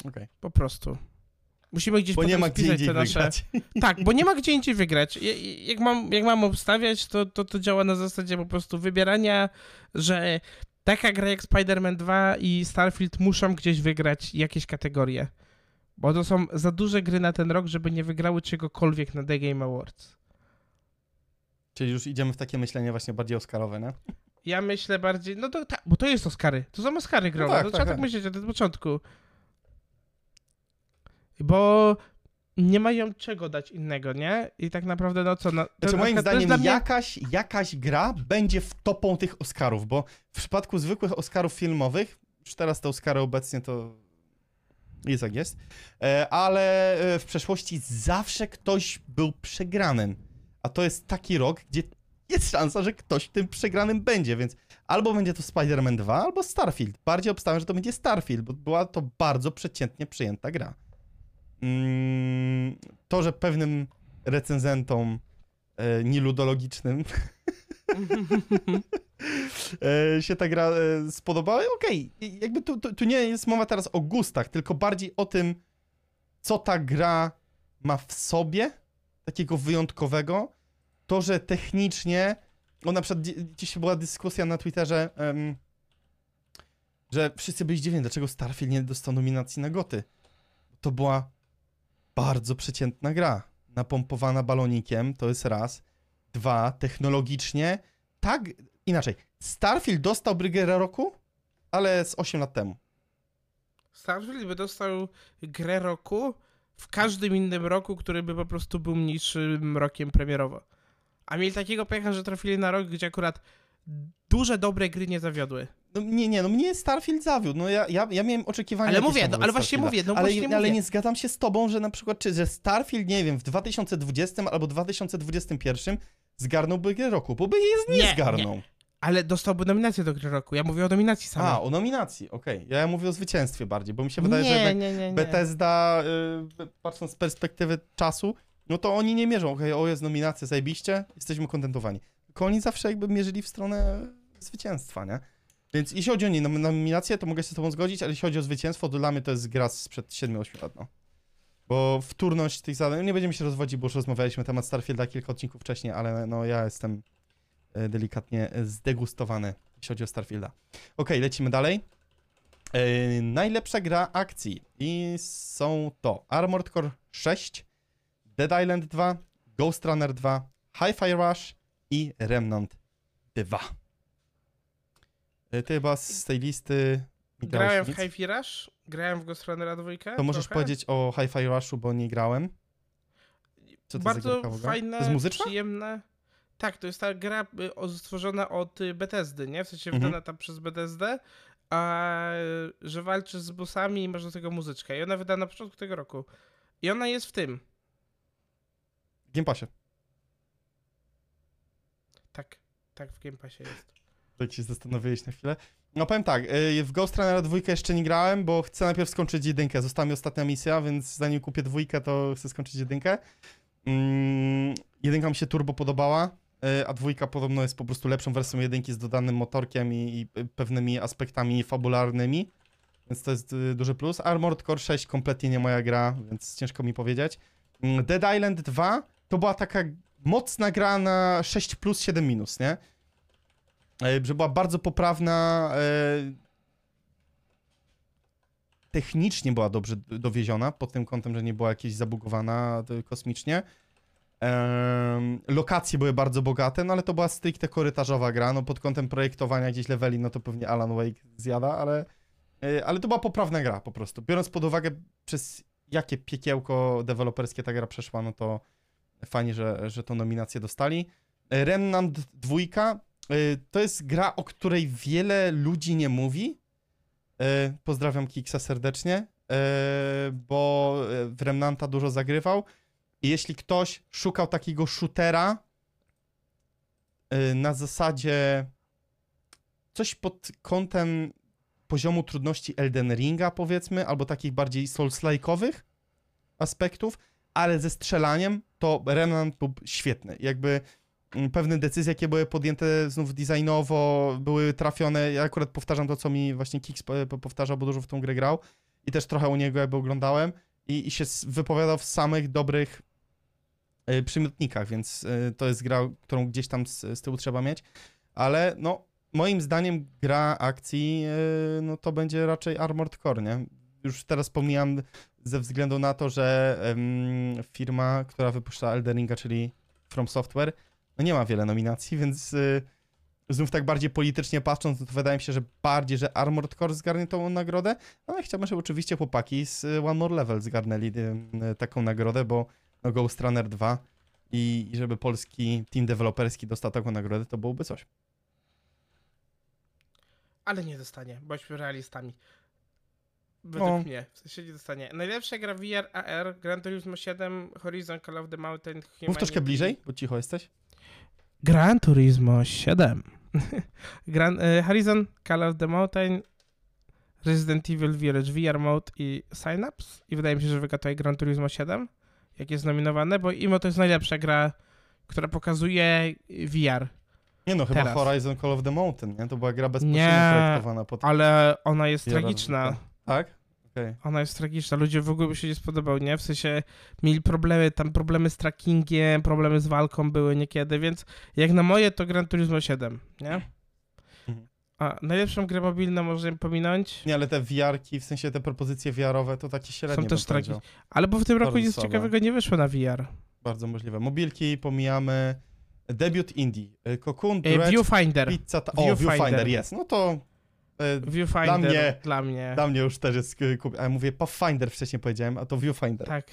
Okej. Po prostu. Musimy gdzieś Bo nie ma gdzie indziej te nasze... wygrać. Tak, bo nie ma gdzie indziej wygrać. Ja- Jak mam, jak mam obstawiać, to, to to działa na zasadzie po prostu wybierania, że taka gra jak Spider-Man 2 i Starfield muszą gdzieś wygrać jakieś kategorie. Bo to są za duże gry na ten rok, żeby nie wygrały czegokolwiek na The Game Awards. Czyli już idziemy w takie myślenie właśnie bardziej Oscarowe, nie? Ja myślę bardziej, no to tak, bo to jest Oscary. To są Oscary growe, tak, to tak, trzeba tak tak. myśleć od początku. Bo nie mają czego dać innego, nie? I tak naprawdę, no co, no... to Znaczy na moim zdaniem mnie- jakaś, jakaś gra będzie w topą tych Oscarów, bo w przypadku zwykłych Oscarów filmowych, już teraz te Oscary obecnie to jest jak jest, e, ale e, w przeszłości zawsze ktoś był przegranym. a to jest taki rok, gdzie jest szansa, że ktoś tym przegranym będzie, więc albo będzie to Spider-Man 2, albo Starfield. Bardziej obstawiam, że to będzie Starfield, bo była to bardzo przeciętnie przyjęta gra. Mm, to, że pewnym recenzentom e, niludologicznym e, się ta gra e, spodobała, okej, jakby tu, tu, tu nie jest mowa teraz o gustach, tylko bardziej o tym, co ta gra ma w sobie, takiego wyjątkowego, to, że technicznie, no na przykład dzi- dziś była dyskusja na Twitterze, em, że wszyscy byli zdziwieni, dlaczego Starfield nie dostał nominacji na goty. To była bardzo przeciętna gra, napompowana balonikiem, to jest raz. Dwa, technologicznie, tak, inaczej, Starfield dostał Brygera roku, ale z 8 lat temu. Starfield by dostał grę roku w każdym innym roku, który by po prostu był mniejszym rokiem premierowo. A mieli takiego pecha, że trafili na rok, gdzie akurat duże, dobre gry nie zawiodły. No nie, nie, no mnie Starfield zawiódł, no ja, ja, ja miałem oczekiwania Ale mówię, no, ale właśnie mówię, no ale, właśnie ale mówię. nie zgadzam się z tobą, że na przykład, czy, że Starfield, nie wiem, w 2020 albo 2021 zgarnąłby grę roku, bo by jest nie, Nie, zgarnął. Ale dostałby nominację do gry roku. Ja mówię o nominacji samej. A, o nominacji, okej. Ja mówię o zwycięstwie bardziej, bo mi się wydaje, że nie, jednak nie, nie, nie. Bethesda, y, patrząc z perspektywy czasu, no to oni nie mierzą, okej, o jest nominacja, zajebiście, jesteśmy kontentowani. Tylko oni zawsze jakby mierzyli w stronę zwycięstwa, nie? Więc jeśli chodzi o nie, nom- nominację, to mogę się z tobą zgodzić, ale jeśli chodzi o zwycięstwo, to dla mnie to jest gra sprzed 7-8 lat, no. Bo wtórność tych zadań, nie będziemy się rozwodzić, bo już rozmawialiśmy na temat Starfielda kilka odcinków wcześniej, ale no ja jestem e, delikatnie zdegustowany, jeśli chodzi o Starfielda. Okej, lecimy dalej. E, najlepsza gra akcji i są to Armored Core 6, Dead Island 2, Ghost Runner 2, Hi-Fi Rush i Remnant 2. E, Ty chyba z tej listy nie Grałem w? Hi-Fi Rush, grałem w Ghost Runnera 2. To możesz trochę. powiedzieć o Hi-Fi Rushu, bo nie grałem. Co to za Bardzo ogóle? fajne, To jest przyjemne. Tak, to jest ta gra y, stworzona od y, Bethesdy, nie? W sensie Mhm. wydana tam przez Bethesdę, a y, że walczysz z bossami i masz do tego muzyczkę. I ona wydana na początku tego roku. I ona jest w tym. W Game Passie. Tak, tak w Game Passie jest. Tak się zastanowiłeś na chwilę. No powiem tak, y, w Ghost Runnera dwójkę jeszcze nie grałem, bo chcę najpierw skończyć jedynkę. Została mi ostatnia misja, więc zanim kupię dwójkę, to chcę skończyć jedynkę. Mm, jedynka mi się turbo podobała, y, a dwójka podobno jest po prostu lepszą wersją jedynki z dodanym motorkiem i, i pewnymi aspektami fabularnymi. Więc to jest y, duży plus. Armored Core 6 kompletnie nie moja gra, więc ciężko mi powiedzieć. Mm, Dead Island 2 to była taka mocna gra na 6 plus 7 minus, nie? E, że była bardzo poprawna. E, technicznie była dobrze dowieziona, pod tym kątem, że nie była jakaś zabugowana e, kosmicznie. Lokacje były bardzo bogate, no ale to była stricte korytarzowa gra, no pod kątem projektowania gdzieś leveli, no to pewnie Alan Wake zjada, ale, ale to była poprawna gra po prostu. Biorąc pod uwagę przez jakie piekiełko deweloperskie ta gra przeszła, no to fajnie, że, że tą nominację dostali. Remnant 2 Y, To jest gra, o której wiele ludzi nie mówi. Y, Pozdrawiam Kiksa serdecznie, y, bo y, w Remnanta dużo zagrywał. I jeśli ktoś szukał takiego shootera y, na zasadzie coś pod kątem poziomu trudności Elden Ringa, powiedzmy, albo takich bardziej Souls-like'owych aspektów, ale ze strzelaniem, to Remnant był świetny. Jakby pewne decyzje, jakie były podjęte znów designowo, były trafione. Ja akurat powtarzam to, co mi właśnie Kix po- po- powtarzał, bo dużo w tą grę grał i też trochę u niego jakby oglądałem i, i się wypowiadał w samych dobrych y, przymiotnikach, więc y, to jest gra, którą gdzieś tam z, z tyłu trzeba mieć, ale no moim zdaniem gra akcji, y, no to będzie raczej Armored Core, nie? Już teraz pomijam ze względu na to, że firma, która wypuszcza Elden Ringa, czyli From Software, no nie ma wiele nominacji, więc y, znów tak bardziej politycznie patrząc, no to wydaje mi się, że bardziej, że Armored Core zgarnie tą nagrodę, no ale chciałbym, żeby oczywiście chłopaki z y, One More Level zgarnęli y, taką nagrodę, bo no, Ghost Runner 2 i, i żeby polski team deweloperski dostał taką nagrodę, to byłoby coś. Ale nie dostanie, bądźmy realistami. Według No. mnie. W sensie nie dostanie. Najlepsza gra VR AR, Gran Turismo 7, Horizon Call of the Mountain, Mów troszkę bliżej, bo cicho jesteś. Gran Turismo 7. Gran, e, Horizon Call of the Mountain, Resident Evil Village VR Mode i Synapse. I wydaje mi się, że wygra tutaj Gran Turismo 7, jak jest nominowane, bo imo to jest najlepsza gra, która pokazuje VR. Nie no, chyba Teraz. Horizon Call of the Mountain, nie? To była gra bezpośrednio Nie, projektowana pod... Ale ona jest VR-a tragiczna. Tak? Okej. Ona jest tragiczna. Ludzie w ogóle by się nie spodobał, nie? W sensie mieli problemy, tam problemy z trackingiem, problemy z walką były niekiedy, więc jak na moje to Gran Turismo 7, nie? Mhm. A najlepszą grę mobilną możemy pominąć, Nie, ale te VR-ki, w sensie te propozycje VR-owe, to takie średnie Są też powiedział. ale bo w tym roku Bardzo nic słabe. ciekawego nie wyszło na VR. Bardzo możliwe. Mobilki pomijamy. Debiut Indie. Y, Cocoon, E, Dredge, Viewfinder. Pizza... Ta... O, Viewfinder. Viewfinder, jest. No to... y, Viewfinder Dla mnie- Dla mnie. Dla mnie już też jest y, kup... A ja mówię Pathfinder wcześniej powiedziałem, a to Viewfinder. Tak.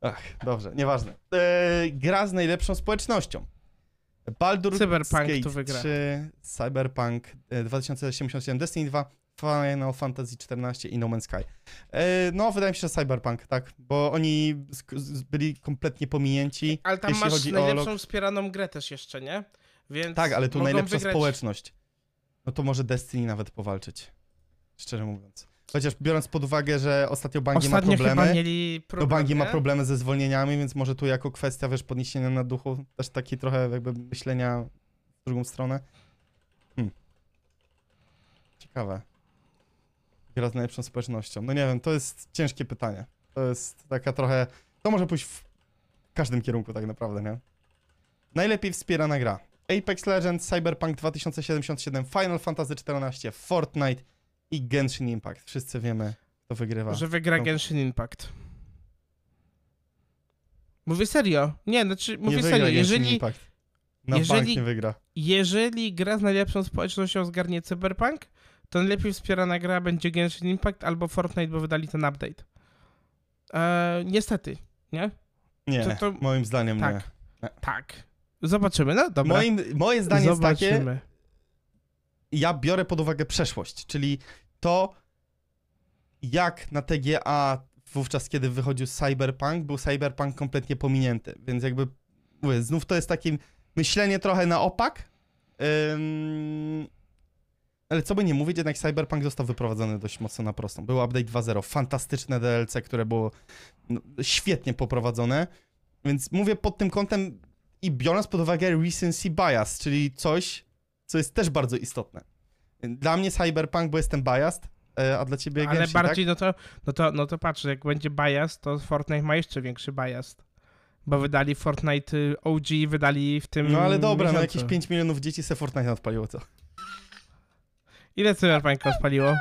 Ach, dobrze, nieważne. E, gra z najlepszą społecznością. Baldur Cyberpunk Gate tu wygra. 3, Cyberpunk e, 2077, Destiny 2, Final Fantasy 14 i No Man's Sky. E, no, wydaje mi się, że Cyberpunk, tak, bo oni byli kompletnie pominięci. Ale tam Jeśli masz chodzi najlepszą wspieraną grę też jeszcze, nie? Więc Tak, ale tu najlepsza wygrać... społeczność. No to może Destiny nawet powalczyć. Szczerze mówiąc. Chociaż biorąc pod uwagę, że ostatnio Bungie ma Ostatnio problemy. chyba mieli problem, Bungie ma problemy ze zwolnieniami, więc może tu jako kwestia, wiesz, podniesienia na duchu, też taki trochę jakby myślenia w drugą stronę. Hmm. Ciekawe. Gra z najlepszą społecznością. No nie wiem, to jest ciężkie pytanie. To jest taka trochę... To może pójść w każdym kierunku tak naprawdę, nie? Najlepiej wspierana gra. Apex Legends, Cyberpunk 2077, Final Fantasy XIV, Fortnite i Genshin Impact. Wszyscy wiemy, kto wygrywa. Że wygra No. Genshin Impact. Mówię serio. Nie, znaczy, mówię nie serio. Jeżeli, Impact. Na jeżeli- nie wygra. jeżeli gra z najlepszą społecznością zgarnie Cyberpunk, to najlepiej wspierana gra będzie Genshin Impact albo Fortnite, bo wydali ten update. Eee, niestety, nie? Nie, To- to- moim zdaniem tak. nie. Tak. Zobaczymy, no dobra. Moim, moje zdanie jest takie, Zobaczymy. ja biorę pod uwagę przeszłość, czyli to, jak na TGA wówczas, kiedy wychodził Cyberpunk, był Cyberpunk kompletnie pominięty, więc jakby, mówię, znów to jest takie myślenie trochę na opak, ale co by nie mówić, jednak Cyberpunk został wyprowadzony dość mocno na prostą. Był update 2.0, fantastyczne DLC, które było no, świetnie poprowadzone, więc mówię pod tym kątem i biorąc pod uwagę recency bias, czyli coś, co jest też bardzo istotne. Dla mnie Cyberpunk, bo jestem biased, e, a dla ciebie Ale Genshin, bardziej, no, to, no, to, no to patrz, jak będzie bias, to Fortnite ma jeszcze większy bias. Bo wydali Fortnite y, OG, wydali w tym tak? No ale dobra, no miesiącu. jakieś 5 milionów dzieci se Fortnite odpaliło, co? Ile Cyberpunk odpaliło?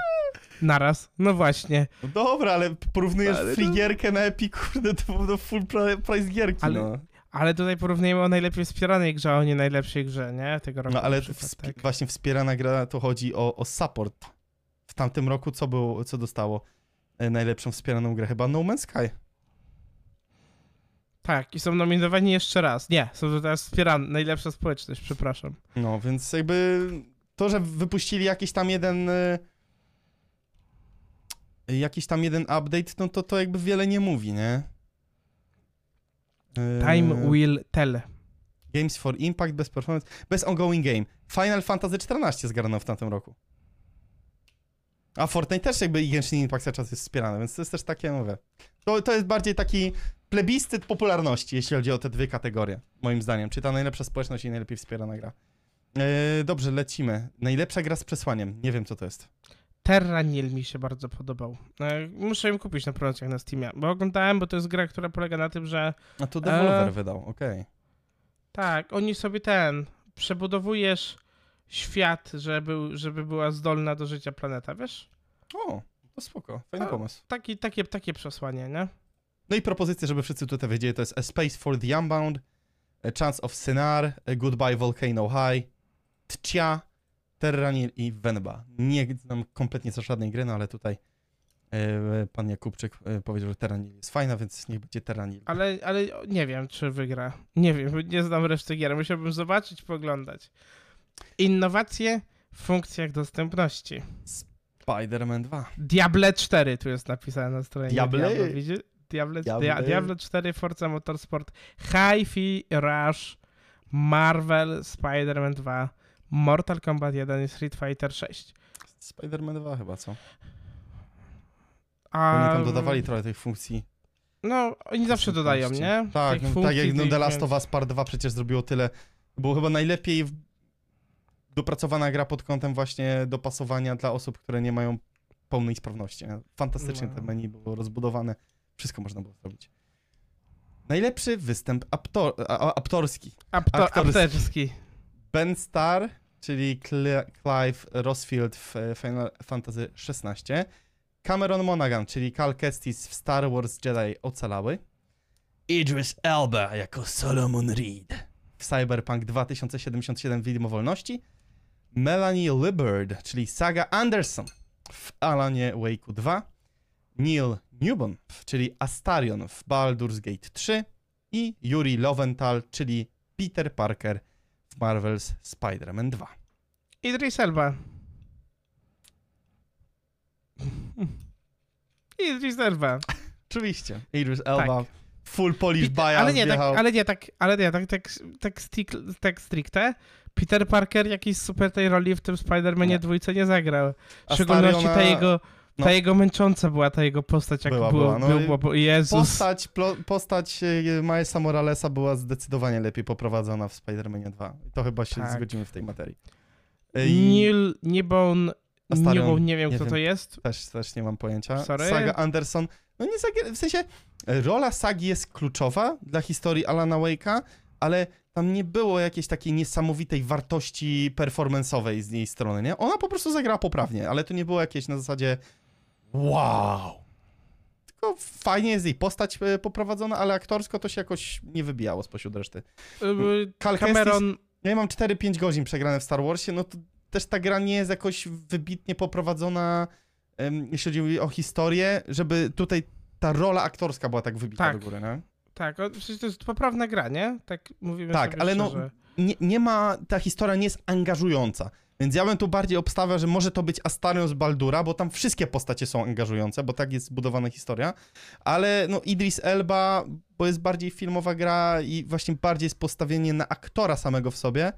Naraz. No właśnie. No dobra, ale porównujesz Ale free to- gierkę na Epic, kurde, to do full pri- price gierki, Ale- no. Ale tutaj porównujemy o najlepiej wspieranej grze, a nie najlepszej grze, nie? Tego roku. No ale przykład, wspi- tak. właśnie wspierana gra to chodzi o, o support. W tamtym roku co było, co dostało e, najlepszą wspieraną grę? Chyba No Man's Sky. tak, i są nominowani jeszcze raz. Nie, są to teraz wspierane. Najlepsza społeczność, przepraszam. No, więc jakby to, że wypuścili jakiś tam jeden e, jakiś tam jeden update, no to to jakby wiele nie mówi, nie? Time will tell. Games for Impact, bez performance, bez ongoing game. Final Fantasy XIV zgarnął w tamtym roku. A Fortnite też jakby i Genshin Impact cały czas jest wspierany, więc to jest też takie, mówię. To, to jest bardziej taki plebiscyt popularności, jeśli chodzi o te dwie kategorie, moim zdaniem. Czy ta najlepsza społeczność i najlepiej wspierana gra. E, dobrze, lecimy. Najlepsza gra z przesłaniem. Nie wiem, co to jest. Terraniel mi się bardzo podobał. E, Muszę ją kupić na promocjach na Steamie, bo oglądałem, bo to jest gra, która polega na tym, że A to Devolver E, wydał, okej. tak, oni sobie ten, przebudowujesz świat, żeby, żeby była zdolna do życia planeta, wiesz? O, to spoko, fajny A- pomysł. Taki, takie, takie przesłanie, nie? No i propozycje, żeby wszyscy tutaj wiedzieli, to jest A Space for the Unbound, A Chance of Sinar, A Goodbye Volcano High, Tcia, Terranil i Venba. Nie znam kompletnie za żadnej gry, no ale tutaj e, pan Jakubczyk e, powiedział, że Terranil jest fajna, więc niech będzie Terranil. Ale, ale nie wiem, czy wygra. Nie wiem, nie znam reszty gier. Musiałbym zobaczyć, poglądać. Innowacje w funkcjach dostępności. Spider-Man 2. Diable 4 tu jest napisane na stronie. nie Diable? Diablo, widzisz? Diable, Diable. Dia, Diablo 4, Forza Motorsport, Hi-Fi Rush, Marvel, Spider-Man 2, Mortal Kombat 1 i Street Fighter 6. Spider-Man 2 chyba, co? A, Oni tam dodawali trochę tych funkcji. No, oni zawsze dodają, nie? Tak, no, tak jak no, The Last of Us Part 2 przecież zrobiło tyle. Było chyba najlepiej dopracowana gra pod kątem właśnie dopasowania dla osób, które nie mają pełnej sprawności. nie? Fantastycznie No. te menu było rozbudowane. Wszystko można było zrobić. Najlepszy występ aptor, a, a, aptorski. Apto, aktorski. Ben Starr, czyli Cl- Clive Rosfield w e, Final Fantasy XVI. Cameron Monaghan, czyli Cal Kestis w Star Wars Jedi Ocalały. Idris Elba jako Solomon Reed w Cyberpunk 2077 Widmo Wolności. Melanie Libbard, czyli Saga Anderson w Alanie Wake'u 2. Neil Newbon, czyli Astarion w Baldur's Gate 3. I Yuri Lowenthal, czyli Peter Parker Marvel's Spider-Man 2. Idris Elba. Idris Elba. Oczywiście. Idris Elba, Tak. full Polish Peter, bias ale nie, tak, ale nie, tak, ale nie, tak, tak, tak, tak stricte. Peter Parker jakiejś super tej roli w tym Spider-Manie Nie. dwójce nie zagrał. W szczególności ta Stariona- jego, ta no. jego męcząca była ta jego postać, jak Była, było, była, no było, bo Jezus. Postać, plo, postać e, Milesa Moralesa była zdecydowanie lepiej poprowadzona w Spider-Manie 2. I to chyba się Tak. zgodzimy w tej materii. I Neil Nibon, Astarion, Nibon, nie wiem nie kto wiem. to jest. też, też nie mam pojęcia. Sorry. Saga Anderson. No nie w sensie e, rola Sagi jest kluczowa dla historii Alana Wake'a, ale tam nie było jakiejś takiej niesamowitej wartości performance'owej z jej strony, nie? Ona po prostu zagrała poprawnie, ale to nie było jakieś na zasadzie wow. Tylko fajnie jest jej postać e, poprowadzona, ale aktorsko to się jakoś nie wybijało spośród reszty. Y, Cal Cameron, Ja mam 4-5 godzin przegrane w Star Warsie, no to też ta gra nie jest jakoś wybitnie poprowadzona, em, jeśli chodzi o historię, żeby tutaj ta rola aktorska była tak wybita Tak. do góry, nie? tak, przecież to jest poprawna gra, nie? Tak mówimy Tak, sobie ale no- szczerze. nie, nie ma, ta historia nie jest angażująca. Więc ja bym tu bardziej obstawiał, że może to być Astarion z Baldura, bo tam wszystkie postacie są angażujące, bo tak jest zbudowana historia. Ale no Idris Elba, bo jest bardziej filmowa gra i właśnie bardziej jest postawienie na aktora samego w sobie.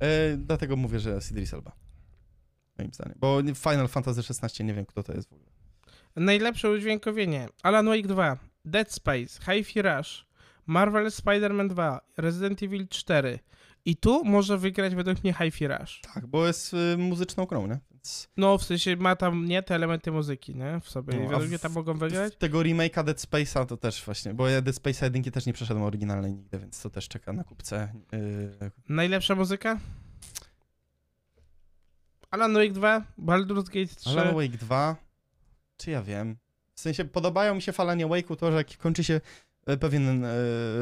Yy, dlatego mówię, że jest Idris Elba. Moim zdaniem. Bo Final Fantasy XVI nie wiem, kto to jest w ogóle. Najlepsze udźwiękowienie. Alan Wake 2, Dead Space, Hi-Fi Rush, Marvel Spider-Man 2, Resident Evil 4. I tu może wygrać według mnie Hi-Fi Rush. Tak, bo jest y, muzyczną grą, nie? Więc No, w sensie ma tam nie te elementy muzyki, nie? W sobie. No, I według mnie tam mogą wygrać. z tego remake'a Dead Space'a to też właśnie, bo ja Dead Space'a jedynki też nie przeszedłem oryginalnej nigdy, więc to też czeka na kupce. Yy, Najlepsza muzyka? Alan Wake 2, Baldur's Gate 3. Alan Wake 2, czy ja wiem? W sensie podobają mi się falanie Wake'u to, że jak kończy się e, pewien e,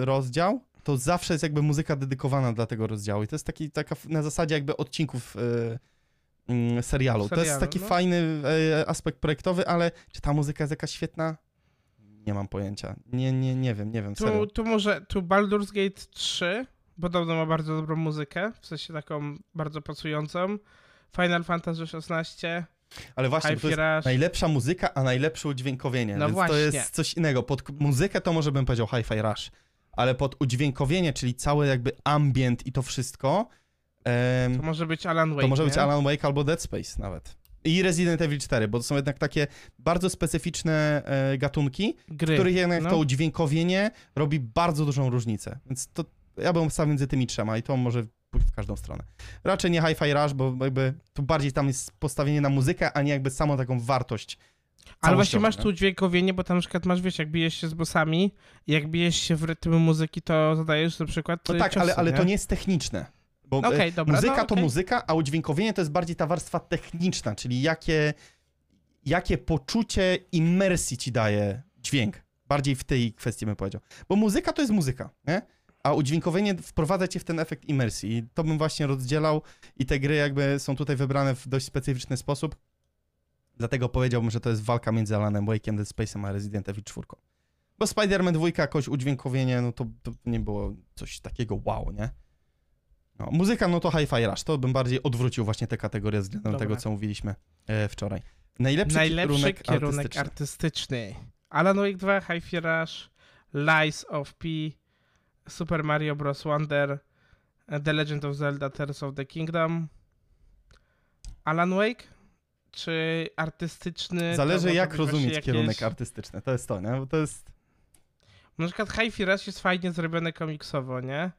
rozdział, to zawsze jest jakby muzyka dedykowana dla tego rozdziału i to jest taki, taka na zasadzie jakby odcinków e, mm, serialu. To jest Serialu, taki no. fajny e, aspekt projektowy, ale czy ta muzyka jest jakaś świetna? Nie mam pojęcia. Nie, nie, nie wiem, nie wiem, serio. Tu, tu może, tu Baldur's Gate 3 podobno ma bardzo dobrą muzykę, w sensie taką bardzo pasującą. Final Fantasy XVI, Ale właśnie, to jest najlepsza muzyka, a najlepsze udźwiękowienie. No więc właśnie. to jest coś innego. Pod muzykę to może bym powiedział Hi-Fi Rush, ale pod udźwiękowienie, czyli cały jakby ambient i to wszystko, em, To może być Alan Wake, to może być nie? Alan Wake albo Dead Space nawet. I Resident Evil 4, bo to są jednak takie bardzo specyficzne e, gatunki, w Gry. których jednak no. to udźwiękowienie robi bardzo dużą różnicę. Więc to ja bym ustawił między tymi trzema i to może pójść w każdą stronę. Raczej nie Hi-Fi Rush, bo jakby tu bardziej tam jest postawienie na muzykę, a nie jakby samą taką wartość Ale właśnie masz tu dźwiękowienie, bo tam na przykład masz, wiesz, jak bijesz się z bossami, jak bijesz się w rytm muzyki, to zadajesz na przykład No y, tak, ciosy, ale, ale nie? to nie jest techniczne. Bo e, Okej, dobra, muzyka no, to okej. muzyka, a udźwiękowienie to jest bardziej ta warstwa techniczna, czyli jakie, jakie poczucie imersji ci daje dźwięk. Bardziej w tej kwestii bym powiedział. Bo muzyka to jest muzyka, nie? A udźwiękowienie wprowadza cię w ten efekt imersji. I to bym właśnie rozdzielał i te gry jakby są tutaj wybrane w dość specyficzny sposób. Dlatego powiedziałbym, że to jest walka między Alanem Wake'em, Dead Space'em a Resident Evil 4. Bo Spider-Man 2 jakoś udźwiękowienie, no to, to nie było coś takiego wow, nie? No, muzyka, no to Hi-Fi Rush. To bym bardziej odwrócił właśnie te kategorie względem Dobra. tego, co mówiliśmy e, wczoraj. Najlepszy, Najlepszy kierunek, kierunek, artystyczny. artystyczny. Alan Wake 2, Hi-Fi Rush, Lies of P, Super Mario Bros. Wonder, The Legend of Zelda Tears of the Kingdom. Alan Wake? Czy artystyczny? Zależy jak rozumieć jakieś- kierunek artystyczny. To jest to, nie? Bo to jest... Na przykład Hi-Fi Rush jest fajnie zrobione komiksowo, nie?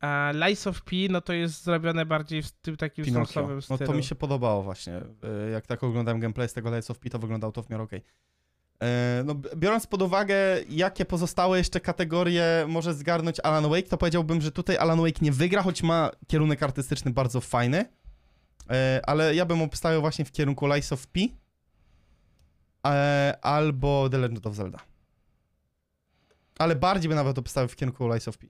A Lies of P, no to jest zrobione bardziej w tym takim Pinokio. stosowym No stylu. to mi się podobało właśnie. Y, Jak tak oglądałem gameplay z tego Lights of P, to wyglądało to w miarę okej. E, No, biorąc pod uwagę, jakie pozostałe jeszcze kategorie może zgarnąć Alan Wake, to powiedziałbym, że tutaj Alan Wake nie wygra, choć ma kierunek artystyczny bardzo fajny. E, Ale ja bym obstawiał właśnie w kierunku Lies of P e, albo The Legend of Zelda. Ale bardziej bym nawet obstawiał w kierunku Lies of P.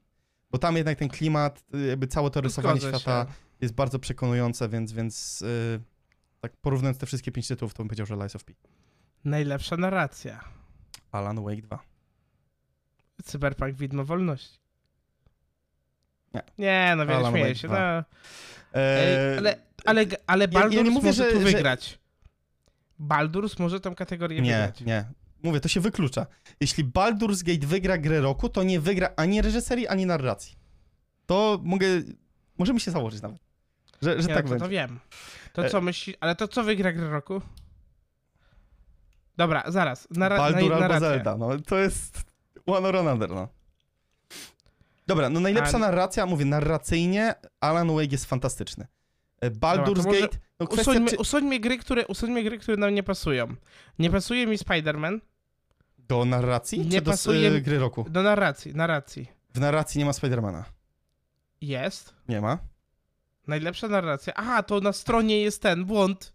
Bo tam jednak ten klimat, y, jakby całe to rysowanie Zgodzę świata jest bardzo przekonujące, więc, więc yy, tak porównując te wszystkie pięć tytułów, to bym powiedział, że Lies of P. Najlepsza narracja. Alan Wake 2. Cyberpunk Widmo Wolności. Nie. Nie, no Alan śmieję się. 2. No. Eee, Ej, ale, ale, ale ja Baldur's nie mówię, może że- tu że- wygrać. Baldur's może tą kategorię nie, wygrać. nie. Mówię, to się wyklucza. Jeśli Baldur's Gate wygra grę roku, to nie wygra ani reżyserii, ani narracji. To mogę, możemy się założyć nawet, że, że nie, tak no to, będzie. to wiem. To E- co myśli, ale to co wygra grę roku? Dobra, zaraz. Nara, Baldur albo narracja. Zelda, no to jest one or another, no. Dobra, no najlepsza Ale- narracja, mówię, narracyjnie Alan Wake jest fantastyczny. E, Baldur's Dobra, Gate, no kwestia, Usuńmy, czy... usuńmy, gry, które, usuńmy gry, które nam nie pasują. Nie pasuje mi Spider-Man Do narracji, Nie czy do pasuje s- mi- gry roku? do narracji. Narracji. W narracji nie ma Spidermana. Jest. Nie ma. Najlepsza narracja. Aha, to na stronie jest ten błąd.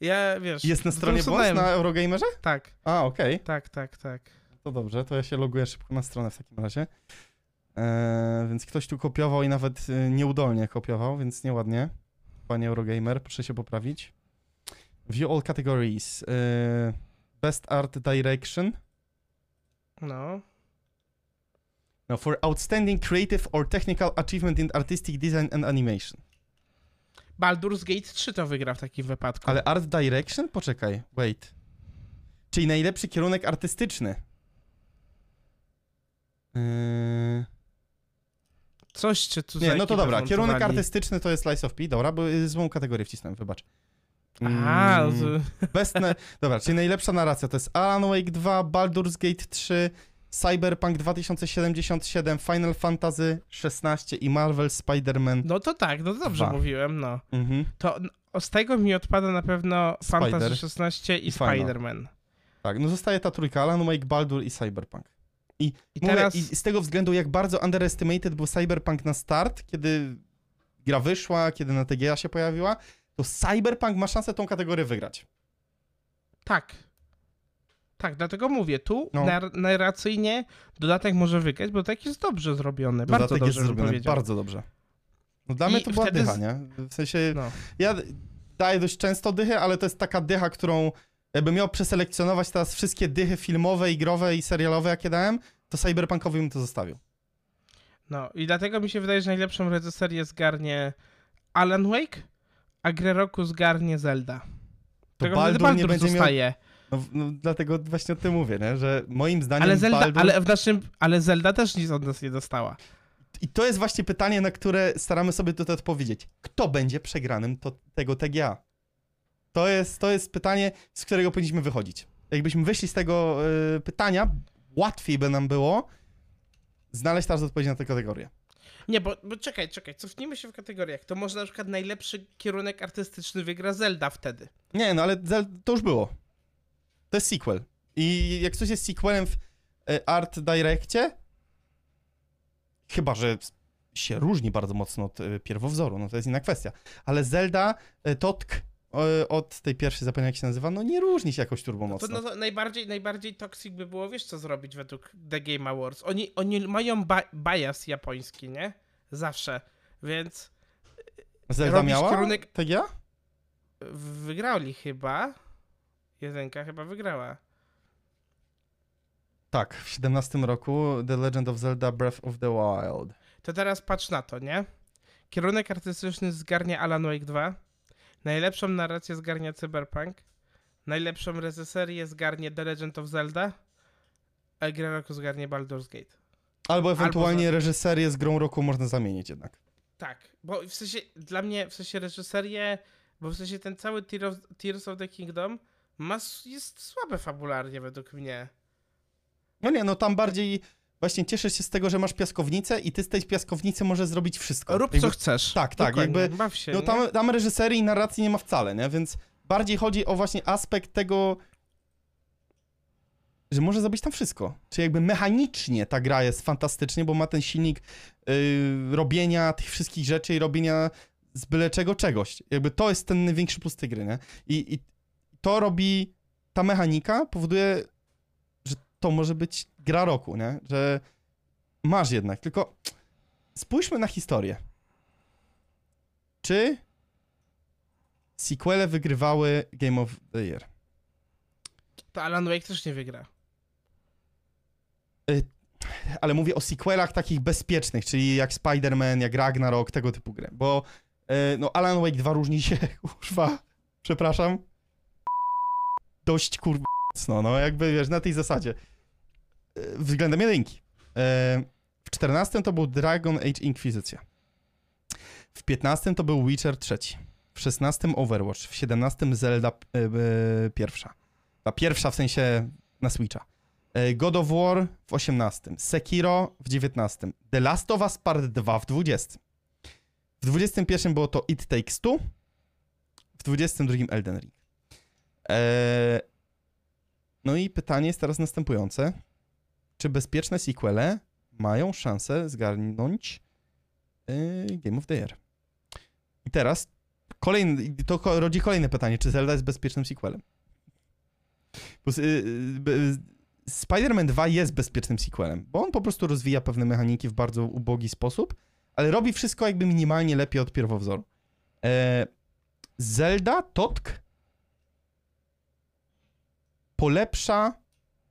Ja, wiesz... Jest na stronie usunąłem. na Eurogamerze? Tak, A, okej. tak, tak, tak. To dobrze, to ja się loguję szybko na stronę w takim razie. Eee, więc ktoś tu kopiował i nawet y, nieudolnie kopiował, więc nieładnie. Panie Eurogamer, proszę się poprawić. View all categories. Eee, best Art Direction. No. No, for outstanding creative or technical achievement in artistic design and animation. Baldur's Gate 3 to wygra w takim wypadku. Ale Art Direction? Poczekaj, wait. Czyli najlepszy kierunek artystyczny. Eee... Coś czy tu Nie, no to dobra, kierunek artystyczny to jest Slice of P, dobra, bo y, złą kategorię wcisnąłem, wybacz. A, Mm, to-. Dobra, czyli najlepsza narracja to jest Alan Wake 2, Baldur's Gate 3, Cyberpunk 2077, Final Fantasy 16 i Marvel Spider-Man. no to tak, no dobrze Dwa. mówiłem, no. Mhm. To z tego mi odpada na pewno Spider. Fantasy 16 i I. Spider-Man. Tak, no zostaje ta trójka, Alan Wake, Baldur i Cyberpunk. I Mówię, teraz... I z tego względu, jak bardzo underestimated był Cyberpunk na start, kiedy gra wyszła, kiedy na TGA się pojawiła, to Cyberpunk ma szansę tą kategorię wygrać. Tak. Tak, dlatego mówię, tu No. nar- narracyjnie dodatek może wygrać, bo tak jest dobrze zrobiony. bardzo Dodatek dobrze jest zrobiony bardzo dobrze. No dla I mnie to była wtedy dycha, nie? W sensie, No. ja daję dość często dychy, ale to jest taka dycha, którą jakbym miał przeselekcjonować teraz wszystkie dychy filmowe, i growe i serialowe, jakie dałem, to Cyberpunkowi bym to zostawił. no i dlatego mi się wydaje, że najlepszą reżyserię zgarnie Alan Wake, a grę roku zgarnie Zelda. To Tego Baldur, Baldur nie będzie miał... zostaje. No, no, dlatego właśnie o tym mówię, nie? że moim zdaniem Ale Zelda, Baldur... ale w naszym, ale Zelda też nic od nas nie dostała. I to jest właśnie pytanie, na które staramy sobie tutaj odpowiedzieć. Kto będzie przegranym to, tego TGA? To jest, to jest pytanie, z którego powinniśmy wychodzić. Jakbyśmy wyszli z tego y, pytania, łatwiej by nam było znaleźć teraz odpowiedź na tę kategorię. Nie, bo, bo czekaj, czekaj, cofnijmy się w kategoriach. To może na przykład najlepszy kierunek artystyczny wygra Zelda wtedy. Nie, no ale Zel- to już było. To jest sequel. I jak coś jest sequelem w y, Art Direccie, chyba, że się różni bardzo mocno od y, pierwowzoru, no to jest inna kwestia. Ale Zelda, y, Totk od tej pierwszej, zapomniałem jak się nazywa, no nie różni się jakoś turbo No to, mocno. no to najbardziej, najbardziej toxic by było, wiesz co zrobić według The Game Awards. Oni, oni mają ba bias japoński, nie? Zawsze. Więc Zelda robisz miała kierunek- TGA? wygrali chyba. Jedynka chyba wygrała. Tak, w 17 roku The Legend of Zelda Breath of the Wild. To teraz patrz na to, nie? Kierunek artystyczny zgarnia Alan Wake 2. Najlepszą narrację zgarnia Cyberpunk. najlepszą reżyserię zgarnie The Legend of Zelda, a grę roku zgarnie Baldur's Gate. Albo ewentualnie za- reżyserię z grą roku można zamienić jednak. Tak, bo w sensie, dla mnie, w sensie reżyserię, bo w sensie ten cały Tears of the Kingdom ma, jest słabe fabularnie według mnie. No nie, no tam bardziej właśnie cieszysz się z tego, że masz piaskownicę i ty z tej piaskownicy możesz zrobić wszystko. Rób Jakby- co chcesz. tak, tak, Dokładnie, jakby- Baw się, No tam, tam reżyserii i narracji nie ma wcale, nie? Więc bardziej chodzi o właśnie aspekt tego, że może zrobić tam wszystko. Czy jakby mechanicznie ta gra jest fantastycznie, bo ma ten silnik yy, robienia tych wszystkich rzeczy i robienia z byle czego czegoś. Jakby to jest ten największy plus tej gry, nie? I, i to robi, ta mechanika powoduje, to może być gra roku, nie? Że masz jednak, tylko spójrzmy na historię. Czy sequele wygrywały Game of the Year? To Alan Wake też nie wygra. Ale mówię o sequelach takich bezpiecznych, czyli jak Spider-Man, jak Ragnarok, tego typu gry. Bo e, no Alan Wake 2 różni się, kurwa, przepraszam, dość kurwa mocno, no jakby wiesz, na tej zasadzie. E, Względem jedynki. E, W 14 to był Dragon Age Inquisicja. W 15 to był Witcher 3. W 16 Overwatch. W 17 Zelda e, pierwsza. Ta pierwsza w sensie na Switcha. God of War w 18, Sekiro w 19, The Last of Us Part 2 w 20. W 21 było to It Takes Two, w 22 Elden Ring. E, no i pytanie jest teraz następujące. Czy bezpieczne sequele mają szansę zgarnąć e, Game of the Year? I teraz kolejny, to rodzi kolejne pytanie, czy Zelda jest bezpiecznym sequelem? Bo, z- y, y, b- Spider-Man 2 jest bezpiecznym sequelem, bo on po prostu rozwija pewne mechaniki w bardzo ubogi sposób, ale robi wszystko jakby minimalnie lepiej od pierwowzoru. E, Zelda Totk polepsza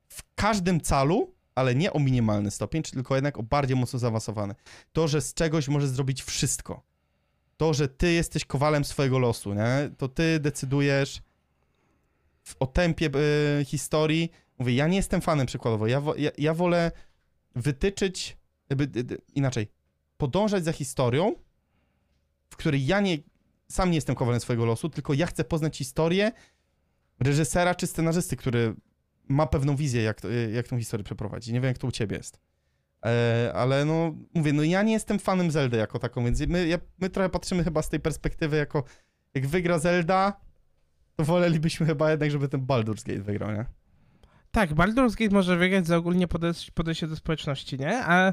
w każdym calu, ale nie o minimalny stopień, tylko jednak o bardziej mocno zaawansowany. To, że z czegoś możesz zrobić wszystko. To, że ty jesteś kowalem swojego losu, nie? To ty decydujesz w, o tempie e, historii. Mówię, ja nie jestem fanem przykładowo. Ja, ja, ja wolę wytyczyć, d, d, inaczej, podążać za historią, w której ja nie, sam nie jestem kowalem swojego losu, tylko ja chcę poznać historię reżysera czy scenarzysty, który ma pewną wizję, jak, to, jak tą historię przeprowadzi. Nie wiem, jak to u ciebie jest. E, ale no, mówię, no ja nie jestem fanem Zeldy jako taką, więc my, ja, my trochę patrzymy chyba z tej perspektywy jako, jak wygra Zelda, to wolelibyśmy chyba jednak, żeby ten Baldur's Gate wygrał, nie? Tak, Baldur's Gate może wygrać za ogólnie podejście, podejście do społeczności, nie? A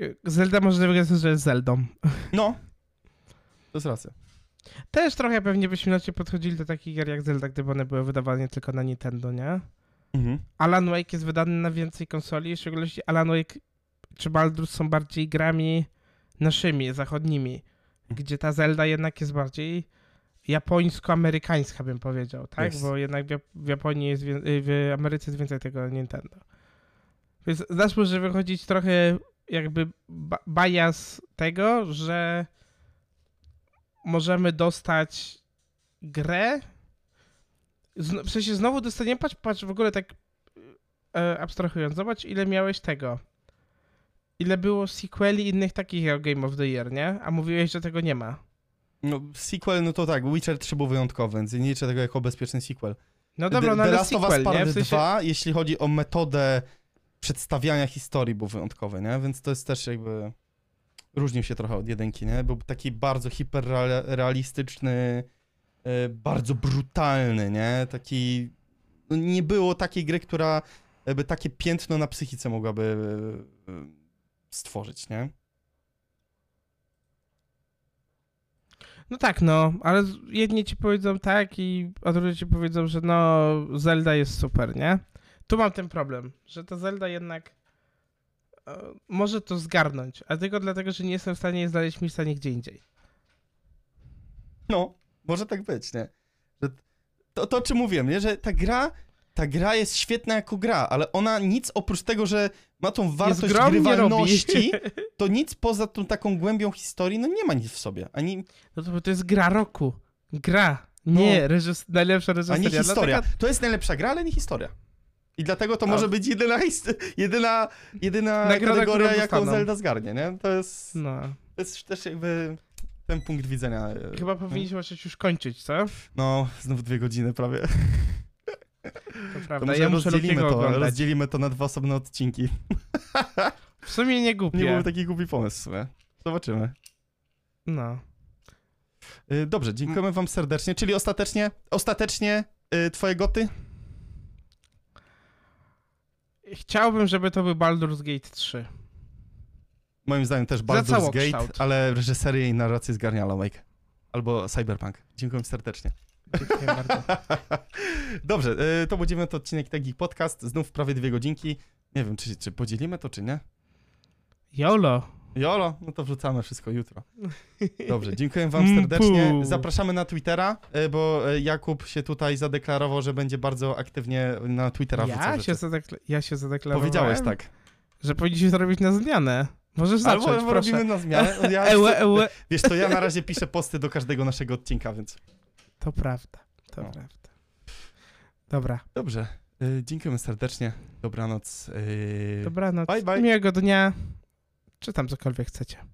y, Zelda może wygrać, że jest Zeldą. No, to jest racja. Też trochę pewnie byśmy inaczej podchodzili do takich gier jak Zelda, gdyby one były wydawane tylko na Nintendo, nie? Mhm. Alan Wake jest wydany na więcej konsoli, w szczególności Alan Wake czy Baldur's są bardziej grami naszymi, zachodnimi, gdzie ta Zelda jednak jest bardziej japońsko-amerykańska, bym powiedział, tak? Jest. Bo jednak w, Jap- w Japonii jest, w Ameryce jest więcej tego Nintendo. Więc znasz może wychodzić trochę jakby bias tego, że możemy dostać grę, w sensie znowu dostaniemy, patrz, patrz w ogóle tak e, abstrahując, zobacz ile miałeś tego. Ile było sequeli innych takich jak Game of the Year, nie? A mówiłeś, że tego nie ma. No, sequel, no to tak, Witcher 3 był wyjątkowy, więc nie liczę tego jako bezpieczny sequel. No dobra, no The ale Last of Us Part? W sensie, 2, jeśli chodzi o metodę przedstawiania historii, był wyjątkowy, nie? Więc to jest też jakby... Różnił się trochę od jedynki, nie? Był taki bardzo hiperrealistyczny, e, bardzo brutalny, nie? Taki... No nie było takiej gry, która by takie piętno na psychice mogłaby e, e, stworzyć, nie? No tak, no, ale jedni ci powiedzą tak i a drudzy ci powiedzą, że no Zelda jest super, nie? Tu mam ten problem, że ta Zelda jednak może to zgarnąć, a tylko dlatego, że nie jestem w stanie znaleźć miejsca nigdzie indziej. No, może tak być, nie? Że to, to o czym mówiłem, nie? Że ta gra, ta gra jest świetna jako gra, ale ona nic oprócz tego, że ma tą wartość nie grywalności, to nic poza tą taką głębią historii, no nie ma nic w sobie. Ani, No to, to jest gra roku. Gra. Nie, reżys... najlepsza A reżyseria. nie historia. To jest najlepsza gra, ale nie historia. I dlatego to A- może być jedyna, jedyna, jedyna Nagroda, kategoria, jaką dostaną. Zelda zgarnie, nie? To jest, No. to jest też jakby ten punkt widzenia. e, Chyba powinniśmy zacząć już kończyć, co? No, znów dwie godziny prawie. To To prawda. może ja muszę rozdzielimy to, rozdzielimy to na dwa osobne odcinki. W sumie nie Nie głupie. byłby taki głupi pomysł w sumie. Zobaczymy. No. Y, Dobrze, dziękujemy wam serdecznie. Czyli ostatecznie, ostatecznie y, twoje goty? Chciałbym, żeby to był Baldur's Gate 3. Moim zdaniem też Baldur's. Gate, ale reżyserię i narrację zgarnia Wake. Albo Cyberpunk. Dziękuję serdecznie. Dziękuję bardzo. Dobrze, y, to będziemy to odcinek Tagi Podcast. Znów prawie dwie godzinki. Nie wiem, czy, czy podzielimy to, czy nie. YOLO. Jolo, no to wrzucamy wszystko jutro. Dobrze, dziękuję wam serdecznie. Mpu. Zapraszamy na Twittera, y, bo y, Jakub się tutaj zadeklarował, że będzie bardzo aktywnie na Twittera Ja wrzucał się, zadekla- ja się zadeklarowałem, Powiedziałeś tak. że powinniśmy zrobić na zmianę. Możesz zacząć, Albo proszę. robimy na zmianę. Ja, Ełe, ełe. Wiesz, to ja na razie piszę posty do każdego naszego odcinka, więc To prawda, to No. prawda. Dobra, dobrze. Y, dziękujemy serdecznie. Dobranoc. Dobranoc. Bye, bye. Miłego dnia. Czy tam cokolwiek chcecie.